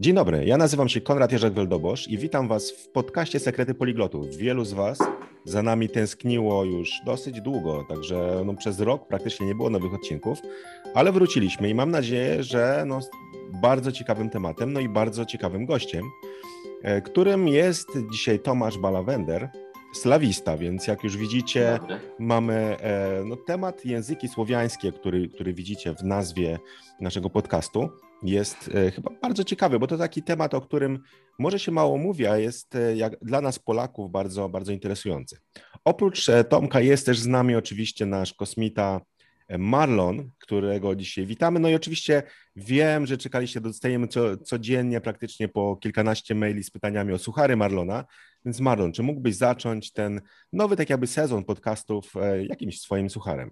Dzień dobry, ja nazywam się Konrad Jerzak-Weldobosz i witam Was w podcaście Sekrety Poliglotów. Wielu z Was za nami tęskniło już dosyć długo, także no, przez rok praktycznie nie było nowych odcinków, ale wróciliśmy i mam nadzieję, że no, bardzo ciekawym tematem, no i bardzo ciekawym gościem, e, którym jest dzisiaj Tomasz Balawender, slawista, więc jak już widzicie, mamy e, no, temat języki słowiańskie, który, który widzicie w nazwie naszego podcastu jest e, chyba bardzo ciekawy, bo to taki temat, o którym może się mało mówi, a jest e, jak dla nas Polaków bardzo, bardzo interesujący. Oprócz e, Tomka jest też z nami oczywiście nasz kosmita Marlon, którego dzisiaj witamy. No i oczywiście wiem, że czekaliście, dostajemy co, codziennie praktycznie po kilkanaście maili z pytaniami o suchary Marlona. Więc Marlon, czy mógłbyś zacząć ten nowy tak jakby sezon podcastów jakimś swoim sucharem?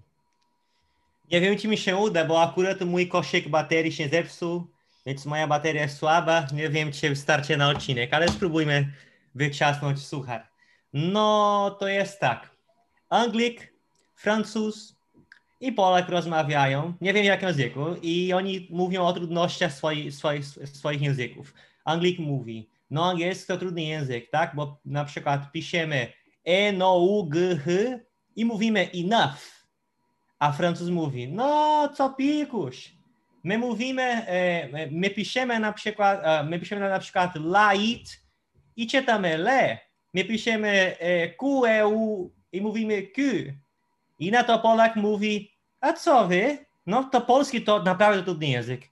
Nie wiem, czy mi się uda, bo akurat mój koszyk baterii się zepsuł, więc moja bateria jest słaba. Nie wiem, czy wystarczy na odcinek, ale spróbujmy wykrzasnąć suchar. No, to jest tak. Anglik, Francuz i Polak rozmawiają, nie wiem w jakim języku, i oni mówią o trudnościach swoich, swoich, swoich języków. Anglik mówi, no angielski to trudny język, tak? Bo na przykład piszemy e, no, u, g, h i mówimy enough a Francuz mówi, no co pikuś. My mówimy, e, my piszemy na przykład, e, my piszemy na przykład light i czytamy le. My piszemy e, Q, E, U i mówimy Q. I na to Polak mówi, a co wy? No to polski to naprawdę trudny język.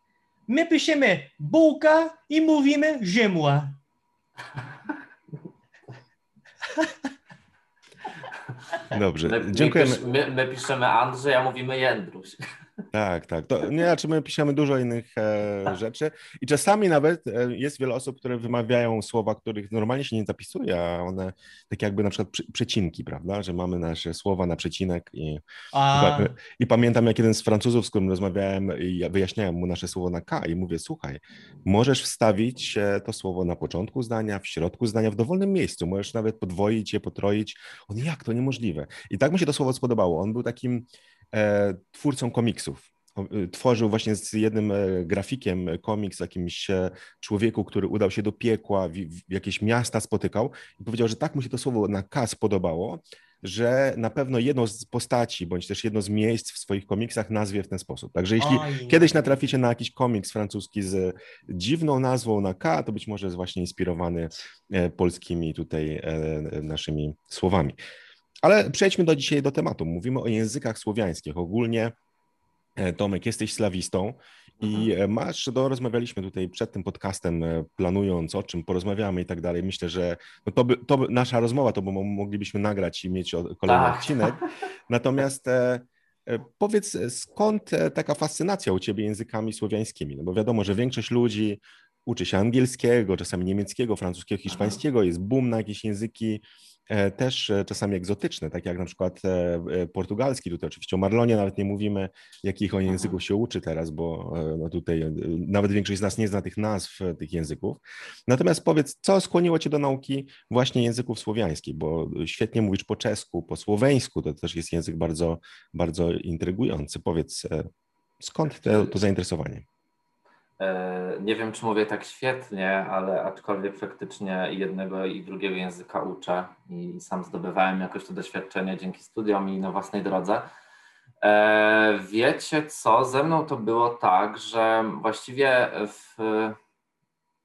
My piszemy bułka i mówimy ziemła. Dobrze, my, dziękujemy. My, my, piszemy Andrzej, a mówimy Jędruś. Tak, tak. To, nie, znaczy my piszemy dużo innych e, rzeczy i czasami nawet e, jest wiele osób, które wymawiają słowa, których normalnie się nie zapisuje, a one tak jakby na przykład przy, przecinki, prawda, że mamy nasze słowa na przecinek i, a... i, i, pamiętam jak jeden z Francuzów, z którym rozmawiałem i ja wyjaśniałem mu nasze słowo na K i mówię, słuchaj, możesz wstawić e, to słowo na początku zdania, w środku zdania, w dowolnym miejscu, możesz nawet podwoić je, potroić. On, jak to niemożliwe? I tak mu się to słowo spodobało. On był takim twórcą komiksów. E, tworzył właśnie z jednym e, grafikiem komiks jakimś człowieku, który udał się do piekła, w, jakieś miasta spotykał i powiedział, że tak mu się to słowo na K spodobało, że na pewno jedną z postaci, bądź też jedno z miejsc w swoich komiksach nazwie w ten sposób. Także jeśli Oj. kiedyś natraficie na jakiś komiks francuski z dziwną nazwą na K, to być może jest właśnie inspirowany polskimi tutaj naszymi słowami. Ale przejdźmy do dzisiaj do tematu. Mówimy o językach słowiańskich. Ogólnie, e, Tomek, jesteś slawistą i mhm. e, masz, do, rozmawialiśmy tutaj przed tym podcastem, e, planując o czym porozmawiamy i tak dalej. Myślę, że no to, by, to by, nasza rozmowa to by moglibyśmy nagrać i mieć kolejny tak. odcinek. Natomiast powiedz, skąd taka fascynacja u ciebie językami słowiańskimi? No bo wiadomo, że większość ludzi uczy się angielskiego, czasami niemieckiego, francuskiego, hiszpańskiego, jest boom na jakieś języki też e, czasami egzotyczne, tak jak na przykład e, portugalski. Tutaj oczywiście o Marlonie nawet nie mówimy, jakich on języków się uczy teraz, bo no tutaj nawet większość z nas nie zna tych nazw tych języków. Natomiast powiedz, co skłoniło Cię do nauki właśnie języków słowiańskich, bo świetnie mówisz po czesku, po słoweńsku, to też jest język bardzo, bardzo intrygujący. Powiedz, skąd to, to zainteresowanie? E, nie wiem, czy mówię tak świetnie, ale aczkolwiek faktycznie jednego i drugiego języka uczę i sam zdobywałem jakoś to doświadczenie dzięki studiom i na własnej drodze. E, wiecie co, ze mną to było tak, że właściwie w,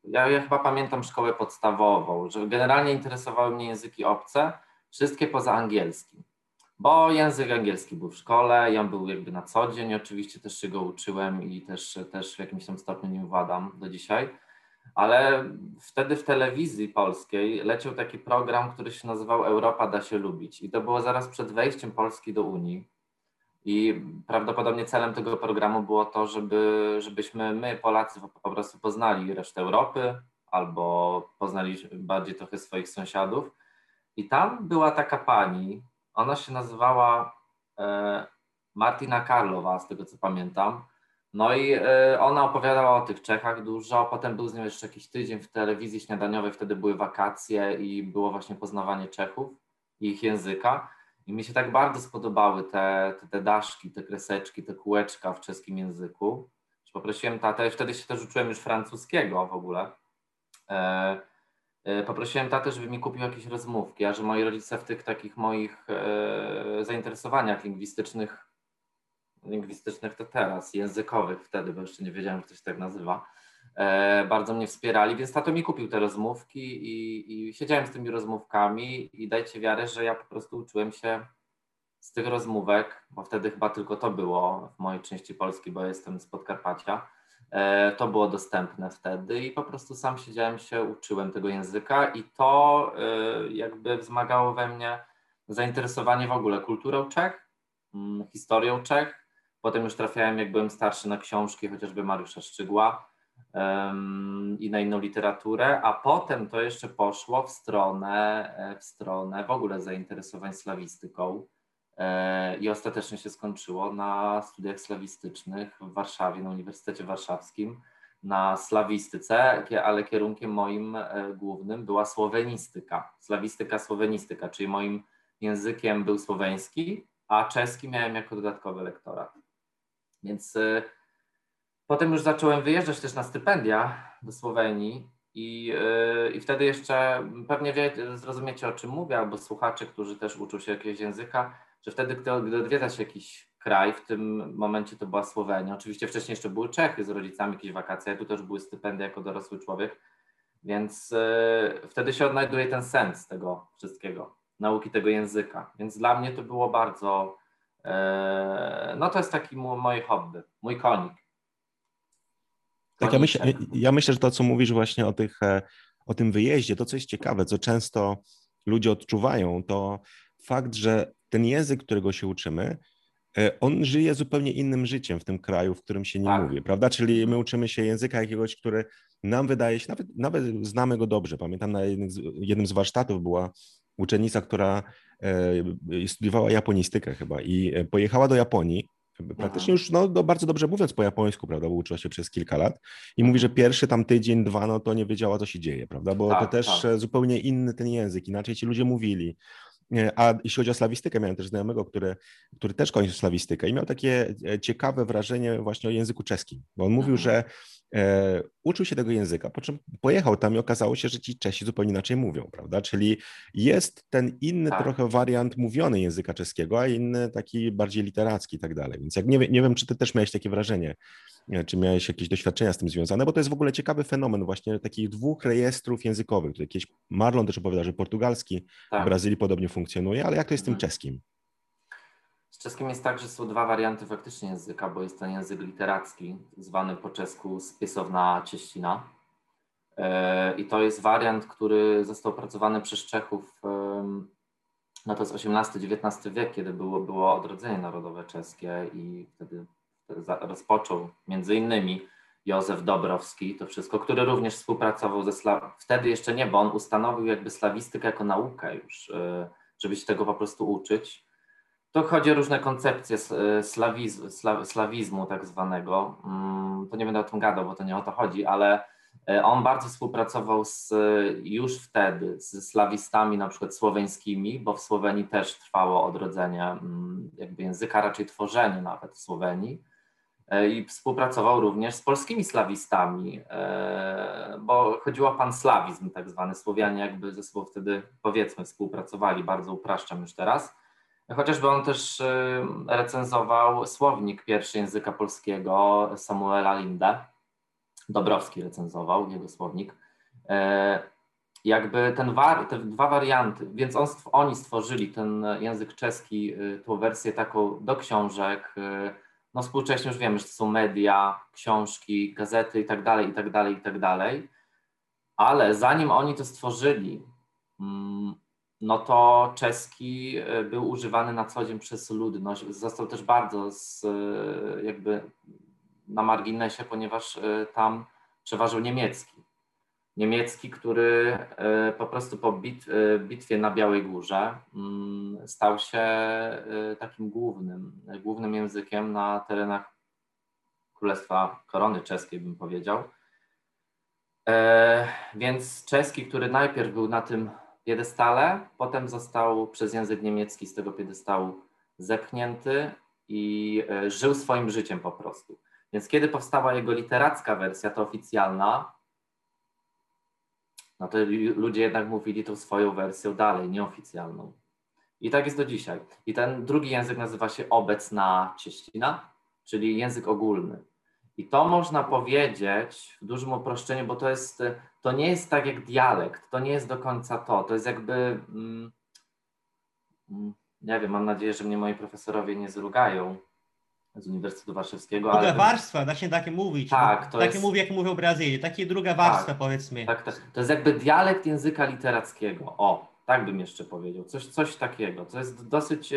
ja, ja chyba pamiętam szkołę podstawową, że generalnie interesowały mnie języki obce, wszystkie poza angielskim bo język angielski był w szkole, ja był jakby na co dzień, oczywiście też się go uczyłem i też, też w jakimś tam stopniu nim władam do dzisiaj, ale wtedy w telewizji polskiej leciał taki program, który się nazywał Europa da się lubić. I to było zaraz przed wejściem Polski do Unii. I prawdopodobnie celem tego programu było to, żeby, żebyśmy my Polacy po prostu poznali resztę Europy albo poznali bardziej trochę swoich sąsiadów. I tam była taka pani, ona się nazywała e, Martina Karlowa, z tego co pamiętam. No i e, ona opowiadała o tych Czechach dużo, potem był z nią jeszcze jakiś tydzień w telewizji śniadaniowej, wtedy były wakacje i było właśnie poznawanie Czechów i ich języka. I mi się tak bardzo spodobały te, te, te daszki, te kreseczki, te kółeczka w czeskim języku, Poprosiłem tatę, wtedy się też uczyłem już francuskiego w ogóle. E, e, poprosiłem tatę, żeby mi kupił jakieś rozmówki, a że moi rodzice w tych takich moich e, zainteresowaniach lingwistycznych, lingwistycznych to teraz, językowych wtedy, bo jeszcze nie wiedziałem, że to się tak nazywa, bardzo mnie wspierali, więc tato mi kupił te rozmówki i, i siedziałem z tymi rozmówkami i dajcie wiarę, że ja po prostu uczyłem się z tych rozmówek, bo wtedy chyba tylko to było w mojej części Polski, bo jestem z Podkarpacia, e, to było dostępne wtedy i po prostu sam siedziałem się, uczyłem tego języka i to e, jakby wzmagało we mnie zainteresowanie w ogóle kulturą Czech, mm, historią Czech. Potem już trafiałem, jak byłem starszy, na książki chociażby Mariusza Szczygła i na inną literaturę, a potem to jeszcze poszło w stronę, e, w stronę w ogóle zainteresowań slawistyką. E, i ostatecznie się skończyło na studiach slawistycznych w Warszawie, na Uniwersytecie Warszawskim, na slawistyce, ale kierunkiem moim e, głównym była słowenistyka, slawistyka, słowenistyka, czyli moim językiem był słoweński, a czeski miałem jako dodatkowy lektorat. Więc e, potem już zacząłem wyjeżdżać też na stypendia do Słowenii i, i wtedy jeszcze pewnie wie, zrozumiecie o czym mówię, albo słuchacze, którzy też uczą się jakiegoś języka, że wtedy, gdy odwiedza się jakiś kraj, w tym momencie to była Słowenia, oczywiście wcześniej jeszcze były Czechy z rodzicami, jakieś wakacje, tu też były stypendia jako dorosły człowiek, więc yy, wtedy się odnajduje ten sens tego wszystkiego, nauki tego języka. Więc dla mnie to było bardzo, yy, no to jest taki moje hobby, mój konik. Tak, ja myślę, ja myślę, że to, co mówisz właśnie o, tych, e, o tym wyjeździe, to co jest ciekawe, co często ludzie odczuwają, to fakt, że ten język, którego się uczymy, e, on żyje zupełnie innym życiem w tym kraju, w którym się nie tak. mówi, prawda? Czyli my uczymy się języka jakiegoś, który nam wydaje się, nawet, nawet znamy go dobrze. Pamiętam na jednym z, warsztatów była uczennica, która e, studiowała japonistykę chyba i e, pojechała do Japonii, praktycznie już no, no, bardzo dobrze mówiąc po japońsku, prawda, bo uczyła się przez kilka lat i mówi, że pierwszy tam tydzień, dwa, no to nie wiedziała, co się dzieje, prawda, bo tak, to też tak. zupełnie inny ten język, inaczej ci ludzie mówili. A jeśli chodzi o slawistykę, miałem też znajomego, który, który też kończył slawistykę i miał takie e, ciekawe wrażenie właśnie o języku czeskim, bo on mówił, mhm. że uczył się tego języka, po czym pojechał tam i okazało się, że ci Czesi zupełnie inaczej mówią, prawda? Czyli jest ten inny tak. trochę wariant mówiony języka czeskiego, a inny taki bardziej literacki i tak dalej. Więc jak nie, nie wiem, czy ty też miałeś takie wrażenie, czy miałeś jakieś doświadczenia z tym związane, bo to jest w ogóle ciekawy fenomen właśnie takich dwóch rejestrów językowych. Tutaj kiedyś Marlon też opowiada, że portugalski tak. w Brazylii podobnie funkcjonuje, ale jak to jest z tym mhm. czeskim? Z czeskim jest tak, że są dwa warianty faktycznie języka, bo jest ten język literacki, zwany po czesku spisowna cieścina. E, I to jest wariant, który został opracowany przez Czechów, no to jest XVIII-XIX wiek, kiedy było, było odrodzenie narodowe czeskie i wtedy rozpoczął między innymi Józef Dobrowski, to wszystko, który również współpracował ze Sla... wtedy jeszcze nie, bo on ustanowił jakby slawistykę jako naukę już, y, żeby się tego po prostu uczyć. To chodzi o różne koncepcje y, slawizmu, slawizmu tak zwanego. Mm, to nie będę o tym gadał, bo to nie o to chodzi, ale y, on bardzo współpracował z, już wtedy z slawistami na przykład słoweńskimi, bo w Słowenii też trwało odrodzenie mm, jakby języka, raczej tworzenie nawet w Słowenii. I współpracował również z polskimi slawistami, bo chodziło o panslawizm tak zwany. Słowianie jakby ze sobą wtedy powiedzmy współpracowali, bardzo upraszczam już teraz. Chociażby on też e, recenzował słownik pierwszy języka polskiego Samuela Linde. Dobrowski recenzował jego słownik. Jakby ten war, te dwa warianty, więc on, oni stworzyli ten język czeski, tą wersję taką do książek, no współcześnie już wiemy, że to są media, książki, gazety i tak dalej, i tak dalej, i tak dalej. Ale zanim oni to stworzyli, mm, no to czeski e, był używany na co dzień przez ludność. Został też bardzo z, e, jakby na marginesie, ponieważ e, tam przeważył niemiecki niemiecki, który po prostu po bit, bitwie na Białej Górze mm, stał się takim głównym, głównym językiem na terenach Królestwa Korony Czeskiej, bym powiedział. Więc czeski, który najpierw był na tym piedestale, potem został przez język niemiecki z tego piedestału zepchnięty i żył swoim życiem po prostu. Więc kiedy powstała jego literacka wersja, to oficjalna, no to ludzie jednak mówili tą swoją wersją dalej, nieoficjalną. I tak jest do dzisiaj. I ten drugi język nazywa się obecna cieślina, czyli język ogólny. I to można powiedzieć w dużym uproszczeniu, bo to jest, to nie jest tak jak dialekt, to nie jest do końca to. To jest jakby, mm, mm nie wiem, mam nadzieję, że mnie moi profesorowie nie zrugają z Uniwersytetu Warszawskiego. Druga ale warstwa, da się takie mówić. Tak, to takie jest... mówi, jak mówią Brazylii, takie druga warstwa tak, powiedzmy. Tak, tak, to jest jakby dialekt języka literackiego. O, tak bym jeszcze powiedział. Coś, coś takiego. To jest dosyć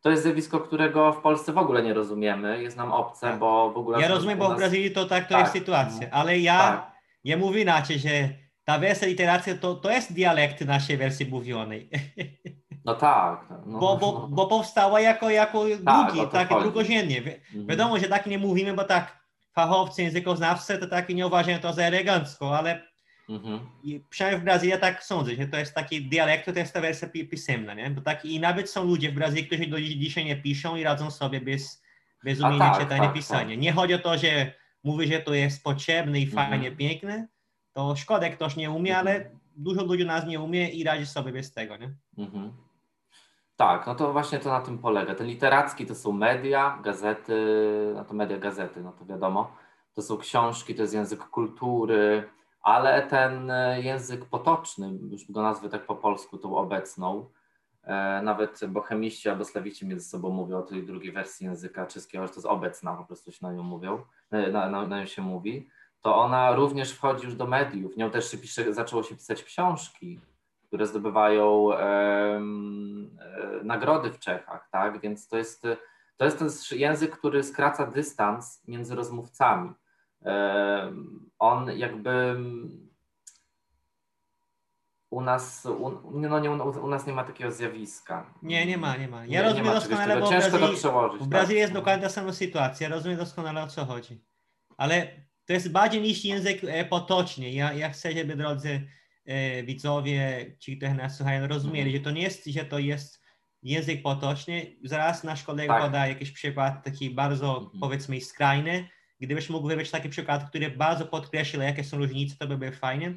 to jest zjawisko, którego w Polsce w ogóle nie rozumiemy, jest nam obce, tak. bo w ogóle... Ja rozumiem, nas... bo w Brazylii to tak to tak. jest sytuacja, ale ja, tak. ja mówię inaczej, że ta wersja literacja to, to jest dialekt naszej wersji mówionej. No tak. No, bo, bo, no. bo powstała jako, jako tak, drugi, tak drugoziennie. Wi mhm. Wiadomo, że tak nie mówimy, bo tak fachowcy, językoznawcy to tak nie uważają to za elegancko, ale Mhm. I przynajmniej w Brazylii ja tak sądzę, że to jest taki dialekt, to jest ta wersja pisemna, nie? Bo tak, I nawet są ludzie w Brazylii, którzy do dzisiaj nie piszą i radzą sobie bez, bez umienia tak, czytania tak, pisania. Tak. Nie chodzi o to, że mówi, że to jest potrzebne i mhm. fajnie, piękne, to szkoda, ktoś nie umie, mhm. ale dużo ludzi nas nie umie i radzi sobie bez tego, nie? Mhm. Tak, no to właśnie to na tym polega. Ten literacki to są media, gazety, no to media, gazety, no to wiadomo. To są książki, to jest język kultury, ale ten e, język potoczny, już go nazwę tak po polsku, tą obecną, e, nawet bohemiści albo slawici między sobą mówią o tej drugiej wersji języka czeskiego, że to jest obecna, po prostu się na nią mówią, na, na, na nią się mówi, to ona również wchodzi już do mediów. Nią też się pisze, zaczęło się pisać książki, które zdobywają e, nagrody w Czechach, tak? Więc to jest, to jest ten język, który skraca dystans między rozmówcami on jakby u nas, u, no nie, u nas nie ma takiego zjawiska. Nie, nie ma, nie ma. Ja nie, rozumiem nie ma doskonale, bo ciężko Brazylii, to przełożyć. W Brazylii tak. jest dokładnie ta sama sytuacja, rozumiem doskonale o co chodzi. Ale to jest bardziej niż język e, potoczny. Ja, ja chcę, żeby drodzy e, widzowie, ci, którzy nas słuchają, rozumieli, mm. że to nie jest, że to jest język potoczny. Zaraz nasz kolega tak. poda jakiś przykład taki bardzo, -hmm. powiedzmy, skrajny, Gdybyś mógł wybrać taki przykład, który bardzo podkreśla, jakie są różnice, to by było fajnie,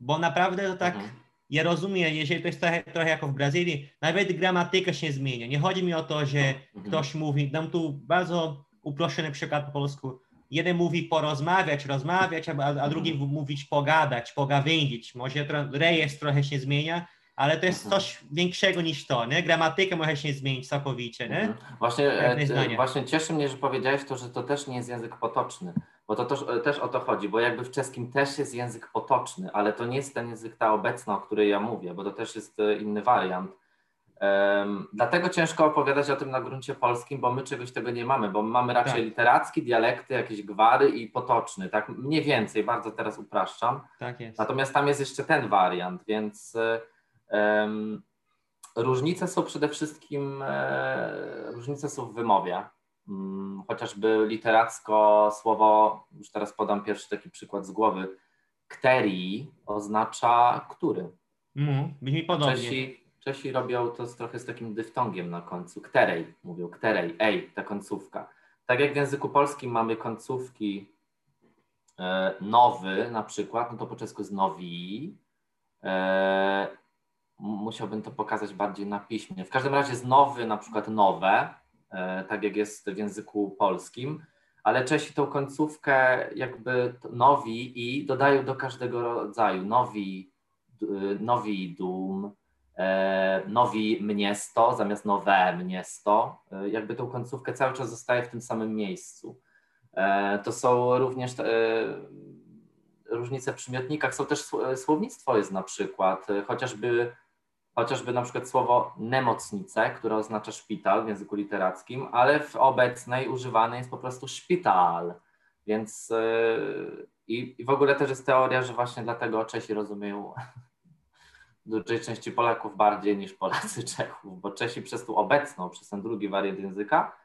bo naprawdę to tak, mhm. ja rozumiem, jeżeli to jest trochę, trochę jako w Brazylii, nawet gramatyka się zmienia. Nie chodzi mi o to, że mhm. ktoś mówi, dam tu bardzo uproszczony przykład po polsku, jeden mówi porozmawiać, rozmawiać, a, a drugi mhm. mówić pogadać, pogawędzić. Może rejestr trochę się zmienia, ale to jest mhm. coś większego niż to, nie? Gramatyka może się zmienić całkowicie, nie? Mhm. Właśnie, e, właśnie cieszy mnie, że powiedziałeś to, że to też nie jest język potoczny, bo to też, e, też o to chodzi, bo jakby w czeskim też jest język potoczny, ale to nie jest ten język ta obecna, o której ja mówię, bo to też jest e, inny wariant. Um, dlatego ciężko opowiadać o tym na gruncie polskim, bo my czegoś tego nie mamy, bo mamy raczej tak. literacki, dialekty, jakieś gwary i potoczny, tak mniej więcej, bardzo teraz upraszczam. Tak jest. Natomiast tam jest jeszcze ten wariant, więc Różnice są przede wszystkim, e, różnice są w wymowie. Mm, chociażby literacko słowo, już teraz podam pierwszy taki przykład z głowy, kterii oznacza który. Mm, brzmi podobnie. Czesi, Czesi robią to z, trochę z takim dyftongiem na końcu. Kterej, mówią kterej, ej, ta końcówka. Tak jak w języku polskim mamy końcówki e, nowy na przykład, no to po czesku jest nowi. E, musiałbym to pokazać bardziej na piśmie. W każdym razie jest nowy, na przykład nowe, e, tak jak jest w języku polskim, ale Czesi tą końcówkę jakby nowi i dodają do każdego rodzaju. Nowi, nowi dum, e, nowi mniesto zamiast nowe mniesto. E, jakby tą końcówkę cały czas zostaje w tym samym miejscu. To są również różnice w przymiotnikach, są też słownictwo jest na przykład, chociażby chociażby na przykład słowo nemocnice, które oznacza szpital w języku literackim, ale w obecnej używane jest po prostu szpital. Więc yy, i, w ogóle też jest teoria, że właśnie dlatego Czesi rozumieją dużej części Polaków bardziej niż Polacy Czechów, bo Czesi przez tą obecną, przez ten drugi wariant języka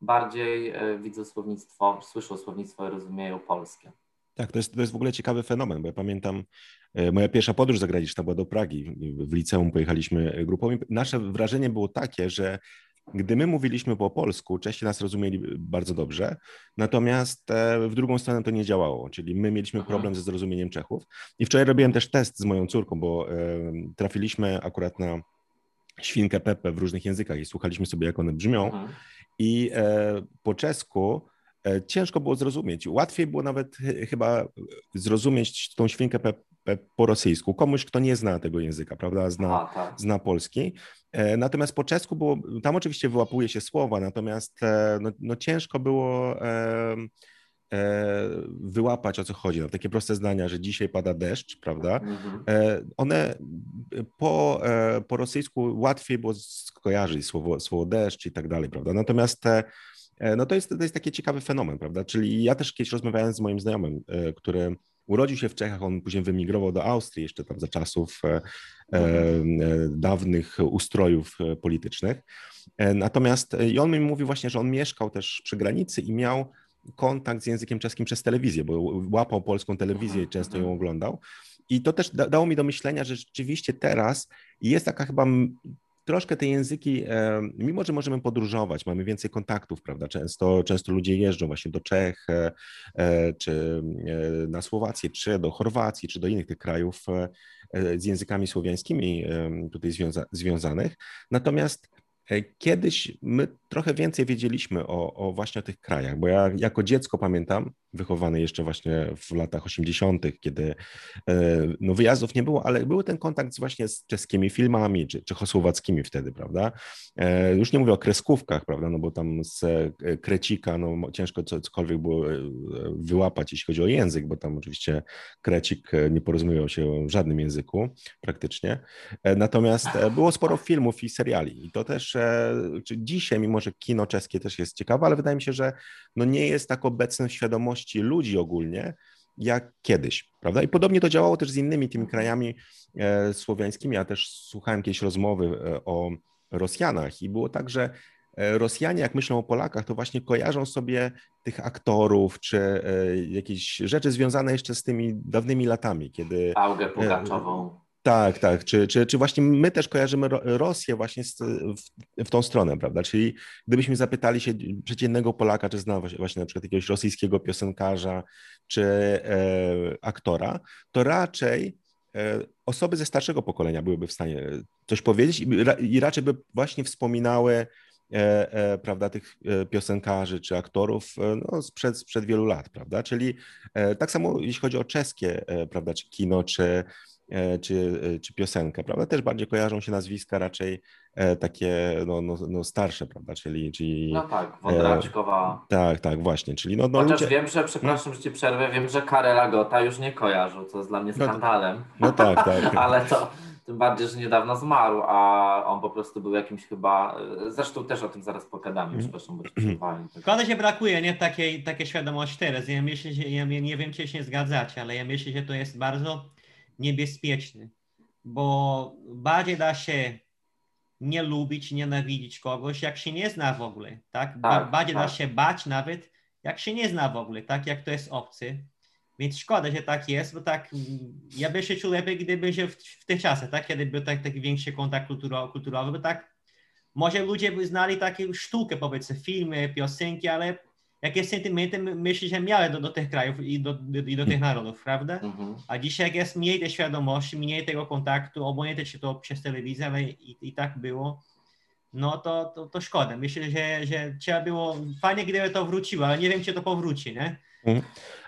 bardziej yy, widzą słownictwo, słyszą słownictwo i rozumieją polskie. Tak, to jest, to jest w ogóle ciekawy fenomen, bo ja pamiętam e, moja pierwsza podróż zagraniczna była do Pragi. W liceum pojechaliśmy grupą i nasze wrażenie było takie, że gdy my mówiliśmy po polsku, Czesi nas rozumieli bardzo dobrze, natomiast e, w drugą stronę to nie działało, czyli my mieliśmy problem ze zrozumieniem Czechów. I wczoraj robiłem też test z moją córką, bo e, trafiliśmy akurat na świnkę Pepe w różnych językach i słuchaliśmy sobie, jak one brzmią. I po czesku ciężko było zrozumieć. Łatwiej było nawet ch- chyba zrozumieć tą świnkę Pepe po rosyjsku. Komuś, kto nie zna tego języka, prawda, zna, A, tak. zna polski. E, Natomiast po czesku było, tam oczywiście wyłapuje się słowa, natomiast e, no, no ciężko było e, e, wyłapać o co chodzi. No, takie proste zdania, że dzisiaj pada deszcz, prawda? Mhm. E, One po, e, po rosyjsku łatwiej było skojarzyć słowo, słowo deszcz i tak dalej, prawda? Natomiast e, e, no to, jest, to jest taki ciekawy fenomen, prawda? Czyli ja też kiedyś rozmawiałem z moim znajomym, e, który urodził się w Czechach, on później wymigrował do Austrii jeszcze tam za czasów e, e, e, dawnych ustrojów e, politycznych. E, Natomiast e, i on mi mówił właśnie, że on mieszkał też przy granicy i miał kontakt z językiem czeskim przez telewizję, bo łapał polską telewizję i Mhm, często mhm. ją oglądał. I to też da, dało mi do myślenia, że rzeczywiście teraz jest taka chyba troszkę te języki, mimo że możemy podróżować, mamy więcej kontaktów, prawda? Często, często ludzie jeżdżą właśnie do Czech, e, e, czy e, na Słowację, czy do Chorwacji, czy do innych tych krajów z językami słowiańskimi tutaj związa, związanych. Natomiast Kiedyś my trochę więcej wiedzieliśmy o, o właśnie o tych krajach, bo ja jako dziecko pamiętam, wychowany jeszcze właśnie w latach 80., kiedy e, no wyjazdów nie było, ale był ten kontakt właśnie z czeskimi filmami, czy czechosłowackimi wtedy, prawda? E, Już nie mówię o kreskówkach, prawda, no bo tam z e, Krecika, no ciężko co- cokolwiek było wyłapać, jeśli chodzi o język, bo tam oczywiście Krecik nie porozumiewał się w żadnym języku praktycznie. Natomiast było sporo filmów i seriali i to też, czy dzisiaj, mimo że kino czeskie też jest ciekawe, ale wydaje mi się, że no nie jest tak obecne w świadomości ludzi ogólnie, jak kiedyś, prawda? I podobnie to działało też z innymi tymi krajami e, słowiańskimi. Ja też słuchałem kiedyś rozmowy e, o Rosjanach i było tak, że e, Rosjanie, jak myślą o Polakach, to właśnie kojarzą sobie tych aktorów czy e, jakieś rzeczy związane jeszcze z tymi dawnymi latami, kiedy Augę Pugaczową. Tak, tak. Czy, czy, czy właśnie my też kojarzymy Ro- Rosję właśnie z, w, w tą stronę, prawda? Czyli gdybyśmy zapytali się przeciętnego Polaka, czy zna właśnie, na przykład jakiegoś rosyjskiego piosenkarza, czy e, aktora, to raczej e, osoby ze starszego pokolenia byłyby w stanie coś powiedzieć i, i raczej by właśnie wspominały e, e, prawda, tych e, piosenkarzy czy aktorów e, no, sprzed, sprzed wielu lat, prawda? Czyli e, tak samo jeśli chodzi o czeskie, e, prawda, czy kino, czy, czy, e, czy piosenkę, prawda? Też bardziej kojarzą się nazwiska raczej e, takie no, no, no starsze, prawda? Czyli, czyli No tak, Wądraczkowa. tak, tak, właśnie, czyli no, no Chociaż ludzie, wiem, że, przepraszam, że ci przerwę, wiem, że Karela Gota już nie kojarzą, co jest dla mnie No skandalem. no tak, tak. Ale to tym bardziej, że niedawno zmarł, a on po prostu był jakimś chyba. Zresztą też o tym zaraz pogadamy, Mhm. przepraszam, bo. Szkoda, że brakuje nie takiej, takiej świadomości teraz. Ja myślę, że ja nie wiem, czy się zgadzacie, ale ja myślę, że to jest bardzo niebezpieczne, bo bardziej da się nie lubić, nienawidzić kogoś, jak się nie zna w ogóle, tak? Tak, bardziej da tak. się bać nawet, jak się nie zna w ogóle, tak? Jak to jest obcy. Więc szkoda, że tak jest, bo tak ja bym się czuł lepiej, gdyby się w, w tych czasach, tak? Kiedy był tak, taki większy kontakt kulturowy, kulturowy, bo tak może ludzie by znali takie sztukę, powiedzmy, filmy, piosenki, ale jakie sentymenty my- myślę, że miały do, do tych krajów i do, i do tych narodów, prawda? Mhm. A dzisiaj jak jest mniej tej świadomości, mniej tego kontaktu, obojętnie czy to przez telewizję, ale i, i tak było, no to, to, to szkoda. Myślę, że, że trzeba było, fajnie gdyby to wróciło, ale nie wiem, czy to powróci, nie?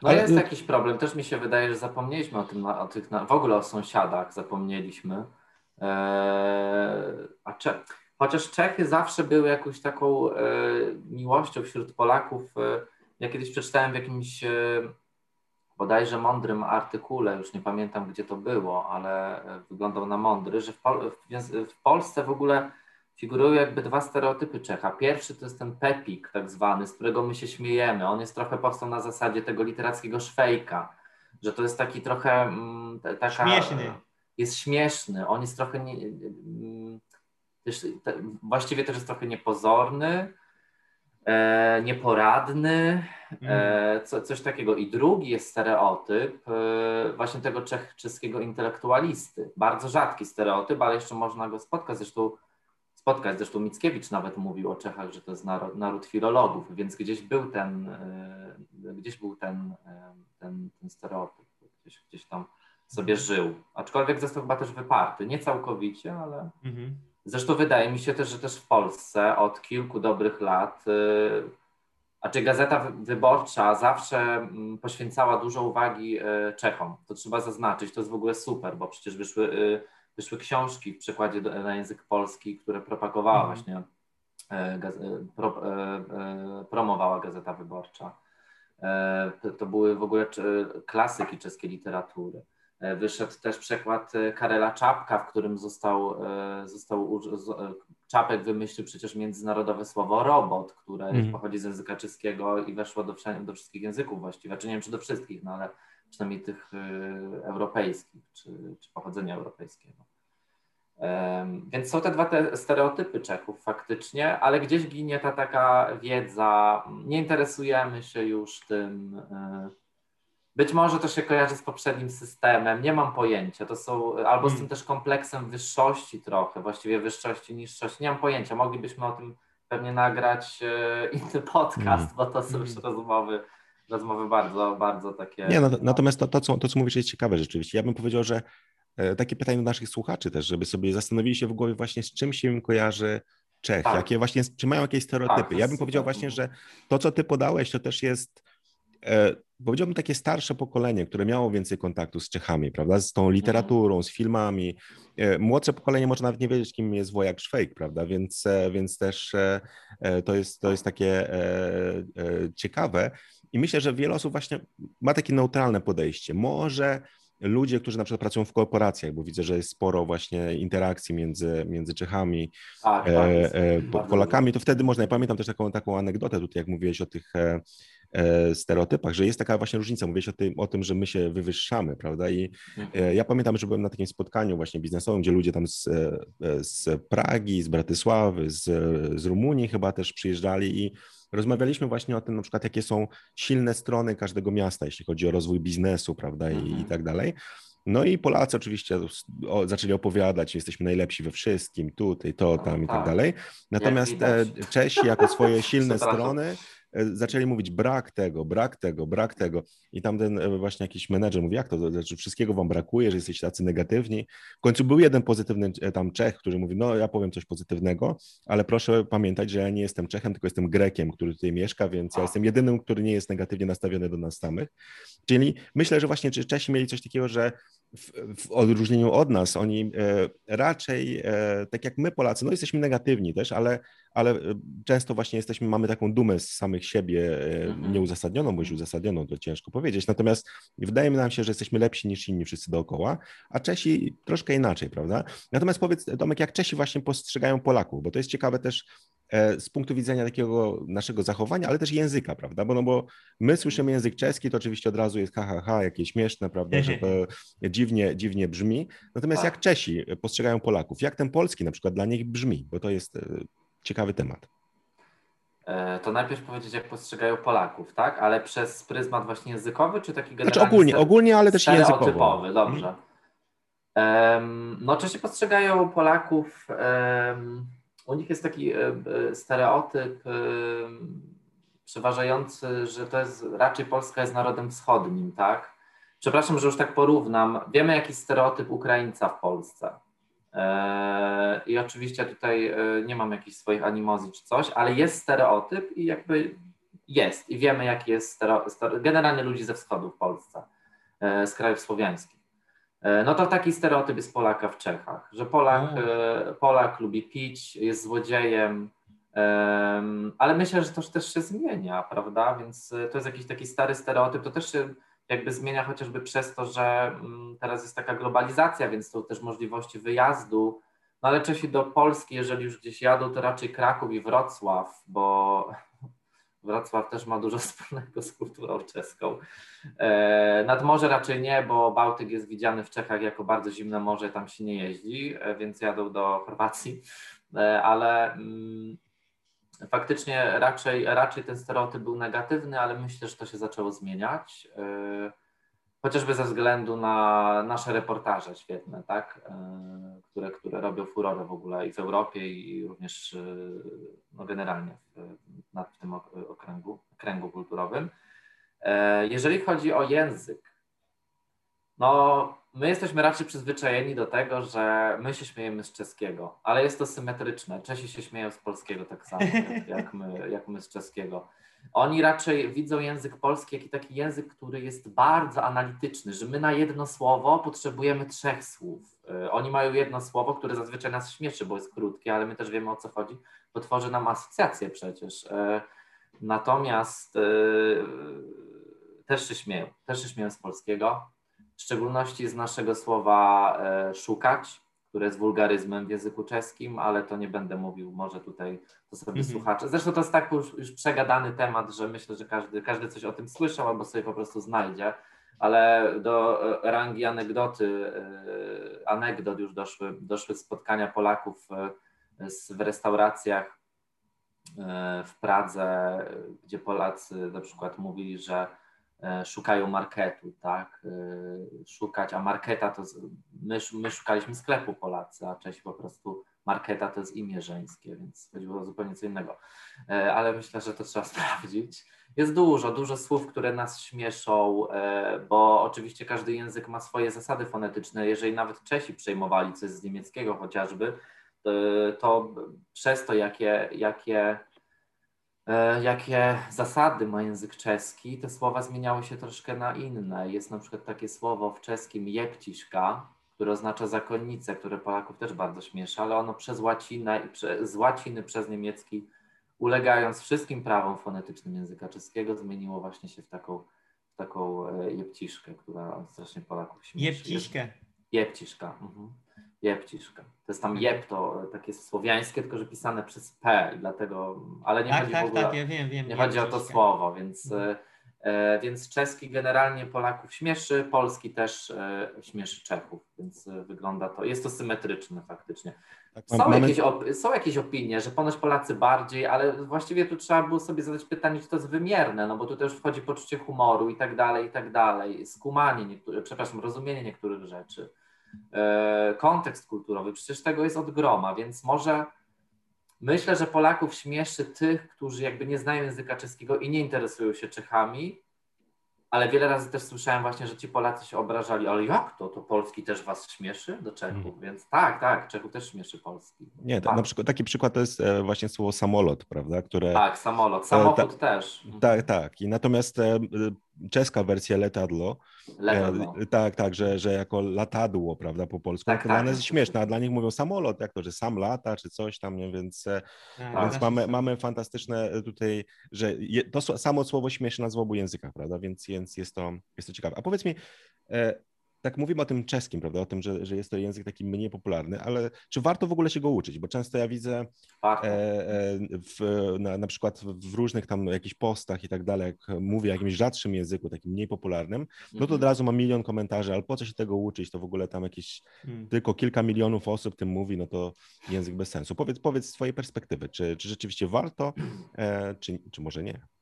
No Ale- jest jakiś problem. Też mi się wydaje, że zapomnieliśmy o tym, o tych, w ogóle o sąsiadach zapomnieliśmy. Eee, a Cze- chociaż Czechy zawsze były jakąś taką e, miłością wśród Polaków. E, ja kiedyś przeczytałem w jakimś e, bodajże mądrym artykule, już nie pamiętam gdzie to było, ale wyglądał na mądry, że w, Pol- w, Polsce w ogóle figurują jakby dwa stereotypy Czecha. Pierwszy to jest ten pepik tak zwany, z którego my się śmiejemy. On jest trochę powstał na zasadzie tego literackiego szwejka, że to jest taki trochę mm, ta- taka... Śmieszny. Jest śmieszny. On jest trochę nie, też, te, właściwie też jest trochę niepozorny, e, nieporadny, E, co, coś takiego. I drugi jest stereotyp e, właśnie tego czech, czeskiego intelektualisty. Bardzo rzadki stereotyp, ale jeszcze można go spotkać. Zresztą spotkać. Zresztą Mickiewicz nawet mówił o Czechach, że to jest naród, naród filologów, więc gdzieś był ten, gdzieś był ten, ten, ten stereotyp, gdzieś, gdzieś tam sobie żył. Aczkolwiek został chyba też wyparty, nie całkowicie, ale mhm. Zresztą wydaje mi się też, że też w Polsce od kilku dobrych lat a czy Gazeta Wyborcza zawsze mm, poświęcała dużo uwagi e, Czechom? To trzeba zaznaczyć, to jest w ogóle super, bo przecież wyszły, e, wyszły książki w przekładzie na język polski, które propagowała mm. właśnie, pro, promowała Gazeta Wyborcza. To były w ogóle klasyki czeskiej literatury. Wyszedł też przekład Karela Czapka, w którym został, został Czapek wymyślił przecież międzynarodowe słowo robot, które mm. pochodzi z języka czeskiego i weszło do, do wszystkich języków właściwie. Czy nie wiem, czy do wszystkich, no ale przynajmniej tych europejskich, czy, czy pochodzenia europejskiego. Um, więc są te dwa te stereotypy Czechów faktycznie, ale gdzieś ginie ta taka wiedza, nie interesujemy się już tym. Y, być może to się kojarzy z poprzednim systemem, nie mam pojęcia. To są albo z tym hmm. też kompleksem wyższości trochę, właściwie wyższości, niższości. Nie mam pojęcia. Moglibyśmy o tym pewnie nagrać e, inny podcast, mm. bo to są już hmm. rozmowy, rozmowy bardzo, bardzo takie. Nie, no, natomiast to, to, co, to, co mówisz, jest ciekawe rzeczywiście. Ja bym powiedział, że e, takie pytanie do naszych słuchaczy też, żeby sobie zastanowili się w głowie właśnie, z czym się im kojarzy Czech, tak. jakie właśnie, czy mają jakieś stereotypy. Tak, ja bym powiedział właśnie, że to, co ty podałeś, to też jest e, powiedziałbym takie starsze pokolenie, które miało więcej kontaktu z Czechami, prawda, z tą mhm. literaturą, z filmami. E, młodsze pokolenie może nawet nie wiedzieć, kim jest Wojak Szwejk, prawda, więc, e, więc też e, to jest, to jest takie ciekawe i myślę, że wiele osób właśnie ma takie neutralne podejście. Może ludzie, którzy na przykład pracują w korporacjach, bo widzę, że jest sporo właśnie interakcji między, między Czechami, tak, e, e, Polakami, to wtedy można, ja pamiętam też taką, taką anegdotę tutaj, jak mówiłeś o tych stereotypach, że jest taka właśnie różnica. Mówiłeś o tym, o tym że my się wywyższamy, prawda? I mhm. ja pamiętam, że byłem na takim spotkaniu właśnie biznesowym, gdzie ludzie tam z, e, z Pragi, z Bratysławy, z, z Rumunii chyba też przyjeżdżali i rozmawialiśmy właśnie o tym, na przykład, jakie są silne strony każdego miasta, jeśli chodzi o rozwój biznesu, prawda, i, i mhm. tak dalej. No i Polacy oczywiście zaczęli opowiadać, jesteśmy najlepsi we wszystkim, tutaj, to, tam i tak, dalej. Natomiast Czesi jako swoje silne strony E, zaczęli mówić brak tego, brak tego, brak tego. I tam ten e, właśnie jakiś menedżer mówi, jak to, znaczy wszystkiego wam brakuje, że jesteście tacy negatywni. W końcu był jeden pozytywny e, tam Czech, który mówi, no ja powiem coś pozytywnego, ale proszę pamiętać, że ja nie jestem Czechem, tylko jestem Grekiem, który tutaj mieszka, więc ja jestem jedynym, który nie jest negatywnie nastawiony do nas samych. Czyli myślę, że właśnie Czesi mieli coś takiego, że w, w, odróżnieniu od nas, oni e, raczej, e, tak jak my Polacy, no jesteśmy negatywni też, ale, ale e, często właśnie jesteśmy, mamy taką dumę z samych siebie, mhm. nieuzasadnioną, bo już uzasadnioną, to ciężko powiedzieć, natomiast wydaje nam się, że jesteśmy lepsi niż inni wszyscy dookoła, a Czesi troszkę inaczej, prawda? Natomiast powiedz, Tomek, jak Czesi właśnie postrzegają Polaków, bo to jest ciekawe też, E, z punktu widzenia takiego naszego zachowania, ale też języka, prawda? Bo, no bo my słyszymy język czeski, to oczywiście od razu jest ha, ha, ha jakieś śmieszne, prawda, że to dziwnie, dziwnie brzmi. Natomiast tak. jak Czesi postrzegają Polaków, jak ten polski na przykład dla nich brzmi, bo to jest e, ciekawy temat. E, to najpierw powiedzieć, jak postrzegają Polaków, tak? Ale przez pryzmat właśnie językowy, czy taki generalny? Znaczy ogólnie, ogólnie, ale też językowy. Dobrze. Um, no, Czesi postrzegają Polaków um, u nich jest taki e, stereotyp przeważający, że to jest raczej Polska jest narodem wschodnim, tak? Przepraszam, że już tak porównam. Wiemy, jaki stereotyp Ukraińca w Polsce. I oczywiście tutaj nie mam jakichś swoich animozji czy coś, ale jest stereotyp i jakby jest. I wiemy, jaki jest stereotyp. Generalnie ludzi ze wschodu w Polsce, z krajów słowiańskich. E, no to taki stereotyp jest Polaka w Czechach, że Polak, e, Polak lubi pić, jest złodziejem, ale myślę, że to też się zmienia, prawda? Więc e, to jest jakiś taki stary stereotyp, to też się jakby zmienia chociażby przez to, że mm, teraz jest taka globalizacja, więc są też możliwości wyjazdu. No ale Czesi do Polski, jeżeli już gdzieś jadą, to raczej Kraków i Wrocław, bo Wrocław też ma dużo wspólnego z kulturą czeską. E, nad morze raczej nie, bo Bałtyk jest widziany w Czechach jako bardzo zimne morze, tam się nie jeździ, e, więc jadą do Chorwacji, e, ale mm, faktycznie raczej, raczej ten stereotyp był negatywny, ale myślę, że to się zaczęło zmieniać. Chociażby ze względu na nasze reportaże świetne, tak? które, które robią furorę w ogóle i w Europie i również no generalnie w, nad tym okręgu, okręgu kulturowym. Jeżeli chodzi o język, no my jesteśmy raczej przyzwyczajeni do tego, że my się śmiejemy z czeskiego, ale jest to symetryczne. Czesi się śmieją z polskiego tak samo, jak, my, jak my z czeskiego. Oni raczej widzą język polski jako taki język, który jest bardzo analityczny, że my na jedno słowo potrzebujemy trzech słów. Y, oni mają jedno słowo, które zazwyczaj nas śmieszy, bo jest krótkie, ale my też wiemy o co chodzi, bo tworzy nam asocjacje przecież. Y, natomiast y, też się śmieją, też się śmieją z polskiego w szczególności z naszego słowa e, szukać, które jest wulgaryzmem w języku czeskim, ale to nie będę mówił, może tutaj to sobie mhm. słuchacze. Zresztą to jest tak już, już, przegadany temat, że myślę, że każdy, każdy coś o tym słyszał albo sobie po prostu znajdzie, ale do e, rangi anegdoty, e, anegdot już doszły, doszły spotkania Polaków w restauracjach w Pradze, gdzie Polacy na przykład mówili, że szukają marketu, tak? E, szukać, a marketa to my, my szukaliśmy sklepu Polacy, a Czesi po prostu marketa to jest imię żeńskie, więc chodziło o zupełnie co innego. E, ale myślę, że to trzeba sprawdzić. Jest dużo, dużo słów, które nas śmieszą, bo oczywiście każdy język ma swoje zasady fonetyczne. Jeżeli nawet Czesi przejmowali coś z niemieckiego chociażby, to przez to, jakie, jakie E, jakie zasady ma język czeski, te słowa zmieniały się troszkę na inne. Jest na przykład takie słowo w czeskim jepciszka, które oznacza zakonnicę, które Polaków też bardzo śmieszy, ale ono przez łacinę i prze, z łaciny przez niemiecki, ulegając wszystkim prawom fonetycznym języka czeskiego, zmieniło właśnie się w taką, w taką e, jepciszkę, która strasznie Polaków śmieszy. Jepciszkę. Jepciszka. Mhm. Jepciszka. To jest tam jep, to takie słowiańskie, tylko że pisane przez P, i dlatego, ale nie tak, chodzi tak, w ogóle, tak, ja wiem, wiem, nie chodzi o to słowo, więc, mhm. e, więc czeski generalnie Polaków śmieszy, polski też e, śmieszy Czechów, więc e, wygląda to, jest to symetryczne faktycznie. Tak, są, mamy... jakieś są jakieś opinie, że ponoć Polacy bardziej, ale właściwie tu trzeba było sobie zadać pytanie, czy to jest wymierne, no bo tu też wchodzi poczucie humoru i tak dalej, i tak dalej, skumanie niektórych, przepraszam, rozumienie niektórych rzeczy. E, kontekst kulturowy, przecież tego jest od groma, więc może myślę, że Polaków śmieszy tych, którzy jakby nie znają języka czeskiego i nie interesują się Czechami, ale wiele razy też słyszałem właśnie, że ci Polacy się obrażali, ale jak to? To Polski też was śmieszy do Czechów, hmm. więc tak, tak, Czechów też śmieszy Polski. Nie, tak. na przykład taki przykład to jest e, właśnie słowo samolot, prawda, które... Tak, samolot, samochód ta, też. Tak, tak i natomiast e, czeska wersja letadlo, letadlo. E, tak, tak, że, że jako latadło, prawda, po polsku, tak, to tak, dla nas jest śmieszne, a dla nich mówią samolot, jak to, że sam lata, czy coś tam, nie? więc, tak, więc mamy, mamy fantastyczne tutaj, że je, to samo słowo śmieszy nas w obu językach, prawda, więc, więc jest, to, jest to ciekawe. A powiedz mi, tak mówimy o tym czeskim, prawda, o tym, że, że jest to język taki mniej popularny, ale czy warto w ogóle się go uczyć? Bo często ja widzę e, e, w, na, na przykład w różnych tam jakichś postach i tak dalej, jak mówię o jakimś rzadszym języku, takim mniej popularnym, no to od mhm. razu mam milion komentarzy, ale po co się tego uczyć? To w ogóle tam jakieś hmm. tylko kilka milionów osób tym mówi, no to język bez sensu. Powiedz, powiedz z twojej perspektywy, czy, czy rzeczywiście warto, e, czy, czy może nie?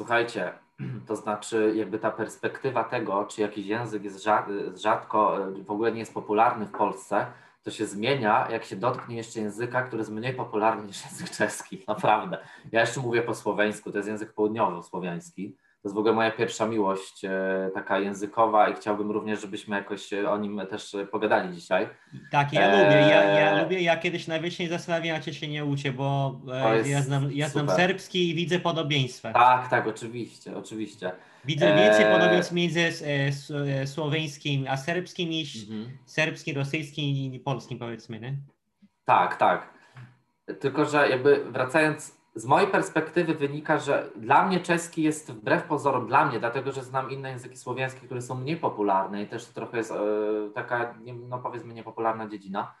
Słuchajcie, to znaczy jakby ta perspektywa tego, czy jakiś język jest rzadko, w ogóle nie jest popularny w Polsce, to się zmienia, jak się dotknie jeszcze języka, który jest mniej popularny niż język czeski, naprawdę. Ja jeszcze mówię po słoweńsku, to jest język południowo-słowiański, to jest w ogóle moja pierwsza miłość e, taka językowa i chciałbym również, żebyśmy jakoś o nim też pogadali dzisiaj. Tak, ja e... lubię. Ja, ja lubię. Ja kiedyś się zastanawiam, a cię się nie uczę, bo e, ja znam, ja znam serbski i widzę podobieństwa. Tak, tak, oczywiście, oczywiście. Widzę więcej e... podobieństw między e, słoweńskim a serbskim niż mhm. serbskim, rosyjskim i polskim, powiedzmy, nie? Tak, tak. Tylko, że jakby wracając z mojej perspektywy wynika, że dla mnie czeski jest wbrew pozorom, dla mnie, dlatego że znam inne języki słowiańskie, które są mniej popularne i też to trochę jest e, taka, no powiedzmy, niepopularna dziedzina.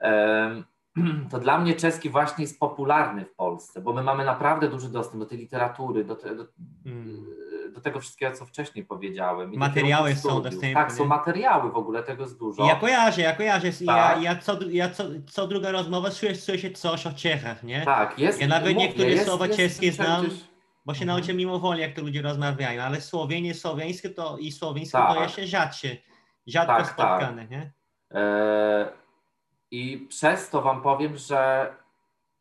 To dla mnie czeski właśnie jest popularny w Polsce, bo my mamy naprawdę duży dostęp do tej literatury, do, te, do, hmm do tego wszystkiego, co wcześniej powiedziałem. I materiały są dostępne. Tak, są materiały w ogóle, tego jest dużo. Ja kojarzę, ja kojarzę. Tak. Ja, ja, co, ja co, co druga rozmowa słyszę, słyszę coś o Czechach, nie? Tak, jest. Ja nawet mówię, niektóre jest, słowa jest, czeskie znam, gdzieś... bo się mhm. nauczyłem mimowolnie, jak to ludzie rozmawiają, ale słowienie, słowiańskie to i słowiańskie tak. to jeszcze rzadsze, rzadko tak, tak. spotkane, tak. nie? I przez to Wam powiem, że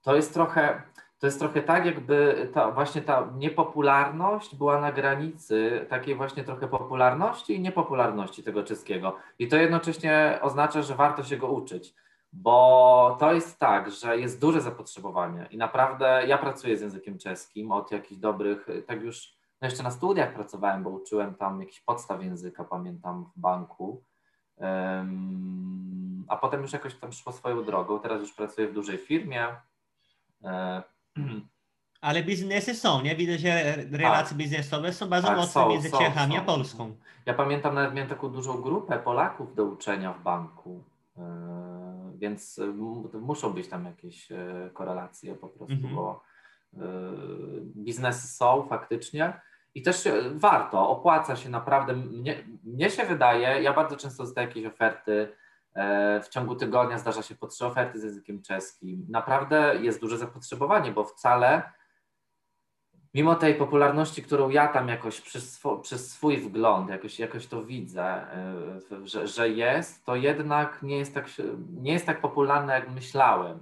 to jest trochę, to jest trochę tak, jakby ta, właśnie ta niepopularność była na granicy takiej właśnie trochę popularności i niepopularności tego czeskiego. I to jednocześnie oznacza, że warto się go uczyć, bo to jest tak, że jest duże zapotrzebowanie i naprawdę ja pracuję z językiem czeskim od jakichś dobrych, tak już no jeszcze na studiach pracowałem, bo uczyłem tam jakiś podstaw języka, pamiętam w banku. Um, a potem już jakoś tam szło swoją drogą. Teraz już pracuję w dużej firmie. E, Ale biznesy są, nie? Widzę, że relacje tak. biznesowe są bardzo tak, mocne są, między są, Czechami są. a Polską. Ja pamiętam, nawet miałem taką dużą grupę Polaków do uczenia w banku, e, więc muszą być tam jakieś e, korelacje po prostu, mhm. bo biznesy są faktycznie. I też warto, opłaca się naprawdę. Mnie, mnie się wydaje, ja bardzo często dostaję jakieś oferty E, w ciągu tygodnia zdarza się po trzy oferty z językiem czeskim. Naprawdę jest duże zapotrzebowanie, bo wcale mimo tej popularności, którą ja tam jakoś przez, przez swój wgląd jakoś, jakoś to widzę, e, że, że jest, to jednak nie jest, tak, nie jest tak popularne, jak myślałem.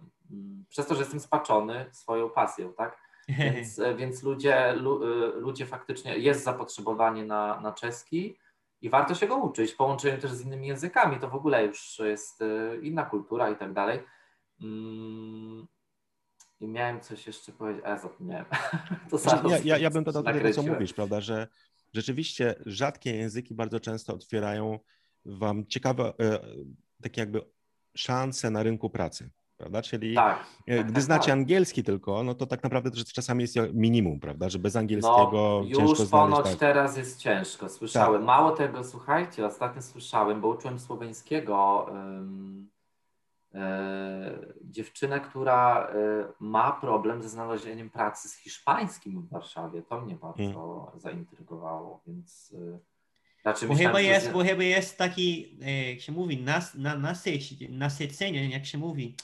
Przez to, że jestem spaczony swoją pasją, tak? Więc, więc ludzie, lu, ludzie faktycznie, jest zapotrzebowanie na, na czeski, i warto się go uczyć w połączeniu też z innymi językami. To w ogóle już jest e, inna kultura i tak dalej. Mm, I miałem coś jeszcze powiedzieć, a zapomniałem. To znaczy, ja, ja, ja bym dodał do tego, co mówisz, prawda, że rzeczywiście rzadkie języki bardzo często otwierają wam ciekawe, e, takie jakby szanse na rynku pracy prawda? Czyli tak, e, tak, gdy tak, znacie tak. angielski tylko, no to tak naprawdę to czasami jest minimum, prawda? Że bez angielskiego no, już ciężko znaleźć. Już tak. teraz jest ciężko, słyszałem. Tak. Mało tego, słuchajcie, ostatnio słyszałem, bo uczyłem słoweńskiego um, dziewczynę, która e, ma problem ze znalezieniem pracy z hiszpańskim w Warszawie. To mnie bardzo hmm. zaintrygowało, więc... Znaczy, bo, chyba jest, bo chyba jest taki, jak się mówi, nas, na, nasycenie, jak się mówi.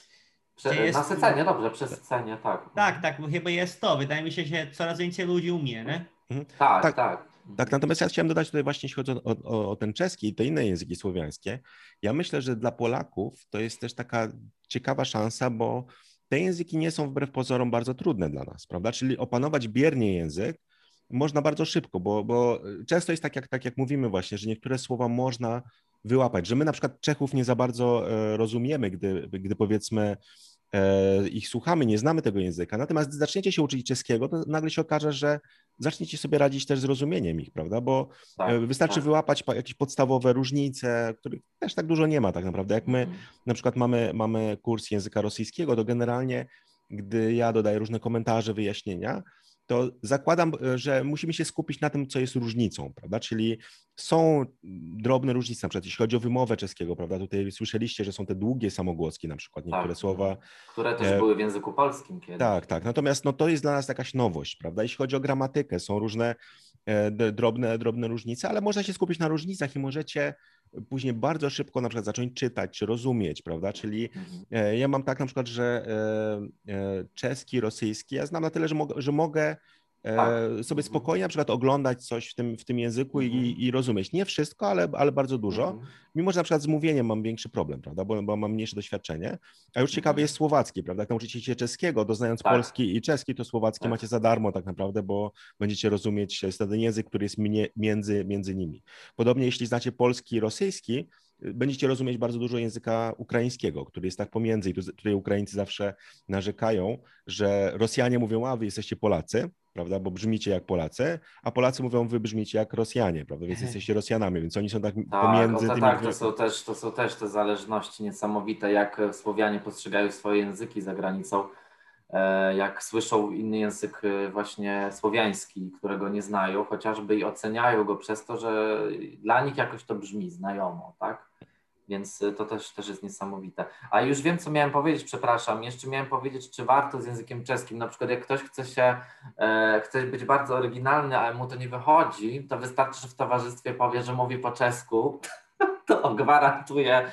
Prze jest... Nasycenie, dobrze, przesycenie, tak. Tak, tak, bo chyba jest to. Wydaje mi się, że coraz więcej ludzi umie, nie? Mhm. Tak, tak, tak. Tak, natomiast ja chciałem dodać tutaj właśnie, jeśli chodzi o, o, o, ten czeski i te inne języki słowiańskie, ja myślę, że dla Polaków to jest też taka ciekawa szansa, bo te języki nie są wbrew pozorom bardzo trudne dla nas, prawda? Czyli opanować biernie język można bardzo szybko, bo, bo często jest tak jak, tak, jak mówimy właśnie, że niektóre słowa można wyłapać, że my na przykład Czechów nie za bardzo e, rozumiemy, gdy, gdy powiedzmy ich słuchamy, nie znamy tego języka. Natomiast gdy zaczniecie się uczyć czeskiego, to nagle się okaże, że zaczniecie sobie radzić też z rozumieniem ich, prawda? Bo tak, e, wystarczy tak. wyłapać jakieś podstawowe różnice, których też tak dużo nie ma tak naprawdę. Jak my mhm. na przykład mamy, mamy kurs języka rosyjskiego, to generalnie gdy ja dodaję różne komentarze, wyjaśnienia, to zakładam, e, że musimy się skupić na tym, co jest różnicą, prawda? Czyli są drobne różnice, na przykład jeśli chodzi o wymowę czeskiego, prawda? Tutaj słyszeliście, że są te długie samogłoski na przykład, niektóre tak, słowa. Które też e... były w języku polskim kiedyś. Tak, tak. Natomiast no, to jest dla nas jakaś nowość, prawda? Jeśli chodzi o gramatykę, są różne drobne, drobne różnice, ale można się skupić na różnicach i możecie później bardzo szybko na przykład zacząć czytać czy rozumieć, prawda? Czyli mhm. e, ja mam tak na przykład, że e, e, czeski, rosyjski, ja znam na tyle, że, mogę, że mogę tak. sobie mhm. spokojnie na przykład oglądać coś w tym, w tym języku i, mhm. i rozumieć. Nie wszystko, ale, ale bardzo dużo. Mimo, że na przykład z mówieniem mam większy problem, prawda, bo, bo mam mniejsze doświadczenie. A już ciekawe jest słowacki, prawda? Jak nauczycie się czeskiego, doznając tak. polski i czeski, to słowacki tak. macie za darmo tak naprawdę, bo będziecie rozumieć, jest ten język, który jest między, między nimi. Podobnie jeśli znacie polski i rosyjski, będziecie rozumieć bardzo dużo języka ukraińskiego, który jest tak pomiędzy i tutaj Ukraińcy zawsze narzekają, że Rosjanie mówią, a wy jesteście Polacy, prawda, bo brzmicie jak Polacy, a Polacy mówią, wy brzmicie jak Rosjanie, prawda, więc jesteście Rosjanami, więc oni są tak, tak pomiędzy to, tymi... Tak, to są, też, to są też te zależności niesamowite, jak Słowianie postrzegają swoje języki za granicą, jak słyszą inny język e, właśnie słowiański, którego nie znają, chociażby i oceniają go przez to, że dla nich jakoś to brzmi znajomo, tak? Więc y, to też, też jest niesamowite. A już wiem, co miałem powiedzieć, przepraszam. Jeszcze miałem powiedzieć, czy warto z językiem czeskim. Na przykład, jak ktoś chce się, e, chce być bardzo oryginalny, ale mu to nie wychodzi, to wystarczy, że w towarzystwie powie, że mówi po czesku, to gwarantuje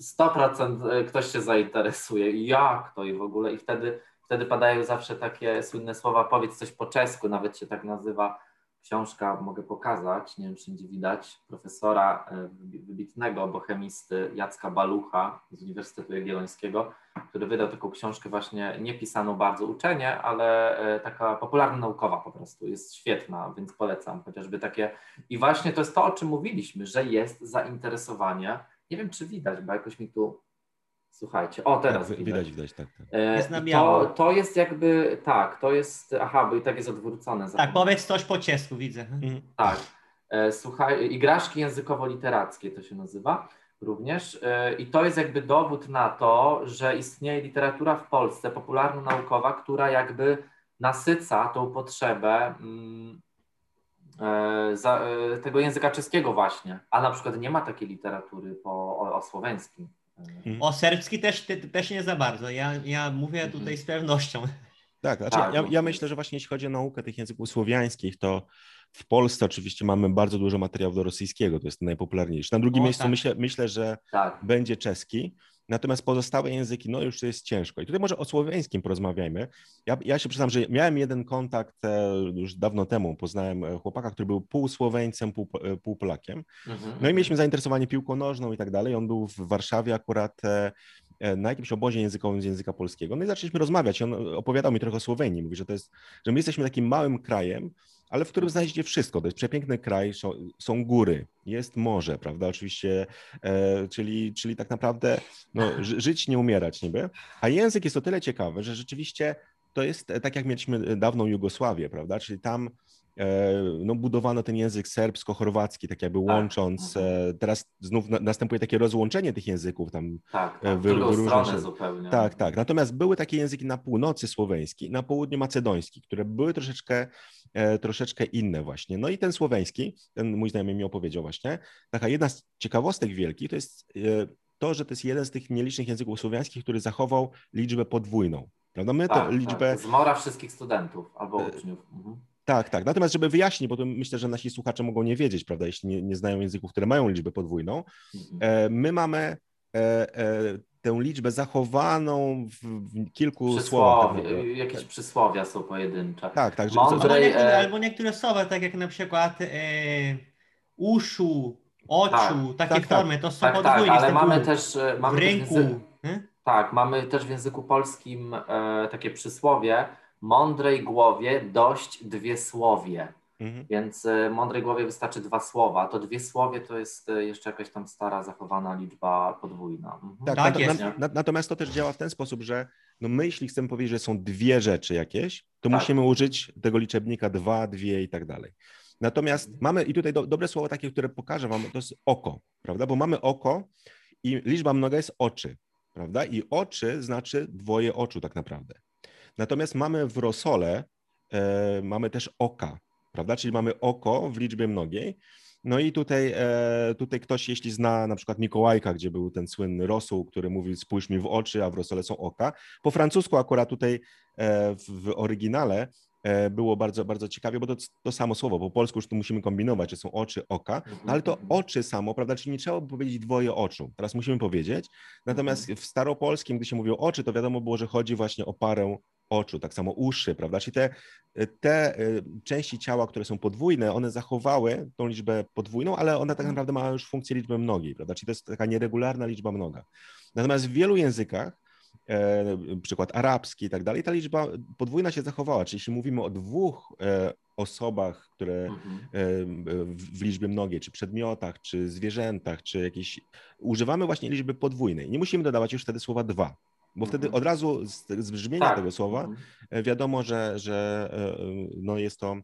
100% e, ktoś się zainteresuje. Jak to i w ogóle? I wtedy, wtedy padają zawsze takie słynne słowa, powiedz coś po czesku, nawet się tak nazywa książka, mogę pokazać, nie wiem, czy będzie widać, profesora e, wybitnego bohemisty Jacka Balucha z Uniwersytetu Jagiellońskiego, który wydał taką książkę właśnie nie pisaną bardzo uczenie, ale e, taka popularna naukowa po prostu, jest świetna, więc polecam chociażby takie. I właśnie to jest to, o czym mówiliśmy, że jest zainteresowanie, nie wiem, czy widać, bo jakoś mi tu Słuchajcie, o teraz tak, widać. Widać, tak. tak. E, jest. To, to jest jakby, tak, to jest, aha, bo i tak jest odwrócone. Tak, powiedz coś po ciesku, widzę. Mhm. Tak. E, słuchaj, igraszki językowo-literackie to się nazywa również. E, I to jest jakby dowód na to, że istnieje literatura w Polsce, popularno-naukowa, która jakby nasyca tą potrzebę mm, tego języka czeskiego właśnie, a na przykład nie ma takiej literatury po, o, o słowenskim. Mhm. O serbski też, też nie za bardzo. Ja, ja mówię mhm. tutaj z pewnością. Tak, znaczy tak. Ja, ja, myślę, że właśnie jeśli chodzi o naukę tych języków słowiańskich, to w Polsce oczywiście mamy bardzo dużo materiału do rosyjskiego, to jest najpopularniejszy. Na drugim o, miejscu tak. myślę, myślę, że tak. będzie czeski. Natomiast pozostałe języki, no już to jest ciężko. I tutaj może o słowiańskim porozmawiajmy. Ja, ja się przyznam, że miałem jeden kontakt e, już dawno temu. Poznałem e, chłopaka, który był pół Słoweńcem, pół, e, pół Polakiem. Mhm. No i mieliśmy zainteresowanie piłką nożną i tak dalej. On był w Warszawie akurat na jakimś obozie językowym z języka polskiego. No i zaczęliśmy rozmawiać. On opowiadał mi trochę o Słowenii. Mówi, że to jest, że my jesteśmy takim małym krajem, ale w którym znajdziecie wszystko. To jest przepiękny kraj, są, góry, jest morze, prawda? Oczywiście, e, czyli, czyli tak naprawdę no, żyć, nie umierać niby. A język jest o tyle ciekawy, że rzeczywiście to jest e, tak, jak mieliśmy dawną Jugosławię, prawda? Czyli tam no, budowano ten język serbsko-chorwacki, tak jakby tak. łącząc. Tak. Teraz znów następuje takie rozłączenie tych języków tam. Tak, tak w, w zupełnie. Tak, tak. Natomiast były takie języki na północy słoweński, na południu macedoński, które były troszeczkę, troszeczkę inne właśnie. No i ten słoweński, ten mój znajomy mi opowiedział właśnie, taka jedna z ciekawostek wielkich to jest to, że to jest jeden z tych nielicznych języków słowiańskich, który zachował liczbę podwójną. Prawda? My tak, liczbę... Tak. Zmora wszystkich studentów albo uczniów. Mhm. Tak, tak. Natomiast, żeby wyjaśnić, bo to myślę, że nasi słuchacze mogą nie wiedzieć, prawda, jeśli nie, nie znają języków, które mają liczbę podwójną, mhm. e, my mamy e, e, tę liczbę zachowaną w, w kilku słowach. Tak jakieś przysłowia są pojedyncze. Tak, tak. albo, niektóre, albo niektóre słowa, tak jak na przykład e, uszu, oczu, tak, takie tak, formy, to są tak, podwójne. Tak, ale mamy też... Mamy w rynku. Też języku, tak, mamy też w języku polskim e, takie przysłowie, mądrej głowie dość dwie słowie. Mhm. Więc y, mądrej głowie wystarczy dwa słowa. To dwie słowie to jest y, jeszcze jakaś tam stara, zachowana liczba podwójna. Mhm. Tak, tak jest. Na, na, natomiast to też działa w ten sposób, że no my jeśli chcemy powiedzieć, że są dwie rzeczy jakieś, to tak. musimy użyć tego liczebnika dwa, dwie i tak dalej. Natomiast mhm. mamy, i tutaj do, dobre słowo takie, które pokażę wam, to jest oko, prawda? Bo mamy oko i liczba mnoga jest oczy, prawda? I oczy znaczy dwoje oczu tak naprawdę. Natomiast mamy w rosole, e, mamy też oka, prawda? Czyli mamy oko w liczbie mnogiej. No i tutaj, e, tutaj ktoś, jeśli zna na przykład Mikołajka, gdzie był ten słynny rosół, który mówił spójrz mi w oczy, a w rosole są oka. Po francusku akurat tutaj e, w oryginale e, było bardzo, bardzo ciekawie, bo to, to samo słowo, po polsku już tu musimy kombinować, czy są oczy, oka, no ale to oczy samo, prawda, czyli nie trzeba powiedzieć dwoje oczu, teraz musimy powiedzieć, natomiast w staropolskim, gdy się mówi o oczy, to wiadomo było, że chodzi właśnie o parę oczu, tak samo uszy, prawda? Czyli te, te y, części ciała, które są podwójne, one zachowały tą liczbę podwójną, ale one tak mhm. naprawdę mają już funkcję liczby mnogiej, prawda? Czyli to jest taka nieregularna liczba mnoga. Natomiast w wielu językach, e, przykład arabski i tak dalej, ta liczba podwójna się zachowała. Czyli jeśli mówimy o dwóch e, osobach, które mhm. e, w liczbie mnogiej, czy przedmiotach, czy zwierzętach, czy jakieś, używamy właśnie liczby podwójnej. Nie musimy dodawać już wtedy słowa dwa, bo wtedy mhm. od razu z, z brzmienia tak. tego słowa mhm. e, wiadomo, że, że e, e, no jest to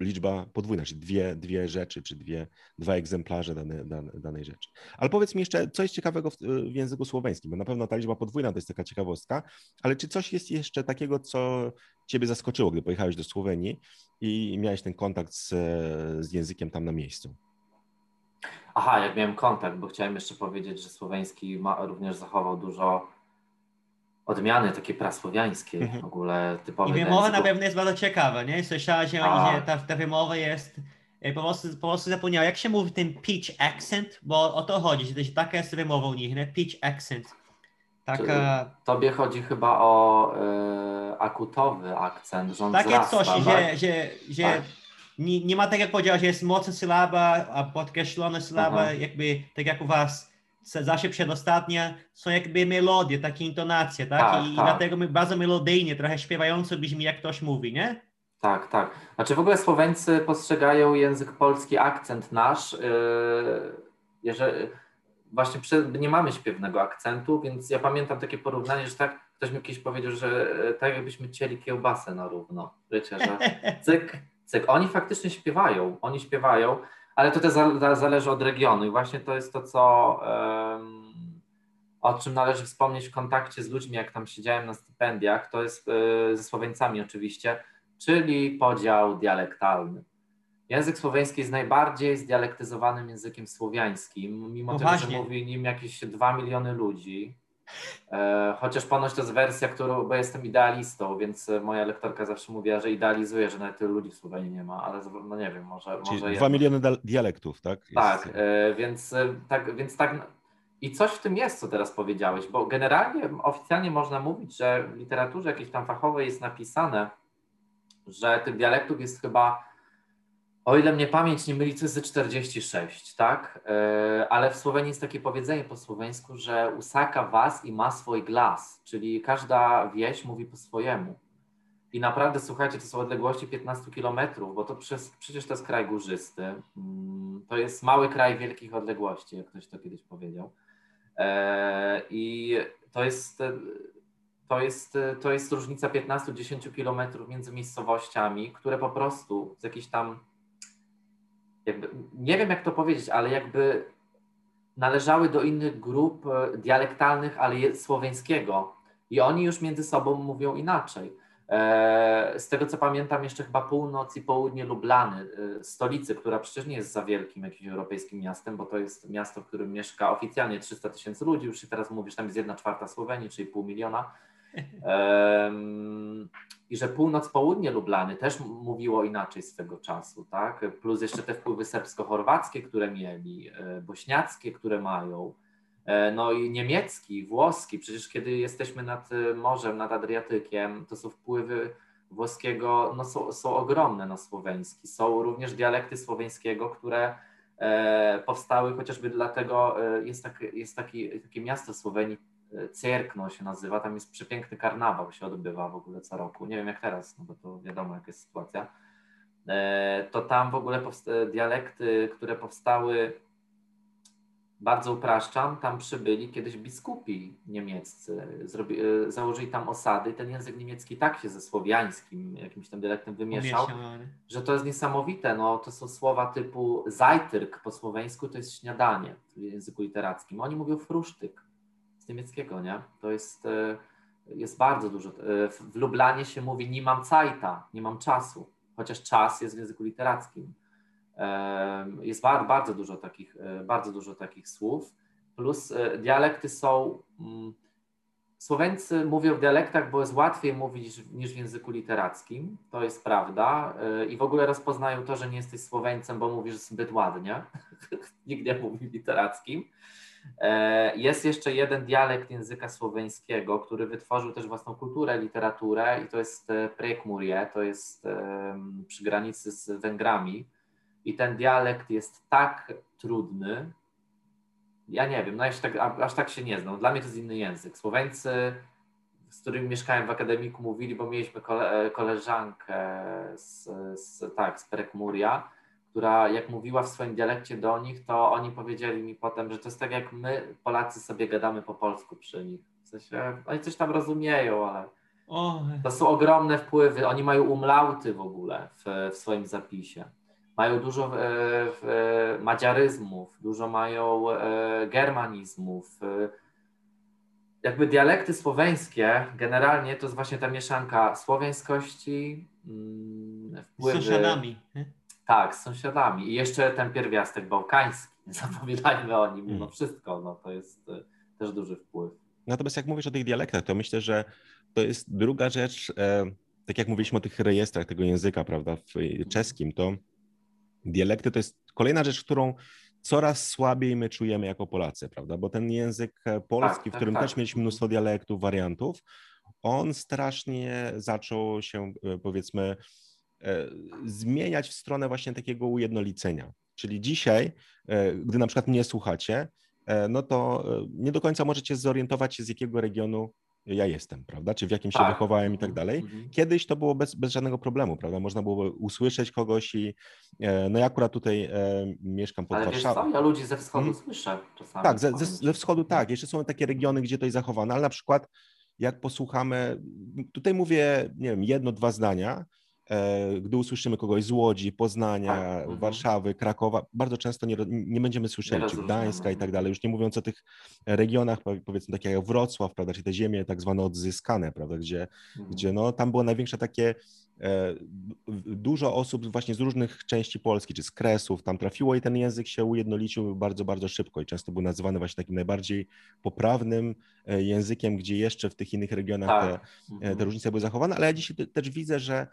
liczba podwójna, czyli dwie, dwie rzeczy, czy dwie, dwa egzemplarze dane, dane, danej rzeczy. Ale powiedz mi jeszcze, co jest ciekawego w, w, języku słoweńskim, bo na pewno ta liczba podwójna to jest taka ciekawostka, ale czy coś jest jeszcze takiego, co ciebie zaskoczyło, gdy pojechałeś do Słowenii i miałeś ten kontakt z, z językiem tam na miejscu? Aha, jak miałem kontakt, bo chciałem jeszcze powiedzieć, że słoweński ma, również zachował dużo odmiany takie prasłowiańskie, mhm. w ogóle. I wymowa na pewno jest bardzo ciekawa, nie? Słyszałeś, że ta, ta wymowa jest e, po prostu, po prostu zapomniałem, jak się mówi ten pitch accent, bo o to chodzi, że to jest taka jest wymowa u nich, nie? Pitch accent. Taka... Tobie chodzi chyba o e, akutowy akcent, on Takie coś, tak? że, że, że Tak. Nie, nie ma tak jak powiedziałeś, że jest mocna sylaba, a podkreślona sylaba, Aha. jakby tak jak u was zawsze przedostatnia, są jakby melodie, takie intonacje, tak? Tak, I, tak. dlatego my bardzo melodyjnie, trochę śpiewająco brzmi jak ktoś mówi, nie? Tak, tak. Znaczy w ogóle Słoweńcy postrzegają język polski, akcent nasz, yy, jeżeli właśnie przy, nie mamy śpiewnego akcentu, więc ja pamiętam takie porównanie, że tak, ktoś mi kiedyś powiedział, że e, tak jakbyśmy cieli kiełbasę na równo. Wiecie, że cyk, cyk. Oni faktycznie śpiewają, oni śpiewają, ale to też za, za, zależy od regionu i właśnie to jest to, co o czym należy wspomnieć w kontakcie z ludźmi, jak tam siedziałem na stypendiach, to jest e, ze Słoweńcami oczywiście, czyli podział dialektalny. Język słoweński jest najbardziej zdialektyzowanym językiem słowiańskim, mimo No tego, właśnie. że mówi nim jakieś 2 miliony ludzi. E, chociaż ponoć to jest wersja, którą, bo jestem idealistą, więc moja lektorka zawsze mówiła, że idealizuje, że nawet tylu ludzi w Słowenii nie ma, ale no nie wiem, może, Czyli może dwa jednak. miliony dal- dialektów, tak? Jest- Tak, e, więc e, tak, więc tak. I coś w tym jest, co teraz powiedziałeś, bo generalnie oficjalnie można mówić, że w literaturze jakiejś tam fachowej jest napisane, że tych dialektów jest chyba, o ile mnie pamięć nie myli, to jest ze 46, tak? E, Ale w Słowenii jest takie powiedzenie po słoweńsku, że usaka was i ma swój glas, czyli każda wieś mówi po swojemu. I naprawdę, słuchajcie, to są odległości 15 kilometrów, bo to przez, przecież to jest kraj górzysty. Mm, To jest mały kraj wielkich odległości, jak ktoś to kiedyś powiedział. E, I to jest, to jest, to jest różnica 15-10 kilometrów między miejscowościami, które po prostu z jakichś tam, jakby, nie wiem jak to powiedzieć, ale jakby należały do innych grup e, dialektalnych, ale słoweńskiego. I oni już między sobą mówią inaczej. E, Z tego co pamiętam, jeszcze chyba północ i południe Lublany, e, stolicy, która przecież nie jest za wielkim jakimś europejskim miastem, bo to jest miasto, w którym mieszka oficjalnie 300 tysięcy ludzi, już się teraz mówisz, tam jest jedna czwarta Słowenii, czyli pół miliona. I że północ, południe Lublany też mówiło inaczej swego czasu, tak? Plus jeszcze te wpływy serbsko-chorwackie, które mieli, e, bośniackie, które mają. E, No i niemiecki, włoski, przecież kiedy jesteśmy nad e, morzem, nad Adriatykiem, to są wpływy włoskiego, no są, są ogromne na słoweński. Są również dialekty słoweńskiego, które powstały chociażby dlatego, jest, tak, jest taki, takie miasto Słowenii, e, Cierkno się nazywa, tam jest przepiękny karnawał, się odbywa w ogóle co roku. Nie wiem jak teraz, no bo to wiadomo jaka jest sytuacja. E, To tam w ogóle powsta- dialekty, które powstały bardzo upraszczam, tam przybyli kiedyś biskupi niemieccy, zrobi, e, założyli tam osady ten język niemiecki tak się ze słowiańskim, jakimś tam dialektem wymieszał, że to jest niesamowite. No, to są słowa typu zajtyrk po słoweńsku to jest śniadanie w języku literackim. Oni mówią frusztyk z niemieckiego, nie? To jest, e, jest bardzo dużo. E, w- Lublanie się mówi nie mam cajta, nie mam czasu, chociaż czas jest w języku literackim. Em, Jest bardzo, dużo takich, e, bardzo dużo takich słów. Plus e, dialekty są. mm, Słoweńcy mówią w dialektach, bo jest łatwiej mówić niż- w języku literackim. To jest prawda. E, I w ogóle rozpoznają to, że nie jesteś Słoweńcem, bo mówisz zbyt ładnie. Nikt nie mówi literackim. E, Jest jeszcze jeden dialekt języka słoweńskiego, który wytworzył też własną kulturę, literaturę i to jest e, Prekmurie, to jest em, przy granicy z Węgrami. I ten dialekt jest tak trudny, ja nie wiem, no ja tak, aż tak się nie znam. Dla mnie to jest inny język. Słoweńcy, z którymi mieszkałem w akademiku, mówili, bo mieliśmy kole, koleżankę z, z, tak, z Prekmuria, która jak mówiła w swoim dialekcie do nich, to oni powiedzieli mi potem, że to jest tak jak my, Polacy, sobie gadamy po polsku przy nich. W sensie, oni coś tam rozumieją, ale to są ogromne wpływy. Oni mają umlauty w ogóle w, w swoim zapisie. Mają dużo e, w, e, madziaryzmów, dużo mają e, germanizmów. Jakby dialekty słoweńskie, generalnie to jest właśnie ta mieszanka słowiańskości, mm, z wpływy... sąsiadami. Tak, z sąsiadami. I jeszcze ten pierwiastek bałkański. Nie zapominajmy o nim mimo Mm. wszystko. No, to jest e, też duży wpływ. Natomiast jak mówisz o tych dialektach, to myślę, że to jest druga rzecz, e, tak jak mówiliśmy o tych rejestrach tego języka, prawda, w czeskim, to dialekty to jest kolejna rzecz, którą coraz słabiej my czujemy jako Polacy, prawda? Bo ten język e, polski, tak, w którym tak, też tak. mieliśmy mnóstwo dialektów, wariantów, on strasznie zaczął się, e, powiedzmy, e, zmieniać w stronę właśnie takiego ujednolicenia. Czyli dzisiaj, gdy na przykład mnie słuchacie, no to nie do końca możecie zorientować się, z jakiego regionu ja jestem, prawda? Czy w jakim się tak. wychowałem i tak dalej. Mhm. Kiedyś to było bez, bez żadnego problemu, prawda? Można było usłyszeć kogoś i e, no ja akurat tutaj e, mieszkam pod Ale Warszawą. Ja ludzi ze wschodu hmm? słyszę czasami. Tak, ze, ze, ze, wschodu tak. Jeszcze są takie regiony, gdzie to jest zachowane, ale na przykład jak posłuchamy, tutaj mówię, nie wiem, jedno, dwa zdania, E, gdy usłyszymy kogoś z Łodzi, Poznania, tak. Mhm. Warszawy, Krakowa, bardzo często nie, nie będziemy słyszeli, czy Gdańska i tak dalej, już nie mówiąc o tych regionach, powiedzmy takie jak Wrocław, prawda, czy te ziemie tak zwane odzyskane, prawda, gdzie, mhm. gdzie no, tam było największe takie E, dużo osób właśnie z różnych części Polski, czy z Kresów tam trafiło i ten język się ujednolicił bardzo, bardzo szybko i często był nazywany właśnie takim najbardziej poprawnym e, językiem, gdzie jeszcze w tych innych regionach tak. te, e, te mhm. różnice były zachowane, ale ja dzisiaj też widzę, że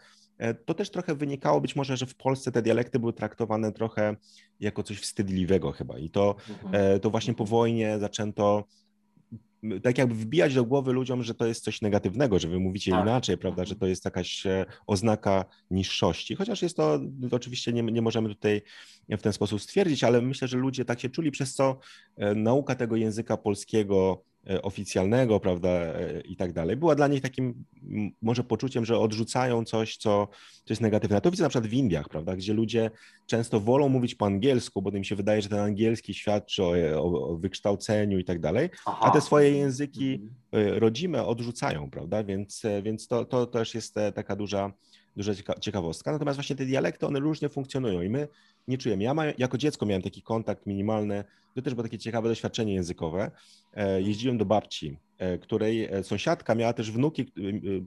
to też trochę wynikało być może, że w Polsce te dialekty były traktowane trochę jako coś wstydliwego chyba i to, mhm. to właśnie po wojnie zaczęto tak jakby wbijać do głowy ludziom, że to jest coś negatywnego, że wy mówicie tak. inaczej, prawda, że to jest jakaś e, oznaka niższości. Chociaż jest to, to oczywiście nie, nie możemy tutaj w ten sposób stwierdzić, ale myślę, że ludzie tak się czuli, przez co e, nauka tego języka polskiego oficjalnego, prawda, e, i tak dalej, była dla nich takim może poczuciem, że odrzucają coś, co, co jest negatywne. To widzę na przykład w Indiach, prawda, gdzie ludzie często wolą mówić po angielsku, bo im się wydaje, że ten angielski świadczy o, o, wykształceniu i tak dalej, a te swoje języki mhm. e, rodzime odrzucają, prawda, więc, więc to, to też jest taka duża, duża ciekawostka. Natomiast właśnie te dialekty, one różnie funkcjonują i my nie czujemy. Ja jako dziecko miałem taki kontakt minimalny, to też było takie ciekawe doświadczenie językowe. E, jeździłem do babci, e, której e, sąsiadka miała też wnuki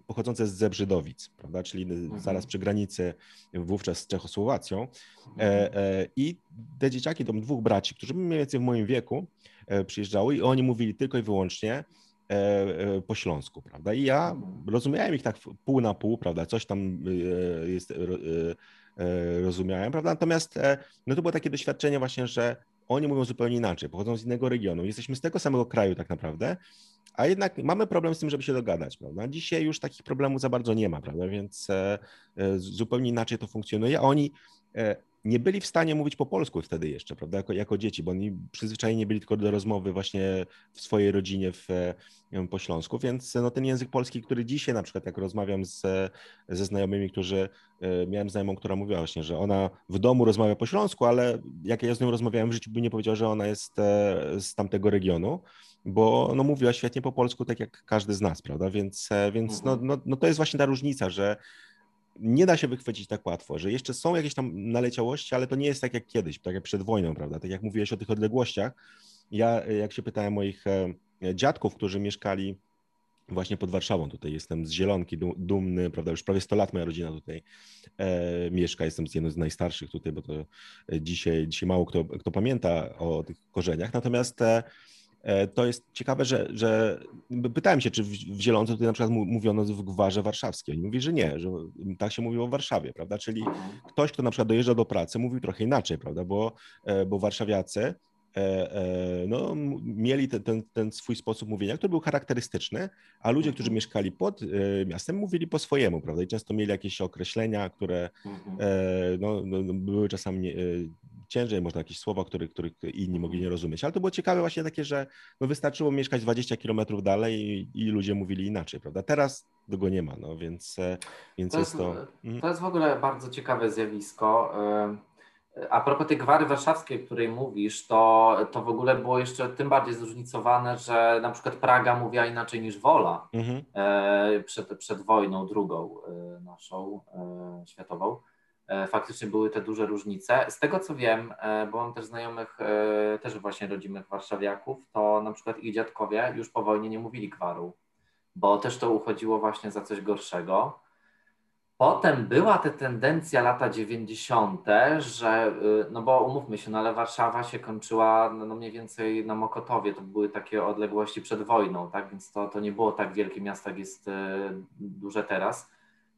pochodzące z Zebrzydowic, prawda, czyli mhm. zaraz przy granicy wówczas z Czechosłowacją. Mhm. I te dzieciaki, to dwóch braci, którzy mniej więcej w moim wieku przyjeżdżały i oni mówili tylko i wyłącznie po śląsku, prawda? I ja rozumiałem ich tak pół na pół, prawda? Coś tam jest E, rozumiałem, prawda? Natomiast e, no to było takie doświadczenie właśnie, że oni mówią zupełnie inaczej, pochodzą z innego regionu, jesteśmy z tego samego kraju tak naprawdę, a jednak mamy problem z tym, żeby się dogadać, prawda? Dzisiaj już takich problemów za bardzo nie ma, prawda? Więc e, zupełnie inaczej to funkcjonuje, a oni nie byli w stanie mówić po polsku wtedy jeszcze, prawda, jako, jako dzieci, bo oni przyzwyczajeni byli tylko do rozmowy właśnie w swojej rodzinie w, po śląsku, więc no, ten język polski, który dzisiaj na przykład jak rozmawiam z, ze znajomymi, którzy, e, miałem znajomą, która mówiła właśnie, że ona w domu rozmawia po śląsku, ale jak ja z nią rozmawiałem w życiu, by nie powiedział, że ona jest e, z tamtego regionu, bo no, mówiła świetnie po polsku, tak jak każdy z nas, prawda, więc, e, więc no, mhm. no, no to jest właśnie ta różnica, że nie da się wychwycić tak łatwo, że jeszcze są jakieś tam naleciałości, ale to nie jest tak jak kiedyś, tak jak przed wojną, prawda? Tak jak mówiłeś o tych odległościach. Ja, jak się pytałem moich e, dziadków, którzy mieszkali właśnie pod Warszawą, tutaj jestem z Zielonki, dumny, prawda, już prawie 100 lat moja rodzina tutaj e, mieszka, jestem z z najstarszych tutaj, bo to dzisiaj, dzisiaj mało kto, kto pamięta o tych korzeniach, natomiast e, E, to jest ciekawe, że, że pytałem się, czy w, w Zielonce tutaj na przykład mówiono w Gwarze Warszawskiej. Mówi, że nie, że tak się mówiło w Warszawie, prawda? Czyli ktoś, kto na przykład dojeżdża do pracy, mówił trochę inaczej, prawda? Bo, e, bo warszawiacy e, no, mieli ten, ten, ten, swój sposób mówienia, który był charakterystyczny, a ludzie, którzy mhm. mieszkali pod miastem, mówili po swojemu, prawda? I często mieli jakieś określenia, które mhm. no, no, no, były czasami ciężej, można jakieś słowa, których, których inni mogli nie rozumieć. Ale to było ciekawe właśnie takie, że no wystarczyło mieszkać 20 kilometrów dalej i, i, ludzie mówili inaczej, prawda? Teraz tego nie ma, no więc, e, więc to jest, jest to... Mhm. To jest w ogóle bardzo ciekawe zjawisko. E, a propos tej gwary warszawskiej, o której mówisz, to, to w ogóle było jeszcze tym bardziej zróżnicowane, że na przykład Praga mówiła inaczej niż Wola mhm. E, przed, przed wojną drugą naszą światową. E, faktycznie były te duże różnice. Z tego co wiem, e, bo mam też znajomych, e, też właśnie rodzimych warszawiaków, to na przykład ich dziadkowie już po wojnie nie mówili gwaru, bo też to uchodziło właśnie za coś gorszego. Potem była ta tendencja lata 90., że, no bo umówmy się, no ale Warszawa się kończyła no, no mniej więcej na Mokotowie, to były takie odległości przed wojną, tak, więc to, to nie było tak wielkie miasto, jak jest duże teraz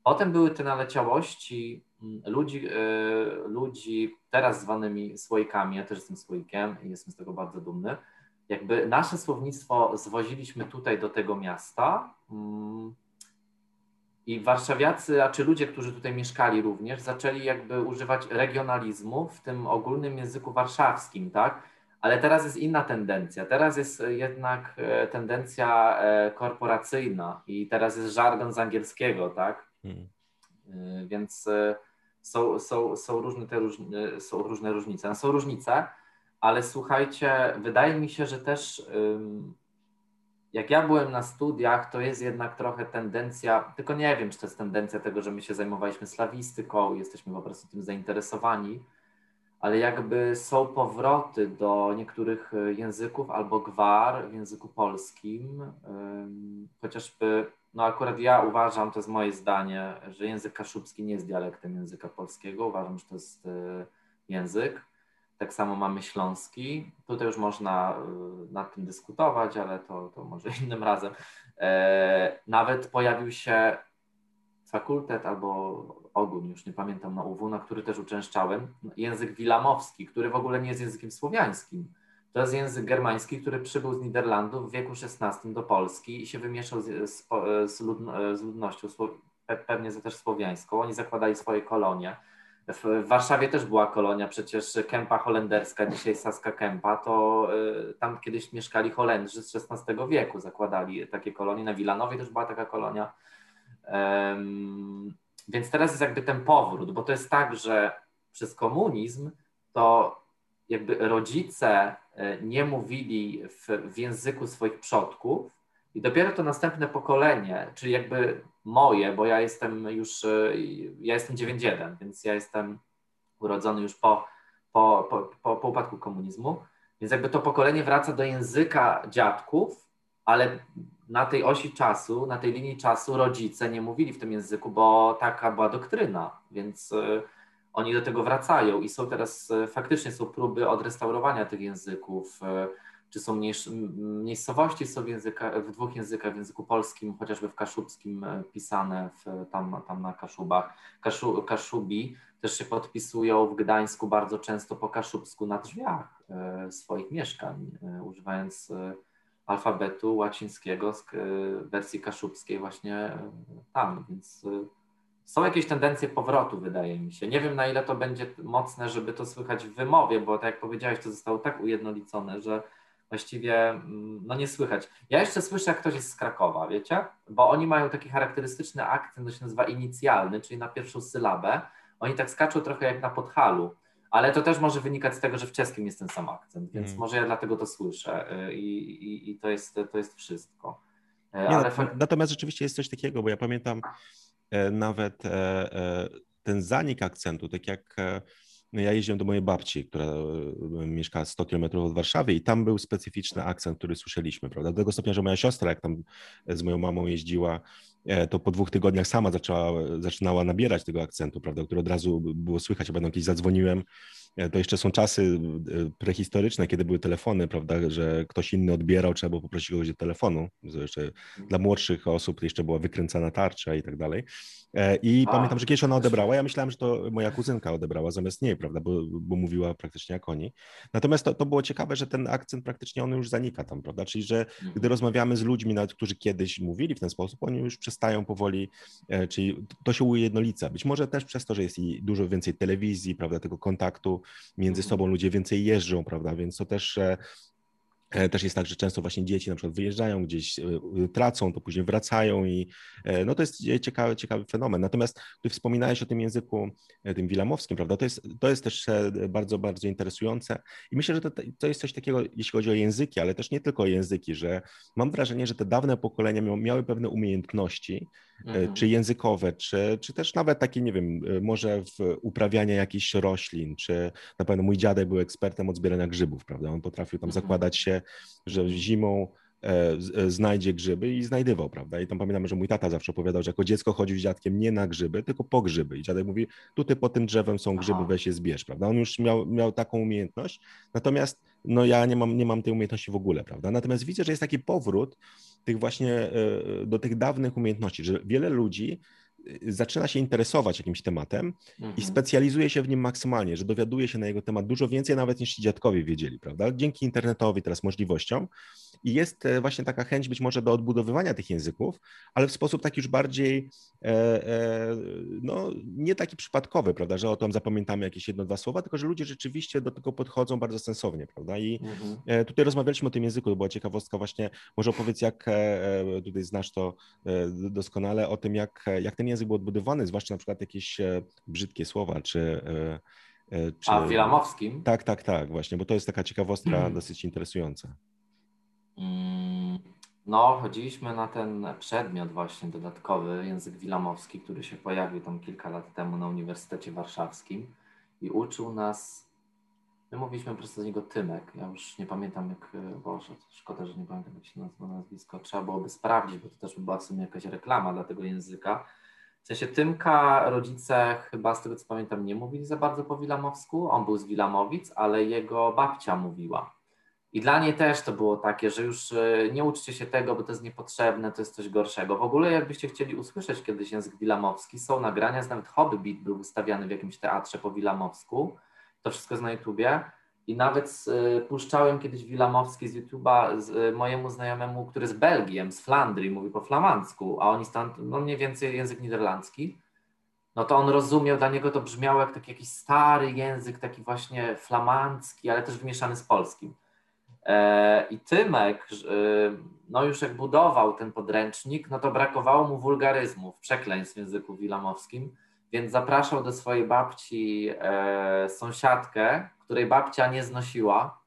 Potem były te naleciałości mm, ludzi, ludzi teraz zwanymi słoikami, ja też jestem słoikiem i jestem z tego bardzo dumny. Jakby nasze słownictwo zwoziliśmy tutaj do tego miasta mm, i warszawiacy, a czy ludzie, którzy tutaj mieszkali również, zaczęli jakby używać regionalizmu w tym ogólnym języku warszawskim, tak? Ale teraz jest inna tendencja. Teraz jest jednak e, tendencja e, korporacyjna i teraz jest żargon z angielskiego, tak? Hmm. E, więc są, są, są, różne te różne, są różne różnice. No, są różnice, ale słuchajcie, wydaje mi się, że też jak ja byłem na studiach, to jest jednak trochę tendencja, tylko nie wiem, czy to jest tendencja tego, że my się zajmowaliśmy slawistyką, jesteśmy po prostu tym zainteresowani, ale jakby są powroty do niektórych języków albo gwar w języku polskim, chociażby, no akurat ja uważam, to jest moje zdanie, że język kaszubski nie jest dialektem języka polskiego, uważam, że to jest e, język. Tak samo mamy śląski. Tutaj już można y, nad tym dyskutować, ale to, to może innym razem. E, nawet pojawił się fakultet albo ogólnie, już nie pamiętam, na UW, na który też uczęszczałem, język wilamowski, który w ogóle nie jest językiem słowiańskim. To jest język germański, który przybył z Niderlandów w wieku XVI do Polski i się wymieszał z, z, z, z ludnością, pewnie też słowiańską. Oni zakładali swoje kolonie w Warszawie też była kolonia, przecież Kępa holenderska, dzisiaj Saska Kępa, to y, tam kiedyś mieszkali Holendrzy z XVI wieku, zakładali takie kolonie. Na Wilanowie też była taka kolonia. Więc teraz jest jakby ten powrót, bo to jest tak, że przez komunizm to jakby rodzice nie mówili w, w języku swoich przodków. I dopiero to następne pokolenie, czyli jakby moje, bo ja jestem już, e, ja jestem 9-1, więc ja jestem urodzony już po, po, po, po, upadku komunizmu, więc jakby to pokolenie wraca do języka dziadków, ale na tej osi czasu, na tej linii czasu rodzice nie mówili w tym języku, bo taka była doktryna, więc y, oni do tego wracają i są teraz, y, faktycznie są próby odrestaurowania tych języków. Y, czy są miejscowości są w, języka, w dwóch językach, w języku polskim, chociażby w kaszubskim e, pisane w, tam, tam na Kaszubach. Kaszu, Kaszubi też się podpisują w Gdańsku bardzo często po kaszubsku na drzwiach e, swoich mieszkań, e, używając alfabetu łacińskiego z wersji kaszubskiej właśnie tam, więc są jakieś tendencje powrotu, wydaje mi się. Nie wiem, na ile to będzie mocne, żeby to słychać w wymowie, bo tak jak powiedziałeś, to zostało tak ujednolicone, że właściwie mm, no nie słychać. Ja jeszcze słyszę, jak ktoś jest z Krakowa, wiecie? Bo oni mają taki charakterystyczny akcent, to się nazywa inicjalny, czyli na pierwszą sylabę. Oni tak skaczą trochę jak na podhalu, ale to też może wynikać z tego, że w czeskim jest ten sam akcent, więc mm. może ja dlatego to słyszę y, i, i, i to, jest, to jest wszystko. Y, nie, ale... Natomiast rzeczywiście jest coś takiego, bo ja pamiętam nawet e, e, ten zanik akcentu, tak jak no ja jeździłem do mojej babci, która e, mieszka 100 km od Warszawy i tam był specyficzny akcent, który słyszeliśmy, prawda? Do tego stopnia, że moja siostra, jak tam z moją mamą jeździła, e, to po dwóch tygodniach sama zaczęła, zaczynała nabierać tego akcentu, prawda? Który od razu było słychać, będą kiedyś zadzwoniłem, E, to jeszcze są czasy e, prehistoryczne, kiedy były telefony, prawda, że ktoś inny odbierał, trzeba było poprosić kogoś do telefonu. Jeszcze dla młodszych osób jeszcze była wykręcana tarcza i tak dalej. E, I A, pamiętam, że kiedyś ona odebrała. Ja myślałem, że to moja kuzynka odebrała zamiast niej, prawda, bo, bo mówiła praktycznie jak oni. Natomiast to, to było ciekawe, że ten akcent praktycznie on już zanika tam, prawda, czyli że gdy mhm. rozmawiamy z ludźmi, nawet którzy kiedyś mówili w ten sposób, oni już przestają powoli, czyli to się ujednolica. Być może też przez to, że jest i dużo więcej telewizji, prawda, tego kontaktu między sobą ludzie więcej jeżdżą, prawda, więc to też e, e, też jest tak, że często właśnie dzieci na przykład wyjeżdżają gdzieś, e, tracą, to później wracają i no to jest ciekawy, ciekawy fenomen. Natomiast ty wspominałeś o tym języku, tym wilamowskim, prawda? To jest, to jest też bardzo, bardzo interesujące i myślę, że to, to jest coś takiego, jeśli chodzi o języki, ale też nie tylko o języki, że mam wrażenie, że te dawne pokolenia miały pewne umiejętności, mhm. czy językowe, czy, czy też nawet takie, nie wiem, e, może w uprawiania jakichś roślin, czy na pewno mój dziadek był ekspertem od zbierania grzybów, prawda? On potrafił tam mhm. zakładać się, że zimą e, znajdzie grzyby i znajdywał, prawda? I tam pamiętam, że mój tata zawsze opowiadał, że jako dziecko chodził z dziadkiem nie na grzyby, tylko po grzyby. I dziadek mówi, tutaj pod tym drzewem są grzyby, Aha. weź je zbierz, prawda? On już miał, miał taką umiejętność, natomiast no ja nie mam, nie mam tej umiejętności w ogóle, prawda? Natomiast widzę, że jest taki powrót tych właśnie e, do tych dawnych umiejętności, że wiele ludzi zaczyna się interesować jakimś tematem Mhm. i specjalizuje się w nim maksymalnie, że dowiaduje się na jego temat dużo więcej nawet niż ci dziadkowie wiedzieli, prawda? Dzięki internetowi teraz możliwościom i jest e, właśnie taka chęć być może do odbudowywania tych języków, ale w sposób taki już bardziej e, e, no, nie taki przypadkowy, prawda, że o tym zapamiętamy jakieś jedno, dwa słowa, tylko że ludzie rzeczywiście do tego podchodzą bardzo sensownie, prawda? I Mhm. tutaj rozmawialiśmy o tym języku, to była ciekawostka właśnie, może opowiedz jak, tutaj znasz to doskonale, o tym jak, jak ten język był odbudowany, zwłaszcza na przykład jakieś e, brzydkie słowa, czy... e, e, czy... A w Wilamowskim? Tak, tak, tak, właśnie, bo to jest taka ciekawostka dosyć interesująca. Mm, No, chodziliśmy na ten przedmiot właśnie dodatkowy, język wilamowski, który się pojawił tam kilka lat temu na Uniwersytecie Warszawskim i uczył nas, my mówiliśmy po prostu do niego Tymek, ja już nie pamiętam jak, Boże, szkoda, że nie pamiętam jak się nazywa nazwisko, trzeba byłoby sprawdzić, bo to też by była w sumie jakaś reklama dla tego języka. W sensie Tymka rodzice chyba z tego co pamiętam nie mówili za bardzo po wilamowsku, on był z Wilamowic, ale jego babcia mówiła. I dla niej też to było takie, że już e, nie uczcie się tego, bo to jest niepotrzebne, to jest coś gorszego. W ogóle jakbyście chcieli usłyszeć kiedyś język wilamowski, są nagrania, nawet Hobbit był wystawiany w jakimś teatrze po wilamowsku, to wszystko jest na YouTubie. I nawet e, puszczałem kiedyś wilamowski z YouTube'a z, e, mojemu znajomemu, który z Belgiem, z Flandrii, mówi po flamandzku, a oni stąd, no mniej więcej język niderlandzki. No to on rozumiał, dla niego to brzmiało jak taki jakiś stary język, taki właśnie flamandzki, ale też wymieszany z polskim. E, I Tymek, no już jak budował ten podręcznik, no to brakowało mu wulgaryzmów, przekleństw w języku wilamowskim, więc zapraszał do swojej babci e, sąsiadkę, której babcia nie znosiła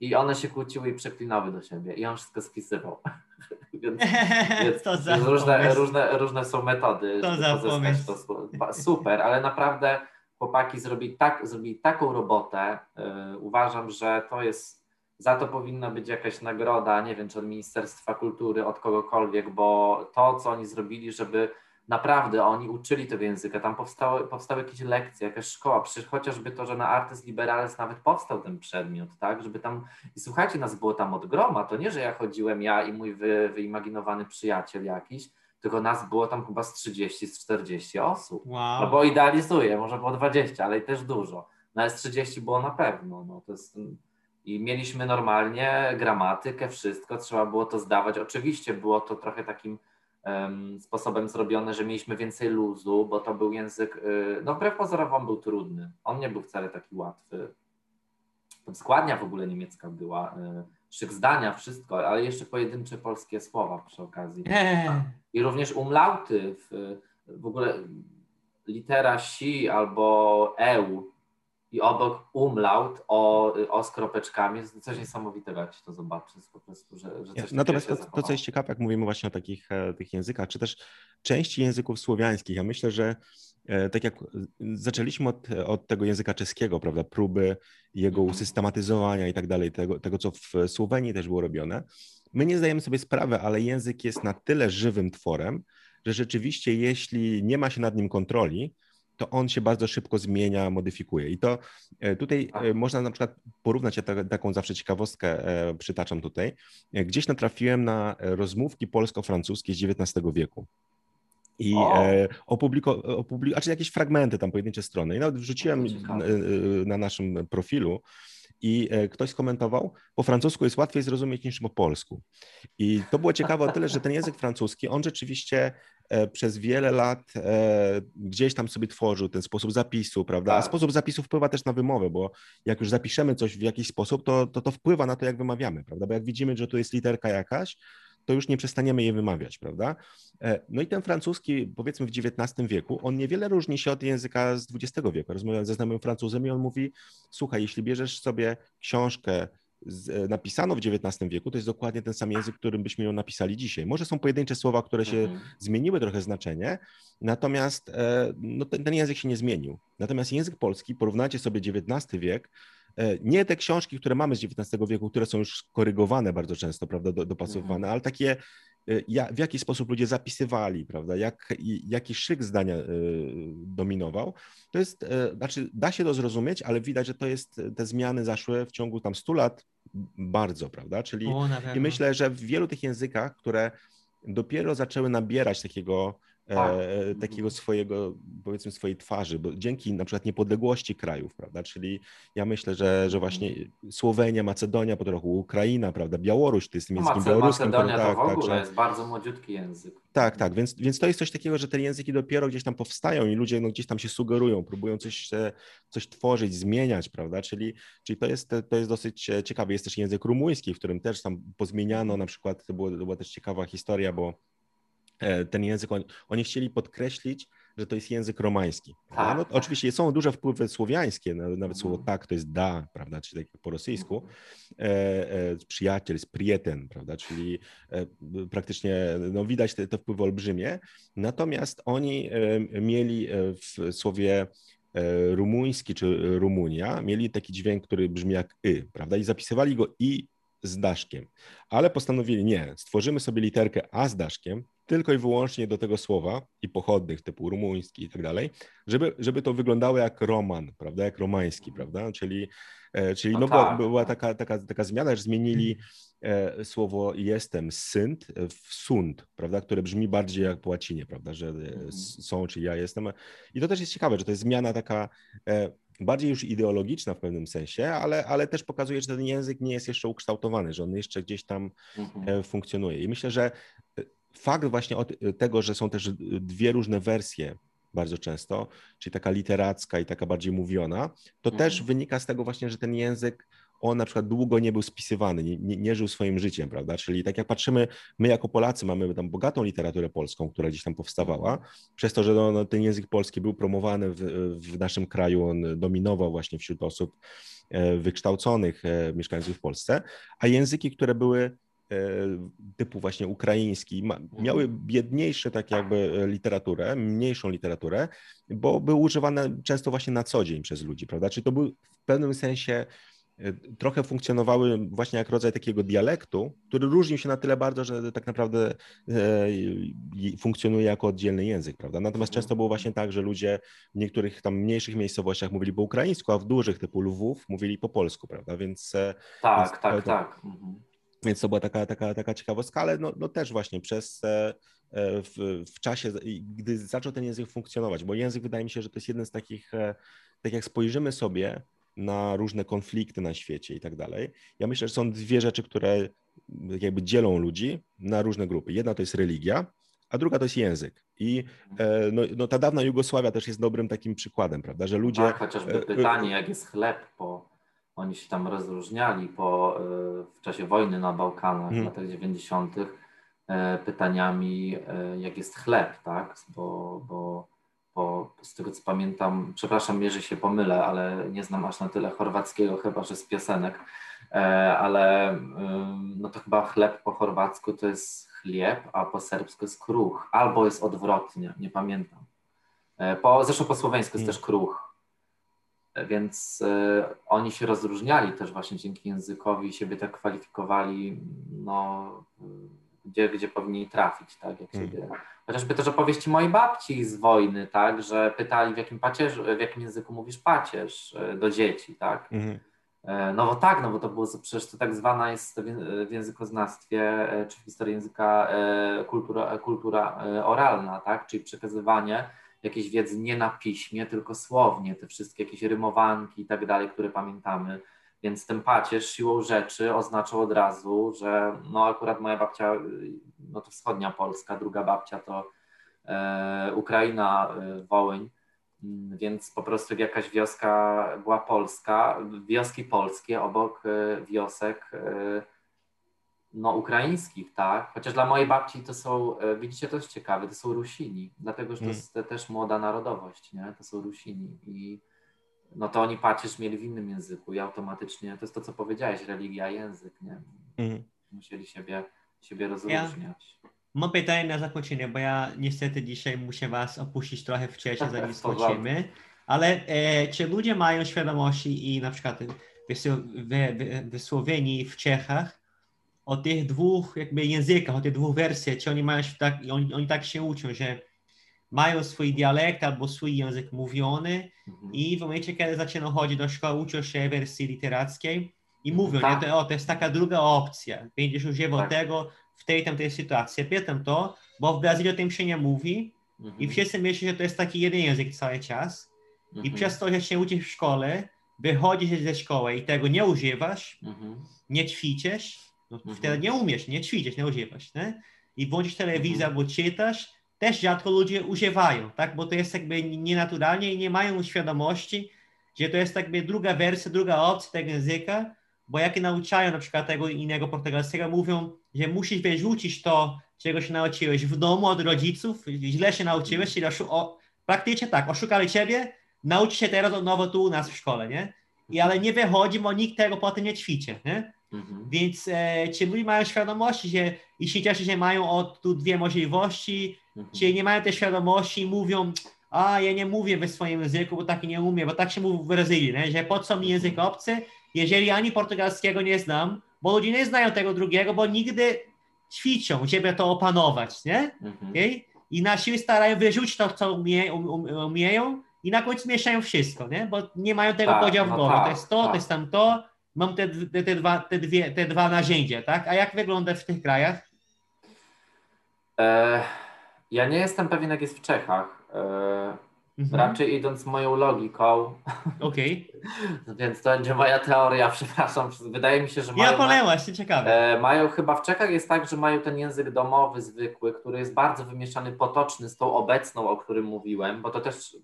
i one się kłóciły i przeklinały do siebie i on wszystko spisywał. więc, więc, różne, różne, różne są metody, To żeby za pozyskać to Super, ale naprawdę chłopaki zrobili, tak, zrobili taką robotę. Yy, uważam, że to jest, za to powinna być jakaś nagroda, nie wiem, czy od Ministerstwa Kultury, od kogokolwiek, bo to, co oni zrobili, żeby naprawdę oni uczyli tego języka, tam powstały, powstały jakieś lekcje, jakaś szkoła, przecież chociażby to, że na Artes Liberales nawet powstał ten przedmiot, tak, żeby tam, i słuchajcie, nas było tam od groma, to nie, że ja chodziłem, ja i mój wy, wyimaginowany przyjaciel jakiś, tylko nas było tam chyba z 30, z 40 osób. Wow. No bo idealizuję, może było 20, ale i też dużo. No ale z 30 było na pewno. No, to jest, I mieliśmy normalnie gramatykę, wszystko, trzeba było to zdawać. Oczywiście było to trochę takim sposobem zrobione, że mieliśmy więcej luzu, bo to był język, y, no wbrew pozorom on był trudny. On nie był wcale taki łatwy. Tam składnia w ogóle niemiecka była, y, szyk zdania, wszystko, ale jeszcze pojedyncze polskie słowa przy okazji. Eee, I również umlauty, w, w ogóle litera si albo eu i obok umlaut o, o z kropeczkami, jest coś niesamowitego, jak się to zobaczy, po prostu, że, że coś Natomiast to, to, co jest ciekawe, jak mówimy właśnie o takich e, tych językach, czy też części języków słowiańskich, ja myślę, że e, tak jak zaczęliśmy od, od tego języka czeskiego, prawda, próby jego Mhm. usystematyzowania i tak dalej, tego, tego, co w Słowenii też było robione, my nie zdajemy sobie sprawy, ale język jest na tyle żywym tworem, że rzeczywiście jeśli nie ma się nad nim kontroli, to on się bardzo szybko zmienia, modyfikuje. I to e, tutaj Tak. e, można na przykład porównać, ja ta- taką zawsze ciekawostkę e, przytaczam tutaj. Gdzieś natrafiłem na rozmówki polsko-francuskie z XIX wieku. I e, opubliko, opubliko, znaczy jakieś fragmenty, tam pojedyncze strony. I nawet wrzuciłem e, e, na naszym profilu i e, ktoś skomentował, po francusku jest łatwiej zrozumieć niż po polsku. I to było ciekawe o tyle, że ten język francuski, on rzeczywiście e, przez wiele lat e, gdzieś tam sobie tworzył ten sposób zapisu, prawda? A Tak. sposób zapisu wpływa też na wymowę, bo jak już zapiszemy coś w jakiś sposób, to, to to wpływa na to, jak wymawiamy, prawda? Bo jak widzimy, że tu jest literka jakaś, to już nie przestaniemy jej wymawiać, prawda? E, No i ten francuski, powiedzmy w XIX wieku, on niewiele różni się od języka z XX wieku. Rozmawiałem ze znajomym Francuzem i on mówi, słuchaj, jeśli bierzesz sobie książkę z, e, napisaną w XIX wieku, to jest dokładnie ten sam język, którym byśmy ją napisali dzisiaj. Może są pojedyncze słowa, które się Mhm. zmieniły trochę znaczenie, natomiast e, no, ten, ten język się nie zmienił. Natomiast język polski, porównajcie sobie XIX wiek, nie te książki, które mamy z XIX wieku, które są już korygowane bardzo często, prawda, do, dopasowywane, ale takie, e, w jaki sposób ludzie zapisywali, prawda, jak, jaki szyk zdania e, dominował, to jest, e, znaczy da się to zrozumieć, ale widać, że to jest, te zmiany zaszły w ciągu tam 100 lat bardzo, prawda, czyli o, i myślę, że w wielu tych językach, które dopiero zaczęły nabierać takiego tak. e, takiego swojego, powiedzmy, swojej twarzy, bo dzięki na przykład niepodległości krajów, prawda, czyli ja myślę, że, że właśnie Słowenia, Macedonia, po trochu Ukraina, prawda, Białoruś, to jest językiem Mace- białoruskim. Macedonia to w tak, ogóle że- jest bardzo młodziutki język. tak, tak, więc, więc to jest coś takiego, że te języki dopiero gdzieś tam powstają i ludzie no, gdzieś tam się sugerują, próbują coś, coś tworzyć, zmieniać, prawda, czyli, czyli to, jest, to jest dosyć ciekawe. Jest też język rumuński, w którym też tam pozmieniano na przykład, to, było, to była też ciekawa historia, bo ten język, on, oni chcieli podkreślić, że to jest język romański. Tak, No, tak. oczywiście są duże wpływy słowiańskie, na- nawet słowo Mhm. tak to jest da, prawda, czyli tak po rosyjsku, e, e, przyjaciel, sprieten, prawda, czyli e, praktycznie no, widać te, te wpływy olbrzymie. Natomiast oni e, mieli e, w słowie e, rumuński czy Rumunia, mieli taki dźwięk, który brzmi jak y, prawda, i zapisywali go i z daszkiem, ale postanowili nie, stworzymy sobie literkę a z daszkiem, tylko i wyłącznie do tego słowa i pochodnych typu rumuński i tak dalej, żeby, żeby to wyglądało jak roman, prawda, jak romański, prawda, czyli, e, czyli No no, była, tak, była tak. taka, taka, taka zmiana, że zmienili e, słowo jestem synt w sund, prawda, które brzmi bardziej jak po łacinie, prawda, że e, s- są, czy ja jestem. I to też jest ciekawe, że to jest zmiana taka bardziej już ideologiczna w pewnym sensie, ale, ale też pokazuje, że ten język nie jest jeszcze ukształtowany, że on jeszcze gdzieś tam Mhm. funkcjonuje. I myślę, że fakt właśnie od tego, że są też e, dwie różne wersje bardzo często, czyli taka literacka i taka bardziej mówiona, to Mhm. też wynika z tego właśnie, że ten język on na przykład długo nie był spisywany, nie, nie, nie żył swoim życiem, prawda? Czyli tak jak patrzymy, my jako Polacy mamy tam bogatą literaturę polską, która gdzieś tam powstawała, przez to, że no, no, ten język polski był promowany w, w naszym kraju, on dominował właśnie wśród osób e, wykształconych e, mieszkających w Polsce, a języki, które były typu właśnie ukraiński, ma, miały biedniejsze tak jakby e, literaturę, mniejszą literaturę, bo były używane często właśnie na co dzień przez ludzi, prawda? Czyli to był w pewnym sensie e, trochę funkcjonowały właśnie jak rodzaj takiego dialektu, który różnił się na tyle bardzo, że tak naprawdę e, funkcjonuje jako oddzielny język, prawda? Natomiast Mhm. często było właśnie tak, że ludzie w niektórych tam mniejszych miejscowościach mówili po ukraińsku, a w dużych typu Lwów mówili po polsku, prawda? Więc e, Tak, Więc tak, to- tak. Mhm. Więc to była taka, taka, taka ciekawostka, ale no, no też właśnie przez e, e, w, w czasie, gdy zaczął ten język funkcjonować, bo język wydaje mi się, że to jest jeden z takich, e, tak jak spojrzymy sobie na różne konflikty na świecie i tak dalej, ja myślę, że są dwie rzeczy, które jakby dzielą ludzi na różne grupy. Jedna to jest religia, a druga to jest język. I no, no ta dawna Jugosławia też jest dobrym takim przykładem, prawda, że ludzie... Tak, chociażby pytanie, jak jest chleb, po, oni się tam rozróżniali po, e, w czasie wojny na Bałkanach w Mhm. latach 90. e, pytaniami, e, jak jest chleb, tak? Bo, bo, bo z tego co pamiętam, przepraszam, jeżeli się pomylę, ale nie znam aż na tyle chorwackiego, chyba że z piosenek, ale no to chyba chleb po chorwacku to jest chlieb, a po serbsku jest kruch, albo jest odwrotnie, nie pamiętam. Po, zresztą po słoweńsku jest Mm. też kruch. Więc e, oni się rozróżniali też właśnie dzięki językowi i siebie tak kwalifikowali, no, gdzie, gdzie powinni trafić, tak, jak Mm. siebie. Chociażby też opowieści mojej babci z wojny, tak, że pytali w jakim pacierzu, w jakim języku mówisz pacierz e, do dzieci, tak. Mhm. E, No bo tak, no bo to było przecież to tak zwana jest w ję- w językoznawstwie czy w historii języka kultura, kultura oralna, tak? Czyli przekazywanie jakiejś wiedzy nie na piśmie, tylko słownie, te wszystkie jakieś rymowanki i tak dalej, które pamiętamy. Więc ten pacierz siłą rzeczy oznaczał od razu, że no akurat moja babcia, y, no to wschodnia Polska, druga babcia to e, Ukraina, e, Wołyń, Mm, Więc po prostu jak jakaś wioska była polska, wioski polskie obok e, wiosek e, no, ukraińskich, tak? Chociaż dla mojej babci to są, e, widzicie, to jest ciekawe, to są Rusini, dlatego że to Mm. jest te- też młoda narodowość, nie? To są Rusini i no to oni pacierz mieli w innym języku i automatycznie, to jest to, co powiedziałeś, religia, język, nie? Mhm. Musieli siebie, siebie rozróżniać. Mam pytanie na zakończenie, bo ja niestety dzisiaj muszę Was opuścić trochę wcześniej, zanim skończymy. Ale e, czy ludzie mają świadomości i na przykład w, w, w, w Słowenii, w Czechach, o tych dwóch jakby językach, o tych dwóch wersjach, czy oni mają tak, oni, oni tak się uczą, że mają swój dialekt albo swój język mówiony Mhm. i w momencie, kiedy zaczynają chodzić do szkoły, uczą się wersji literackiej i mówią, Tak. nie, to, o, to jest taka druga opcja, będziesz używał Tak. tego w tej tamtej sytuacji. Pytam to, bo w Brazylii o tym się nie mówi, mhm. i wszyscy myślą, że to jest taki jeden język cały czas mhm. i przez to, że się uczysz w szkole, wychodzisz ze szkoły i tego nie używasz, mhm. nie ćwiczysz, no mhm. wtedy nie umiesz, nie ćwiczysz, nie używasz, nie? I włączysz telewizję mhm. albo czytasz, też rzadko ludzie używają, tak? Bo to jest jakby nienaturalnie i nie mają świadomości, że to jest jakby druga wersja, druga opcja tego języka, bo jak nauczają na przykład tego innego portugalskiego, mówią, że musisz wyrzucić to, czego się nauczyłeś w domu od rodziców, źle się nauczyłeś, czyli o, praktycznie tak, oszukali ciebie, nauczy się teraz od nowo tu u nas w szkole, nie? I ale nie wychodzi, bo nikt tego potem nie ćwiczy, nie? Mhm. Więc e, ci ludzie mają świadomość, że i się cieszy, że mają od tu dwie możliwości, mhm. czy nie mają tej świadomości i mówią, a ja nie mówię we swoim języku, bo tak nie umiem, bo tak się mówi w Brazylii, nie? że po co mi język obcy, jeżeli ani portugalskiego nie znam, bo ludzie nie znają tego drugiego, bo nigdy ćwiczą, żeby to opanować, nie? Mhm. Okay? I na siłę starają wyrzucić to, co umie, um, um, umieją i na końcu mieszają wszystko, nie? Bo nie mają tego tak, podziału w no głowie. Tak, to jest to, tak. to jest tamto, mam te, te, te, dwa, te, dwie, te dwa narzędzia, tak? A jak wygląda w tych krajach? E, ja nie jestem pewien, jak jest w Czechach. E, Mhm. Raczej idąc moją logiką. Okej. Okay. Więc to będzie moja teoria, przepraszam. Wydaje mi się, że mają. Ja polełaś, się ciekawe. E, mają chyba w Czechach jest tak, że mają ten język domowy, zwykły, który jest bardzo wymieszany, potoczny z tą obecną, o którym mówiłem, bo to też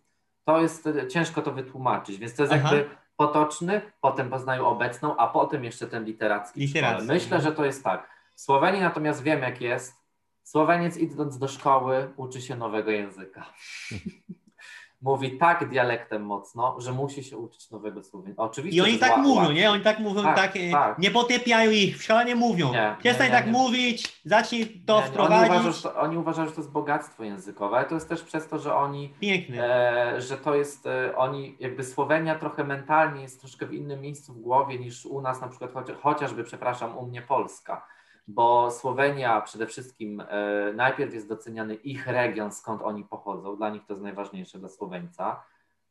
to jest ciężko to wytłumaczyć, więc to jest Aha. jakby potoczny, potem poznają obecną, a potem jeszcze ten literacki. literacki. Myślę, no. że to jest tak. W Słowenii natomiast wiem, jak jest. Słoweniec idąc do szkoły uczy się nowego języka. mówi tak dialektem mocno, że musi się uczyć nowego słowa. Oczywiście. I oni tak mówią, nie? Oni tak mówią, tak, tak, tak. nie potypiają ich, w szkole nie mówią. Nie, Przestań nie, nie, tak nie. mówić, zacznij to wprowadzić. Oni uważają, że to, oni uważają, że to jest bogactwo językowe, ale to jest też przez to, że oni. E, że to jest, e, oni, jakby Słowenia trochę mentalnie jest troszkę w innym miejscu w głowie niż u nas, na przykład chociażby, przepraszam, u mnie Polska bo Słowenia przede wszystkim e, najpierw jest doceniany ich region, skąd oni pochodzą, dla nich to jest najważniejsze dla Słoweńca.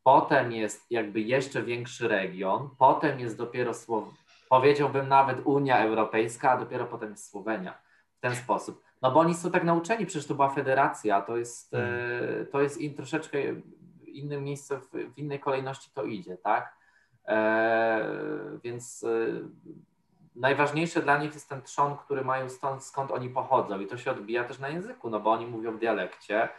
Potem jest jakby jeszcze większy region, potem jest dopiero Słow... powiedziałbym nawet Unia Europejska, a dopiero potem jest Słowenia. W ten sposób. No bo oni są tak nauczeni, przecież to była federacja, to jest, e, hmm. to jest in, troszeczkę inne miejsce, w, w innej kolejności to idzie, tak? E, więc e, najważniejsze dla nich jest ten trzon, który mają stąd, skąd oni pochodzą i to się odbija też na języku, no bo oni mówią w dialekcie.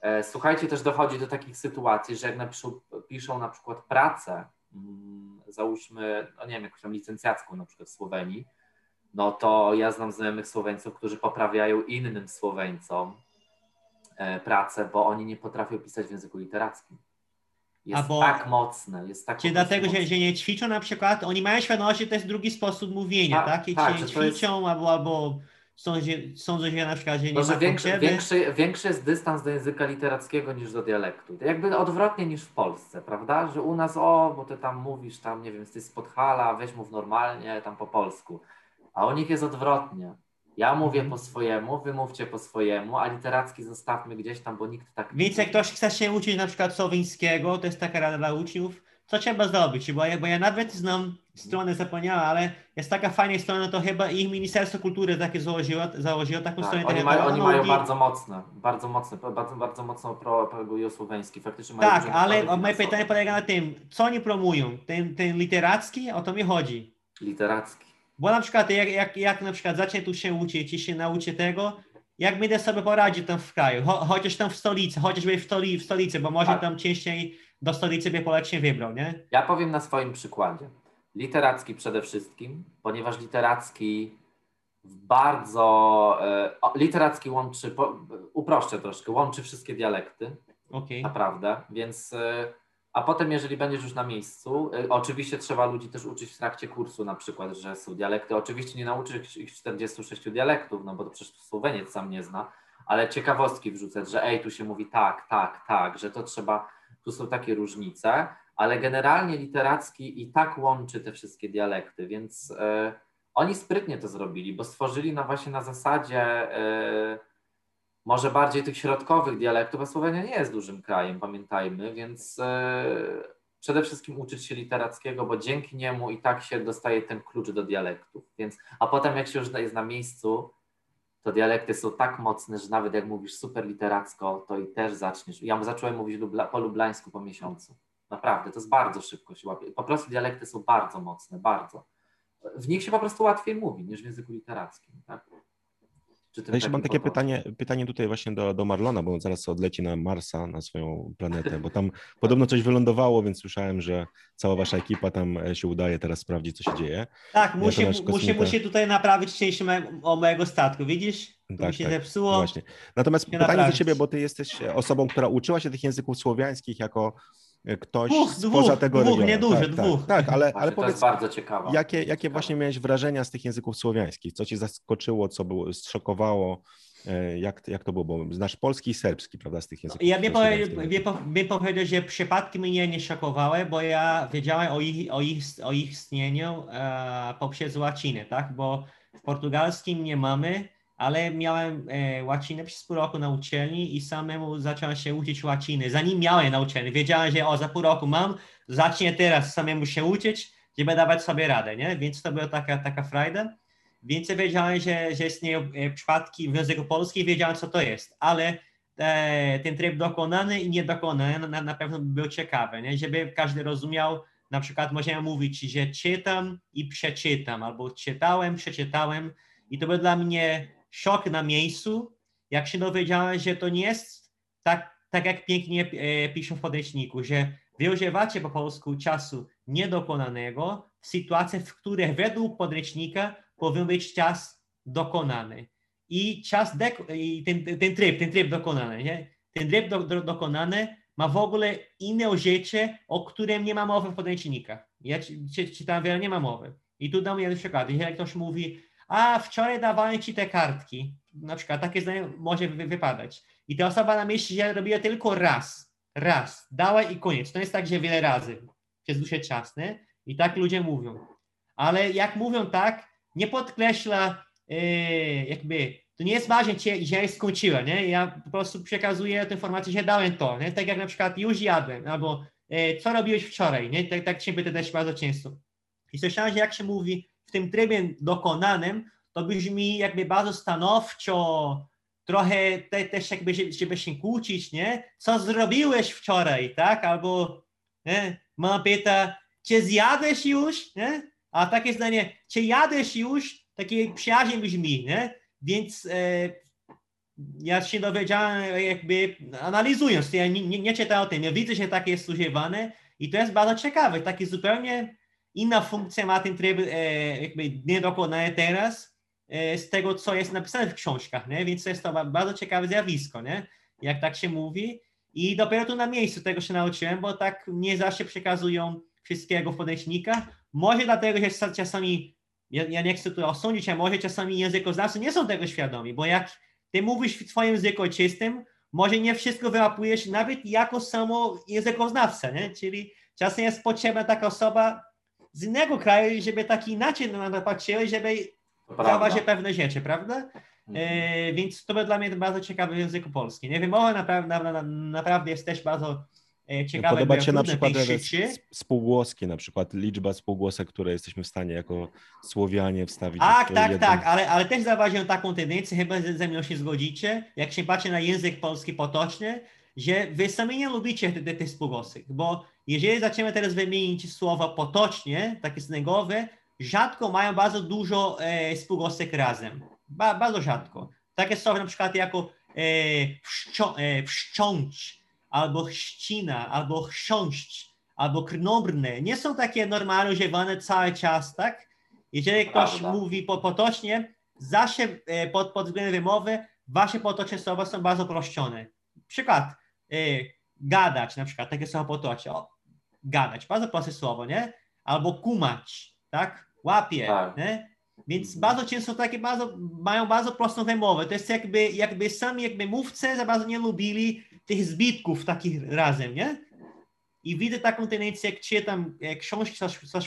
E, słuchajcie, też dochodzi do takich sytuacji, że jak napiszą, piszą na przykład pracę, mm, załóżmy, no nie wiem, jakąś tam licencjacką na przykład w Słowenii, no to ja znam znajomych Słoweńców, którzy poprawiają innym Słoweńcom e, pracę, bo oni nie potrafią pisać w języku literackim. Jest Albo tak mocne, jest tak Czy dlatego, że, że nie ćwiczą na przykład, oni mają świadomość, że to jest drugi sposób mówienia, tak? tak? I tak, nie ćwiczą jest... albo, albo sądzą, sądzą, że na przykład że nie Może ma większy, większy, większy jest dystans do języka literackiego niż do dialektu. Jakby odwrotnie niż w Polsce, prawda? Że u nas, o, bo ty tam mówisz, tam, nie wiem, jesteś z Podhala, weź mów normalnie, tam po polsku. A u nich jest odwrotnie. Ja mówię mhm. po swojemu, wy mówcie po swojemu, a literacki zostawmy gdzieś tam, bo nikt tak Więc jak ktoś chce się uczyć na przykład słowińskiego, to jest taka rada dla uczniów, co trzeba zrobić? Bo ja, bo ja nawet znam stronę, zapomniałam, ale jest taka fajna strona, to chyba ich Ministerstwo Kultury takie założyło, założyło taką tak, stronę. Oni, tak mają, oni mają bardzo mocne, bardzo mocne, bardzo, bardzo mocno propagują słoweński. Faktycznie mają tak, ale moje pytanie polega na tym, co oni promują? Ten, ten literacki, o to mi chodzi. Literacki. Bo na przykład jak, jak, jak na przykład zacznie tu się uczyć i się nauczy tego, jak będę sobie poradził tam w kraju, Cho, chociaż tam w stolicy, chociażby w, stoli, w stolicy, bo może tak. tam częściej do stolicy by Polak się wybrał, nie? Ja powiem na swoim przykładzie. Literacki przede wszystkim, ponieważ literacki bardzo, e, literacki łączy, uproszczę troszkę, łączy wszystkie dialekty, okay. naprawdę, więc e, a potem, jeżeli będziesz już na miejscu, y, oczywiście trzeba ludzi też uczyć w trakcie kursu, na przykład, że są dialekty. Oczywiście nie nauczysz ich 46 dialektów, no bo to przecież Słoweniec sam nie zna, ale ciekawostki wrzucać, że ej, tu się mówi tak, tak, tak, że to trzeba, tu są takie różnice, ale generalnie literacki i tak łączy te wszystkie dialekty, więc y, oni sprytnie to zrobili, bo stworzyli na właśnie na zasadzie. Y, może bardziej tych środkowych dialektów, a Słowenia nie jest dużym krajem, pamiętajmy, więc e, przede wszystkim uczyć się literackiego, bo dzięki niemu i tak się dostaje ten klucz do dialektów. Więc, a potem jak się już jest na miejscu, to dialekty są tak mocne, że nawet jak mówisz super literacko, to i też zaczniesz. Ja zacząłem mówić lubla, po lublańsku po miesiącu. Naprawdę, to jest bardzo szybko się łapie. Po prostu dialekty są bardzo mocne, bardzo. W nich się po prostu łatwiej mówi niż w języku literackim. Tak? Ja jeszcze mam takie pytanie, pytanie tutaj właśnie do, do Marlona, bo on zaraz odleci na Marsa, na swoją planetę, bo tam podobno coś wylądowało, więc słyszałem, że cała wasza ekipa tam e, się udaje teraz sprawdzić, co się dzieje. Tak, musi, ja musi, musi tutaj naprawić część o mojego statku, widzisz? To tak, mi się tak, zepsuło. Właśnie. Natomiast pytanie naprawić. do ciebie, bo ty jesteś osobą, która uczyła się tych języków słowiańskich jako ktoś dwóch, spoza dwóch, tego dwóch, regionu. nie duży, tak, tak dwóch. Tak, tak ale, ale powiedz, to jest bardzo ciekawe. Jakie, jakie właśnie miałeś wrażenia z tych języków słowiańskich? Co cię zaskoczyło, co było, zszokowało? E, jak, jak to było? Bo znasz polski i serbski, prawda, z tych języków Ja bym powiedział, powiedział, że przypadki mnie nie szokowały, bo ja wiedziałem o ich, o ich, o ich istnieniu e, poprzez łacinę, tak? Bo w portugalskim nie mamy, ale miałem e, łacinę przez pół roku na uczelni i samemu zacząłem się uczyć łaciny. Zanim miałem na uczelni, wiedziałem, że o, za pół roku mam, zacznę teraz samemu się uczyć, żeby dawać sobie radę, nie? Więc to była taka, taka frajda. Więc wiedziałem, że, że istnieją e, przypadki w języku polskim, wiedziałem, co to jest, ale e, ten tryb dokonany i niedokonany na, na pewno był ciekawy, nie? żeby każdy rozumiał, na przykład możemy mówić, że czytam i przeczytam, albo czytałem, przeczytałem i to był dla mnie szok na miejscu, jak się dowiedziałem, że to nie jest tak, tak jak pięknie e, piszą w podręczniku, że wy po polsku czasu niedokonanego w sytuacjach, w których według podręcznika powinien być czas dokonany. I czas, i ten, ten tryb, ten tryb dokonany, nie? ten tryb do, do, dokonany ma w ogóle inne użycie, o którym nie ma mowy w podręcznikach. Ja czytam wiele, nie ma mowy. I tu dam jeden przykład. Jeżeli ktoś mówi, a wczoraj dawałem ci te kartki, na przykład takie zdanie może wypadać. I ta osoba na myśli, że robiła tylko raz, raz, dała i koniec. To jest tak, że wiele razy przez dłuższy czas, nie? I tak ludzie mówią. Ale jak mówią tak, nie podkreśla e, jakby, to nie jest ważne, że ja skończyłem, nie? Ja po prostu przekazuję tę informację, że dałem to, nie? Tak jak na przykład już jadłem, albo e, co robiłeś wczoraj, nie? Tak, tak się pyta też bardzo często. I słyszałem, że jak się mówi tym trybie dokonanym, to brzmi jakby bardzo stanowczo, trochę te, też jakby, żeby się kłócić, nie? Co zrobiłeś wczoraj, tak? Albo, nie? Mama pyta, czy zjadłeś już, nie? A takie zdanie, czy jadłeś już, takie przyjaźnie brzmi, nie? Więc e, ja się dowiedziałem jakby analizując, ja nie, nie, nie czytałem o tym, ja widzę, że takie jest używane i to jest bardzo ciekawe, takie zupełnie inna funkcja ma ten tryb e, jakby niedokonany teraz e, z tego, co jest napisane w książkach, nie? więc jest to bardzo ciekawe zjawisko, nie? jak tak się mówi i dopiero tu na miejscu tego się nauczyłem, bo tak nie zawsze przekazują wszystkiego w podręcznikach, może dlatego, że czasami, ja, ja nie chcę tu osądzić, a może czasami językoznawcy nie są tego świadomi, bo jak ty mówisz w swoim języku czystym, może nie wszystko wyłapujesz nawet jako samo językoznawca, nie? Czyli czasem jest potrzebna taka osoba z innego kraju, żeby tak inaczej na to patrzyły, żeby zauważyć pewne rzeczy, prawda? Mhm. E, więc to by dla mnie bardzo ciekawe w języku polskim. Nie wiem, mowa naprawdę, naprawdę, naprawdę jest też bardzo E, ciekawe. Podoba Ci się na przykład spółgłoski, na przykład liczba spółgłosek, które jesteśmy w stanie jako Słowianie wstawić. Tak, tak, jednym... tak, ale, ale też zauważyłem taką tendencję, chyba ze mną się zgodzicie, jak się patrzy na język polski potoczny, że wy sami nie lubicie tych spółgłosek, bo jeżeli zaczniemy teraz wymienić słowa potocznie, takie slangowe, rzadko mają bardzo dużo e, spółgłosek razem. Ba, bardzo rzadko. Takie słowa na przykład jako e, wszczą, e, wszcząć, albo chrzcina, albo chrząszcz, albo krnobrne, nie są takie normalnie używane cały czas, tak? Jeżeli ktoś Prawda. mówi po, potocznie, zawsze e, pod, pod względem wymowy wasze potoczne słowa są bardzo proszczone. Przykład, e, gadać na przykład, takie słowo potoczne, gadać, bardzo proste słowo, nie? Albo kumać, tak? Łapie, tak. nie? Więc mhm. bardzo często takie bardzo, mają bardzo prostą wymowę. To jest jakby, jakby sami jakby mówcy za bardzo nie lubili tych zbitków takich razem, nie? I widzę taką tendencję, jak czytam książki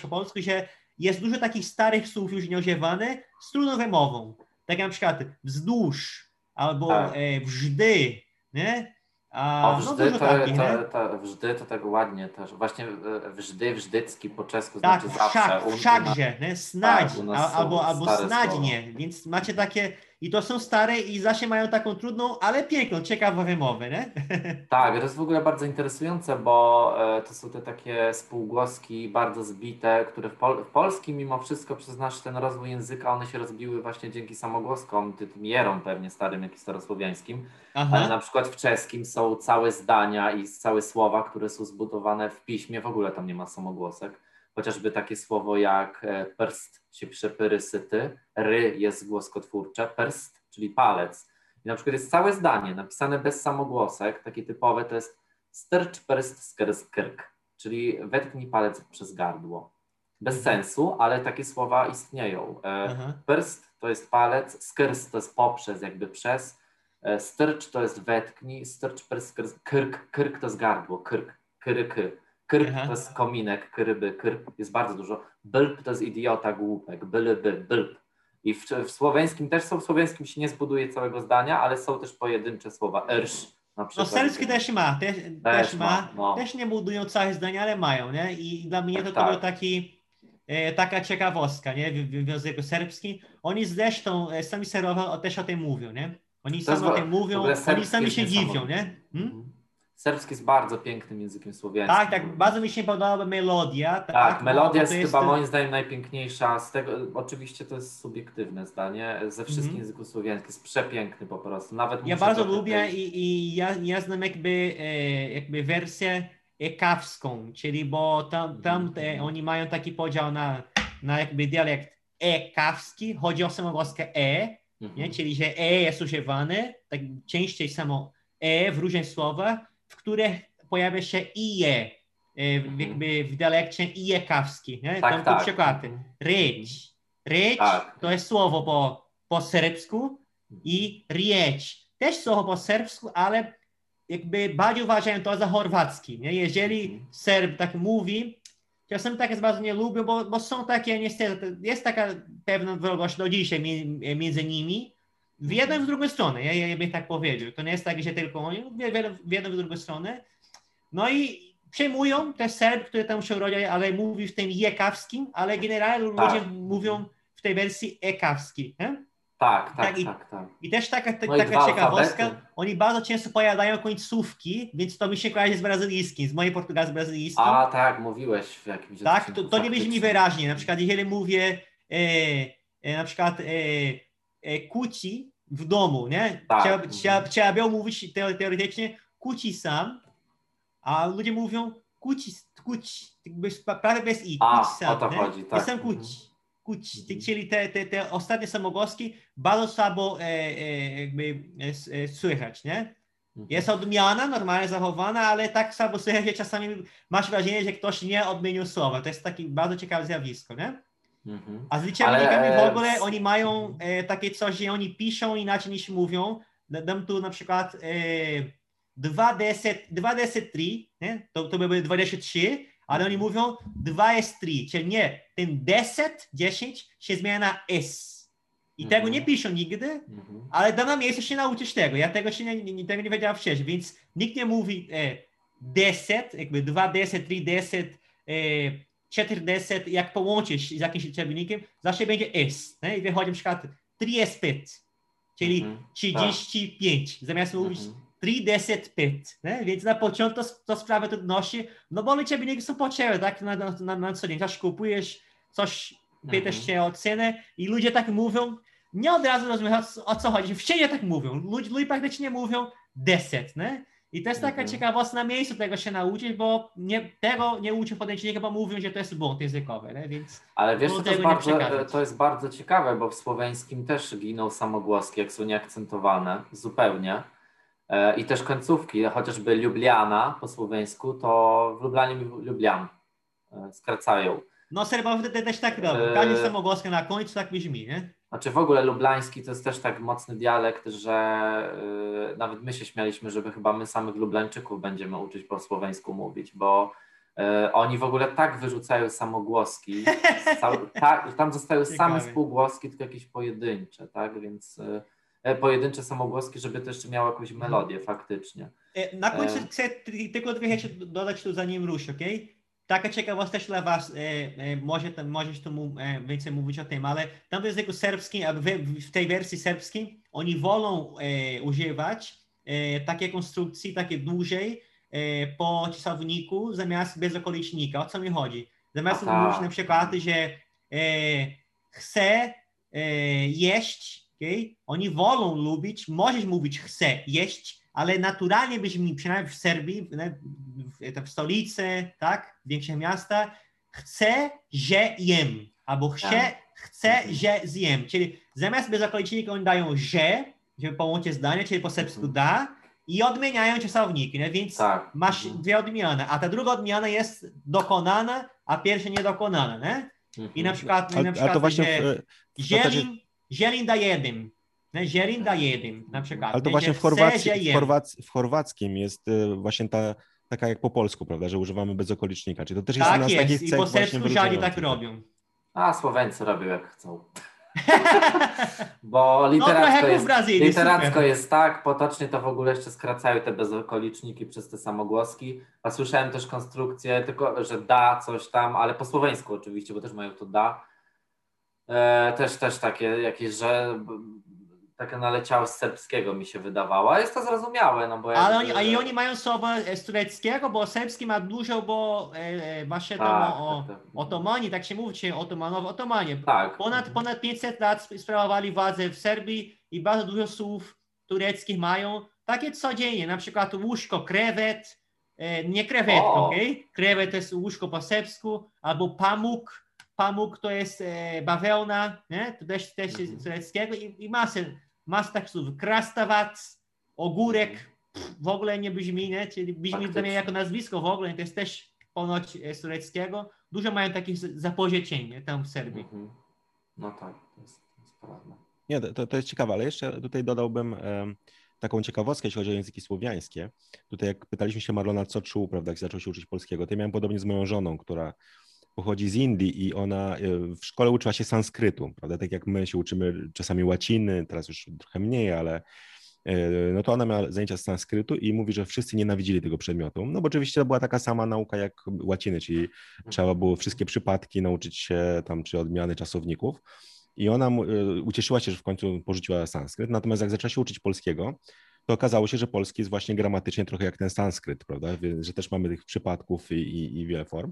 po polsku, że jest dużo takich starych słów już nieużywanych z trudną wymową. Tak jak na przykład wzdłuż albo tak. e, wżdy, nie? A, o, no wżdy, no to, takich, to, to, wżdy to tak ładnie też. Właśnie e, wżdy, wżdycki po czesku tak, znaczy zawsze. Wszak, wszakże, nie? snadź, tak, albo, albo snadźnie, więc macie takie i to są stare i zawsze mają taką trudną, ale piękną, ciekawą wymowę, nie? Tak, to jest w ogóle bardzo interesujące, bo e, to są te takie spółgłoski bardzo zbite, które w, pol w polskim mimo wszystko przez nasz ten rozwój języka, one się rozbiły właśnie dzięki samogłoskom, ty- tym jerom pewnie starym, jak i starosłowiańskim, ale Aha, na przykład w czeskim są całe zdania i całe słowa, które są zbudowane w piśmie, w ogóle tam nie ma samogłosek. Chociażby takie słowo jak e, prst się pisze pyrysyty, ry jest głoskotwórcze, prst, czyli palec. I na przykład jest całe zdanie napisane bez samogłosek, takie typowe to jest styrcz prst skrs krk, czyli wetknij palec przez gardło. Bez Mhm. sensu, ale takie słowa istnieją. E, aha. Prst to jest palec, skrs to jest poprzez, jakby przez, e, styrcz to jest wetknij, styrcz skrs, krk, krk to jest gardło, krk, kryky. Krk Aha. to jest kominek, kryby, krk jest bardzo dużo. Bylb to jest idiota, głupek, bylyby, bylb. I w, w słoweńskim też są, w słoweńskim się nie zbuduje całego zdania, ale są też pojedyncze słowa. Ersz na No przykład. serbski też ma, też, też ma, ma, no. też nie budują całych zdań, ale mają, nie? I dla mnie to, Tak, był taki, e, taka ciekawostka, nie? W, w, języku serbskim. Oni zresztą, e, sami Serbowie też o tym mówią, nie? Oni sami o tym mówią, oni sami się dziwią, nie? Hmm? Mhm. Serbski jest bardzo pięknym językiem słowiańskim. Tak, tak, bardzo mi się podoba melodia. Tak, Tak, melodia jest, jest chyba moim zdaniem najpiękniejsza z tego, oczywiście to jest subiektywne zdanie, ze wszystkich Mhm. języków słowiańskich, jest przepiękny po prostu, nawet Ja bardzo lubię tej- i, i ja, ja znam jakby, e, jakby wersję ekawską, czyli bo tam, tam te, oni mają taki podział na, na jakby dialekt ekawski, chodzi o samogłoskę e, Mhm. nie? czyli że e jest używane, tak częściej samo e w różnych słowach, w których pojawia się ije, w- Mhm. jakby w dialekcie ijekawski. Nie? Tak, Tam tak. tu przykłady. Ryć. Ryć Tak. to jest słowo po, po serbsku i rieć. Też słowo po serbsku, ale jakby bardziej uważają to za chorwacki. Nie? Jeżeli Mhm. Serb tak mówi, czasem tak jest bardzo nie lubię, bo, bo są takie niestety, jest taka pewna wrogość do dzisiaj mi- między nimi, w jedną i w drugą stronę, ja, ja bym tak powiedział. To nie jest tak, że tylko oni, w jedną- i w drugą stronę. No i przejmują te Serb, który tam się urodził, ale mówi w tym jekawskim, ale generalnie Tak. ludzie mówią w tej wersji ekawski. Nie? Tak, tak, Tak, i- tak, tak. I też taka, ta, No taka ciekawostka, alfabety. oni bardzo często pojawiają końcówki, więc to mi się kojarzy z brazylijskim, z mojej portugalskim brazylijskim. A tak, mówiłeś w jakimś tak, to, to nie brzmi wyraźnie. Na przykład jeżeli mówię e, e, na przykład e, e, kuci w domu, nie? Tak. Trzeba, Mhm. trzeba, trzeba było mówić te, teoretycznie kuci sam, a ludzie mówią kuci, jakby spa- prawie bez i, A, kuci sam, o to nie? chodzi, tak. Jestem Mhm. kuci. Kuci, Mhm. czyli te, te, te ostatnie samogłoski bardzo słabo e, e, jakby e, e, słychać, nie? Mhm. Jest odmiana, normalnie zachowana, ale tak samo słychać, że czasami masz wrażenie, że ktoś nie odmienił słowa. To jest takie bardzo ciekawe zjawisko, nie? Mhm. A z liczebnikami Ale, w ogóle e, oni mają e, takie coś, że oni piszą inaczej niż mówią. Da- Dam tu na przykład e, 2D, 2D3, nie? To, to by były 23, ale oni mówią 2 jest 3, czyli nie, ten 10, 10 się zmienia na S. I Mhm. tego nie piszą nigdy, Mhm. ale da nam miejsce się nauczyć tego. Ja tego się nie, nie, tego nie wiedziałem wcześniej, więc nikt nie mówi e, 10, jakby 2 10, 3 10, e, 4 10, jak połączysz z jakimś liczebnikiem, zawsze będzie S. Nie? I wychodzi na przykład 3 jest 5, czyli Mhm. 35, zamiast mówić Mhm. 3 10 5. Nie? Więc na początku to, to sprawia trudności, no bo liczebniki są potrzebne, tak? Na, na, na, na co dzień. Coś kupujesz, coś pytasz Mhm. się o cenę i ludzie tak mówią, nie od razu rozumiem o, o co chodzi. Wszędzie tak mówią. Ludzie, ludzie praktycznie mówią deset, nie? I to jest taka Mhm. ciekawostka na miejscu tego się nauczyć, bo nie, tego nie uczą podręcznika, bo mówią, że to jest błąd językowy, nie? Więc Ale wiesz, to jest, bardzo, to jest bardzo ciekawe, bo w słoweńskim też giną samogłoski, jak są nieakcentowane zupełnie. E, I też końcówki, chociażby Lubliana po słoweńsku, to w Lublanie Lublian. E, Skracają. no Serbowie też tak robią. Każdy samogłoskę na końcu tak brzmi, nie? Znaczy w ogóle lublański to jest też tak mocny dialekt, że y, nawet my się śmialiśmy, żeby chyba my samych Lublańczyków będziemy uczyć po słoweńsku mówić, bo y, oni w ogóle tak wyrzucają samogłoski, cał, tak, tam zostają same spółgłoski, tylko jakieś pojedyncze, tak, więc y, e, pojedyncze samogłoski, żeby to jeszcze miało jakąś melodię faktycznie. E, Na końcu Eee. chcę ty- tylko dwie rzeczy dodać tu zanim rusz, okej? Taka ciekawostka dla Was, e, e, może, możesz tu e, więcej mówić o tym, ale tam w języku serbskim, w, w tej wersji serbskiej, oni wolą używać takie konstrukcji, takie dłużej po czasowniku zamiast bez okolicznika. O co mi chodzi? Zamiast mówić na przykład, że chce jeść, okay? oni wolą lubić, możesz mówić chce jeść, ale naturalnie brzmi, przynajmniej w Serbii, w, w stolicy, tak, większe miasta, chcę, że jem, albo chcę, tak. chcę, że zjem. Czyli zamiast bez okolicznika oni dają że, żeby połączyć zdanie, czyli po serbsku mhm. da, i odmieniają czasowniki, nie? więc tak. masz mhm. dwie odmiany, a ta druga odmiana jest dokonana, a pierwsza niedokonana, nie? I na mhm. przykład, a, na przykład, a to właśnie że w, w, zielin, zielin da jednym, Zielin da jednym na przykład. Ale to właśnie w, Chorwacji, w, Chorwac, w chorwackim jest y, właśnie ta taka jak po polsku, prawda, że używamy bezokolicznika. Czyli to też jest tak jedna z takich cech i po serbsku żali tak robią. A Słoweńcy robią jak chcą. Bo literacko, no, jest, Brazylii, literacko jest tak, potocznie to w ogóle jeszcze skracają te bezokoliczniki przez te samogłoski. A słyszałem też konstrukcję, tylko że da coś tam, ale po słoweńsku oczywiście, bo też mają to da. E, też, też takie jakieś, że taka naleciała z serbskiego mi się wydawała. Jest to zrozumiałe, no bo... Ale oni, a i oni mają słowa z tureckiego, bo serbski ma dużo, bo e, e właśnie tak, o, tak, tak. otomani, tak się mówi dzisiaj, otomanowie, otomanie. Tak. Ponad, ponad 500 lat sprawowali władzę w Serbii i bardzo dużo słów tureckich mają. Takie codziennie, na przykład łóżko, krewet, e, nie krewetka, ok? Krewet to jest łóżko po serbsku, albo pamuk, pamuk to jest e, bawełna, nie? to też, też jest mhm. tureckiego i, i masę masz tak słów, krastawac, ogórek, w ogóle nie brzmi, nie? czyli brzmi dla mnie jako nazwisko w ogóle, to jest też ponoć z tureckiego. Dużo mają takich zapożyczeń tam w Serbii. Mhm. No tak, to jest, to jest prawda. Nie, to, to jest ciekawe, ale jeszcze tutaj dodałbym e, taką ciekawostkę, jeśli chodzi o języki słowiańskie. Tutaj jak pytaliśmy się Marlona, co czuł, prawda, jak zaczął się uczyć polskiego, to ja miałem podobnie z moją żoną, która pochodzi z Indii i ona e, w szkole uczyła się sanskrytu, prawda? Tak jak my się uczymy czasami łaciny, teraz już trochę mniej, ale e, no to ona miała zajęcia z sanskrytu i mówi, że wszyscy nienawidzili tego przedmiotu. No bo oczywiście to była taka sama nauka jak łaciny, czyli trzeba było wszystkie przypadki nauczyć się tam, czy odmiany czasowników. I ona e, ucieszyła się, że w końcu porzuciła sanskryt. Natomiast jak zaczęła się uczyć polskiego, to okazało się, że polski jest właśnie gramatycznie trochę jak ten sanskryt, prawda? Że też mamy tych przypadków i, i, i wiele form.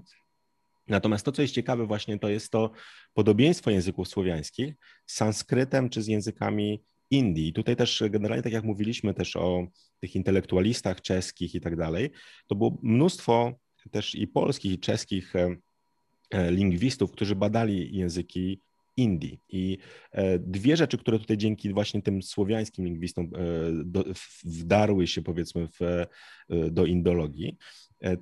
Natomiast to, co jest ciekawe właśnie, to jest to podobieństwo języków słowiańskich z sanskrytem czy z językami Indii. Tutaj też generalnie, tak jak mówiliśmy też o tych intelektualistach czeskich i tak dalej, to było mnóstwo też i polskich, i czeskich e, e, lingwistów, którzy badali języki Indii. I e, dwie rzeczy, które tutaj dzięki właśnie tym słowiańskim lingwistom wdarły się powiedzmy w, do indologii,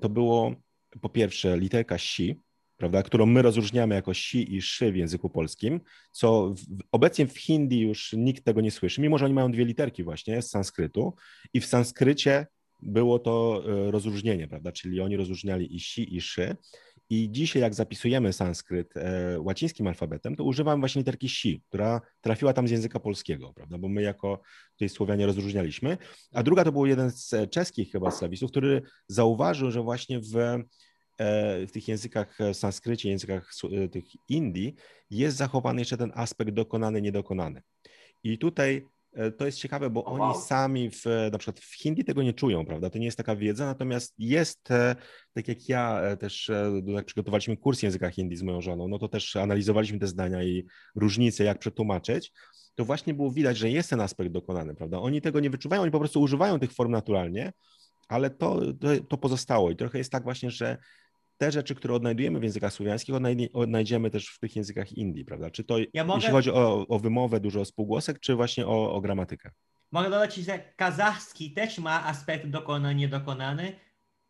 to było po pierwsze literka si, prawda, którą my rozróżniamy jako si i szy w języku polskim, co w, obecnie w hindi już nikt tego nie słyszy, mimo że oni mają dwie literki właśnie z sanskrytu i w sanskrycie było to e, rozróżnienie, prawda, czyli oni rozróżniali i si i szy. I dzisiaj jak zapisujemy sanskryt e, łacińskim alfabetem, to używamy właśnie literki si, która trafiła tam z języka polskiego, prawda, bo my jako tutaj Słowianie rozróżnialiśmy, a druga to był jeden z czeskich chyba slawistów, który zauważył, że właśnie w E, w tych językach e, sanskrycie, językach e, tych Indii jest zachowany jeszcze ten aspekt dokonany, niedokonany. I tutaj to jest ciekawe, bo oh, oni sami w, na przykład w Hindi tego nie czują, prawda? To nie jest taka wiedza, natomiast jest, tak jak ja też, jak przygotowaliśmy kurs języka hindi z moją żoną, no to też analizowaliśmy te zdania i różnice, jak przetłumaczyć, to właśnie było widać, że jest ten aspekt dokonany, prawda? Oni tego nie wyczuwają, oni po prostu używają tych form naturalnie, ale to, to, to pozostało i trochę jest tak właśnie, że te rzeczy, które odnajdujemy w językach słowiańskich, odnajdziemy też w tych językach Indii, prawda? Czy to, ja mogę... jeśli chodzi o, o wymowę, dużo o spółgłosek, czy właśnie o, o gramatykę? Mogę dodać, że kazachski też ma aspekt dokonany, niedokonany.